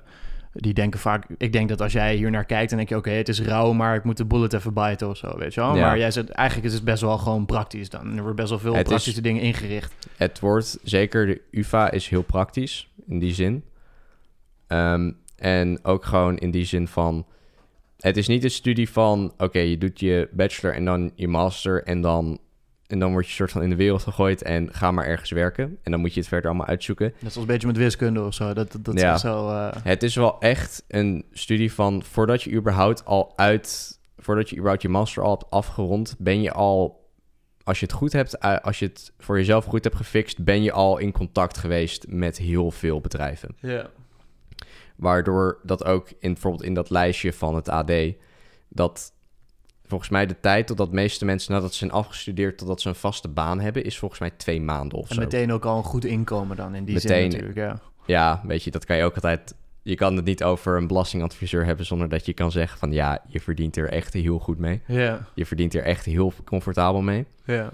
Speaker 1: die denken vaak. Ik denk dat als jij hier naar kijkt, dan denk je: oké, het is rauw, maar ik moet de bullet even bijten of zo, weet je wel.
Speaker 2: Ja.
Speaker 1: Maar jij zegt eigenlijk is het best wel gewoon praktisch dan. Er wordt best wel veel
Speaker 2: Het is-
Speaker 1: praktische dingen ingericht.
Speaker 2: Het wordt zeker, de UvA is heel praktisch in die zin. Ehm, en ook gewoon in die zin van. Het is niet een studie van. Oké, je doet je bachelor en dan je master. En dan, en dan word je soort van in de wereld gegooid. En ga maar ergens werken. En dan moet je het verder allemaal uitzoeken.
Speaker 1: Net zoals een beetje met wiskunde of zo. Dat, dat, dat
Speaker 2: Ja.
Speaker 1: is zo. eh,
Speaker 2: Het is wel echt een studie van. Voordat je überhaupt al uit. Voordat je überhaupt je master al hebt afgerond. Ben je al. Als je het goed hebt. eh, Als je het voor jezelf goed hebt gefixt. Ben je al in contact geweest met heel veel bedrijven.
Speaker 1: ja.
Speaker 2: Waardoor dat ook in bijvoorbeeld in dat lijstje van het AD, dat volgens mij de tijd totdat de meeste mensen nadat ze zijn afgestudeerd, totdat ze een vaste baan hebben, is volgens mij twee maanden of
Speaker 1: En
Speaker 2: zo.
Speaker 1: meteen ook al een goed inkomen dan in die
Speaker 2: Meteen.
Speaker 1: zin natuurlijk. Ja.
Speaker 2: Ja, weet je, dat kan je ook altijd. Je kan het niet over een belastingadviseur hebben zonder dat je kan zeggen van ja, je verdient er echt heel goed mee.
Speaker 1: Ja,
Speaker 2: Je verdient er echt heel comfortabel mee.
Speaker 1: ja.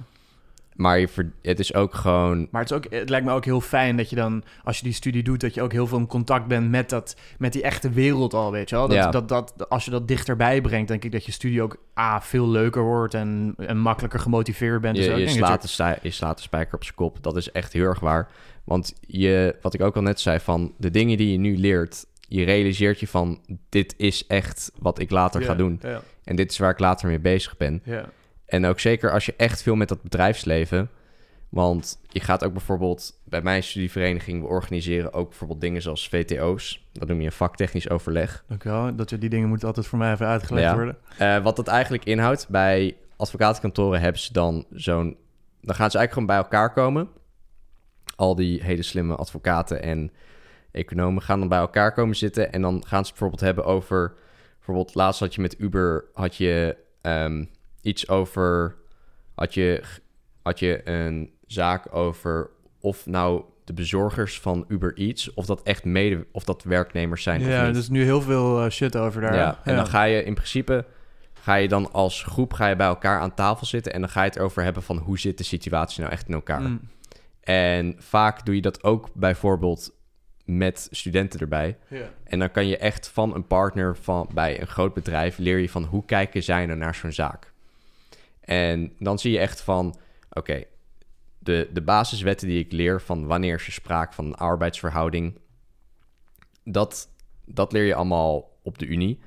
Speaker 2: Maar je ver- het is ook gewoon.
Speaker 1: Maar het, is ook, het lijkt me ook heel fijn dat je dan, als je die studie doet, dat je ook heel veel in contact bent met, dat, met die echte wereld al, weet je wel. Dat,
Speaker 2: Ja.
Speaker 1: dat, dat, als je dat dichterbij brengt, denk ik dat je studie ook A, veel leuker wordt en, en makkelijker gemotiveerd bent.
Speaker 2: Je,
Speaker 1: Dus
Speaker 2: je,
Speaker 1: dat
Speaker 2: slaat de stij- je slaat de spijker op zijn kop. Dat is echt heel erg waar. Want je, wat ik ook al net zei, van de dingen die je nu leert, je realiseert je van, dit is echt wat ik later ga doen. En dit is waar ik later mee bezig ben.
Speaker 1: ja.
Speaker 2: En ook zeker als je echt veel met dat bedrijfsleven, Want je gaat ook bijvoorbeeld bij mijn studievereniging, we organiseren ook bijvoorbeeld dingen zoals VTO's. Dat noem je een vaktechnisch overleg.
Speaker 1: Wel. Dat, die dingen moeten altijd voor mij even uitgelegd
Speaker 2: Ja.
Speaker 1: worden.
Speaker 2: Eh, wat dat eigenlijk inhoudt, bij advocatenkantoren hebben ze dan zo'n... Dan gaan ze eigenlijk gewoon bij elkaar komen. Al die hele slimme advocaten en economen gaan dan bij elkaar komen zitten. En dan gaan ze het bijvoorbeeld hebben over... Bijvoorbeeld laatst had je met Uber had je, ehm, iets over... Had je, had je een zaak over of nou de bezorgers van Uber Eats... of dat echt mede... of dat werknemers zijn
Speaker 1: Ja, er is nu heel veel eh, shit over daar.
Speaker 2: Ja, en dan ga je in principe ga je dan als groep ga je bij elkaar aan tafel zitten en dan ga je het over hebben van hoe zit de situatie nou echt in elkaar.
Speaker 1: Mm.
Speaker 2: En vaak doe je dat ook bijvoorbeeld met studenten erbij. En dan kan je echt van een partner van bij een groot bedrijf leer je van hoe kijken zij nou naar zo'n zaak. En dan zie je echt van oké, de, de basiswetten die ik leer van wanneer is er sprake van een arbeidsverhouding, dat, dat leer je allemaal op de unie.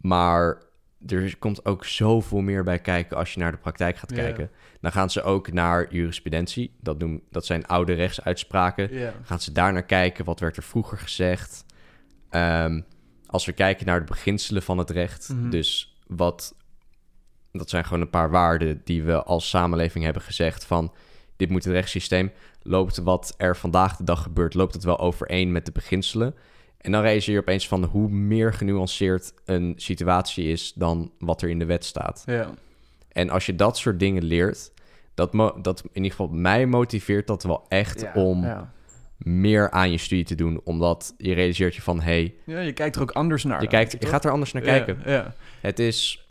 Speaker 2: Maar er komt ook zoveel meer bij kijken als je naar de praktijk gaat kijken. Dan gaan ze ook naar jurisprudentie. Dat, noem, dat zijn oude rechtsuitspraken. Gaan ze daar naar kijken? Wat werd er vroeger gezegd? Ehm, als we kijken naar de beginselen van het recht.
Speaker 1: Mhm.
Speaker 2: Dus wat... Dat zijn gewoon een paar waarden die we als samenleving hebben gezegd van... Dit moet het rechtssysteem. Loopt wat er vandaag de dag gebeurt, loopt het wel overeen met de beginselen? En dan realiseer je opeens van hoe meer genuanceerd een situatie is dan wat er in de wet staat.
Speaker 1: Ja.
Speaker 2: En als je dat soort dingen leert, dat, dat in ieder geval mij motiveert dat wel echt
Speaker 3: Ja,
Speaker 2: om
Speaker 1: Ja.
Speaker 2: meer aan je studie te doen. Omdat je realiseert je van, hey,
Speaker 1: ja, je kijkt er ook anders naar.
Speaker 2: je, kijkt, je gaat er anders naar kijken.
Speaker 1: Ja.
Speaker 2: Het is...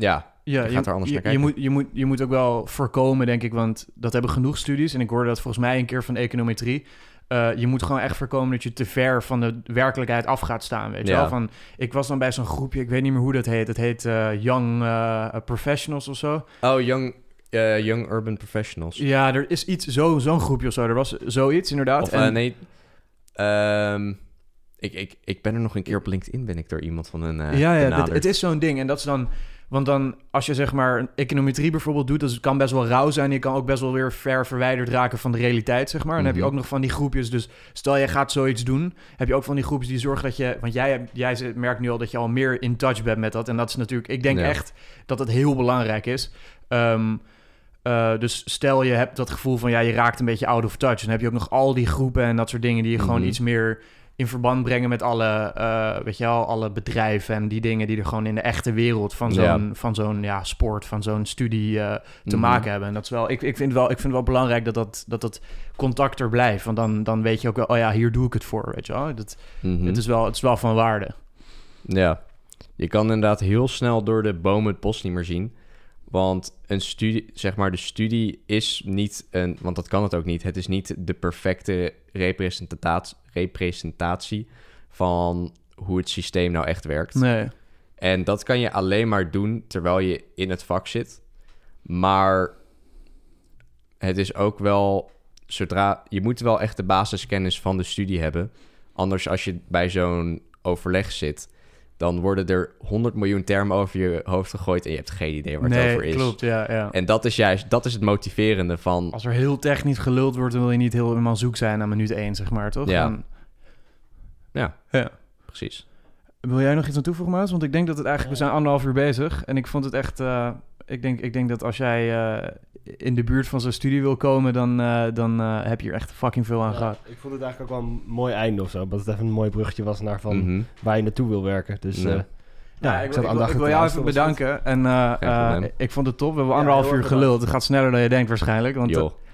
Speaker 2: Ja,
Speaker 1: Ja,
Speaker 2: Je gaat er anders
Speaker 1: je,
Speaker 2: naar
Speaker 1: je,
Speaker 2: kijken.
Speaker 1: moet, je, moet, je moet ook wel voorkomen, denk ik, want dat hebben genoeg studies. En ik hoorde dat volgens mij een keer van econometrie. Eh, je moet gewoon echt voorkomen dat je te ver van de werkelijkheid af gaat staan, weet je
Speaker 2: Ja.
Speaker 1: wel? Van, ik was dan bij zo'n groepje, ik weet niet meer hoe dat heet. Het heet eh, Young eh, Professionals of zo.
Speaker 2: oh, young, young Urban Professionals.
Speaker 1: Ja, er is iets, zo, zo'n groepje of zo. Er was zoiets, inderdaad.
Speaker 2: Of
Speaker 1: En-
Speaker 2: nee, ehm, ik, ik, ik ben er nog een keer op LinkedIn, ben ik door iemand van een
Speaker 1: ja, ja dit- het is zo'n ding. En dat is dan... Want dan, als je zeg maar een econometrie bijvoorbeeld doet... dat kan best wel rauw zijn. Je kan ook best wel weer ver verwijderd raken van de realiteit, zeg maar. En dan heb je
Speaker 2: Mhm.
Speaker 1: ook nog van die groepjes. Dus stel, jij gaat zoiets doen... heb je ook van die groepjes die zorgen dat je... Want jij, jij merkt nu al dat je al meer in touch bent met dat. En dat is natuurlijk... Ik denk
Speaker 2: Ja.
Speaker 1: echt dat het heel belangrijk is. Ehm, eh, dus stel je hebt dat gevoel van... ja, je raakt een beetje out of touch. Dan heb je ook nog al die groepen en dat soort dingen... die je gewoon
Speaker 2: Mhm.
Speaker 1: iets meer in verband brengen met alle, eh, weet je wel, alle bedrijven en die dingen die er gewoon in de echte wereld van zo'n,
Speaker 2: Ja.
Speaker 1: van zo'n ja, sport, van zo'n studie eh, te
Speaker 2: Mhm.
Speaker 1: maken hebben. En dat is wel, ik, ik, vind wel, ik vind het wel belangrijk dat dat, dat, dat contact er blijft. Want dan, dan weet je ook wel, oh ja, hier doe ik het voor, weet je wel. Dat,
Speaker 2: Mhm.
Speaker 1: het, is wel het is wel van waarde.
Speaker 2: Ja, je kan inderdaad heel snel door de bomen het bos niet meer zien. Want een studie, zeg maar, de studie is niet een, want dat kan het ook niet. Het is niet de perfecte representatie, representatie van hoe het systeem nou echt werkt.
Speaker 1: Nee.
Speaker 2: En dat kan je alleen maar doen terwijl je in het vak zit. Maar het is ook wel, zodra je moet wel echt de basiskennis van de studie hebben. Anders als je bij zo'n overleg zit, dan worden er 100 miljoen termen over je hoofd gegooid en je hebt geen idee waar het
Speaker 1: nee,
Speaker 2: over is.
Speaker 1: klopt, ja, ja.
Speaker 2: En dat is juist, dat is het motiverende van.
Speaker 1: Als er heel technisch geluld wordt, dan wil je niet helemaal zoek zijn aan minuut 1, zeg maar, toch?
Speaker 2: Ja.
Speaker 1: Dan-
Speaker 2: Ja,
Speaker 1: ja.
Speaker 2: precies.
Speaker 1: Wil jij nog iets aan toevoegen, Maas? Want ik denk dat het eigenlijk... We zijn anderhalf uur bezig. En ik vond het echt... eh, ik, denk, ik denk dat als jij eh, in de buurt van zo'n studie wil komen... dan, eh, dan eh, heb je er echt fucking veel aan
Speaker 3: Ja,
Speaker 1: gehad.
Speaker 3: ik vond het eigenlijk ook wel een mooi einde of zo. Dat het even een mooi bruggetje was naar van
Speaker 2: Mhm.
Speaker 3: waar je naartoe wil werken. Dus
Speaker 2: Ja.
Speaker 3: eh, ja,
Speaker 1: Ja,
Speaker 3: ik,
Speaker 1: wil- ik, wil,
Speaker 3: aandachtig
Speaker 1: ik wil
Speaker 3: te
Speaker 1: jou even bedanken. En eh, eh, ik vond het top. We hebben anderhalf uur geluld. Het gaat sneller dan je denkt waarschijnlijk. Want,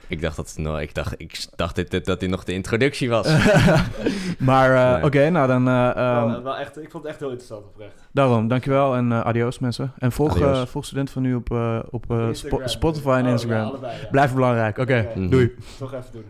Speaker 2: ik dacht dat, nou, ik dacht, ik dacht dit, dit- dat dit nog de introductie was.
Speaker 1: maar eh,
Speaker 2: Nee.
Speaker 1: oké, nou dan... eh, ehm,
Speaker 3: Wel- wel echt, ik vond het echt heel interessant oprecht.
Speaker 1: Daarom, dankjewel en eh, adios mensen. En volg,
Speaker 2: Adios.
Speaker 1: eh, volg student van nu op, eh, op eh,
Speaker 3: Instagram.
Speaker 1: Spotify en
Speaker 3: Oh,
Speaker 1: Instagram.
Speaker 3: ja, allebei, ja.
Speaker 1: Blijf belangrijk. Oké, doei.
Speaker 3: Toch even doen.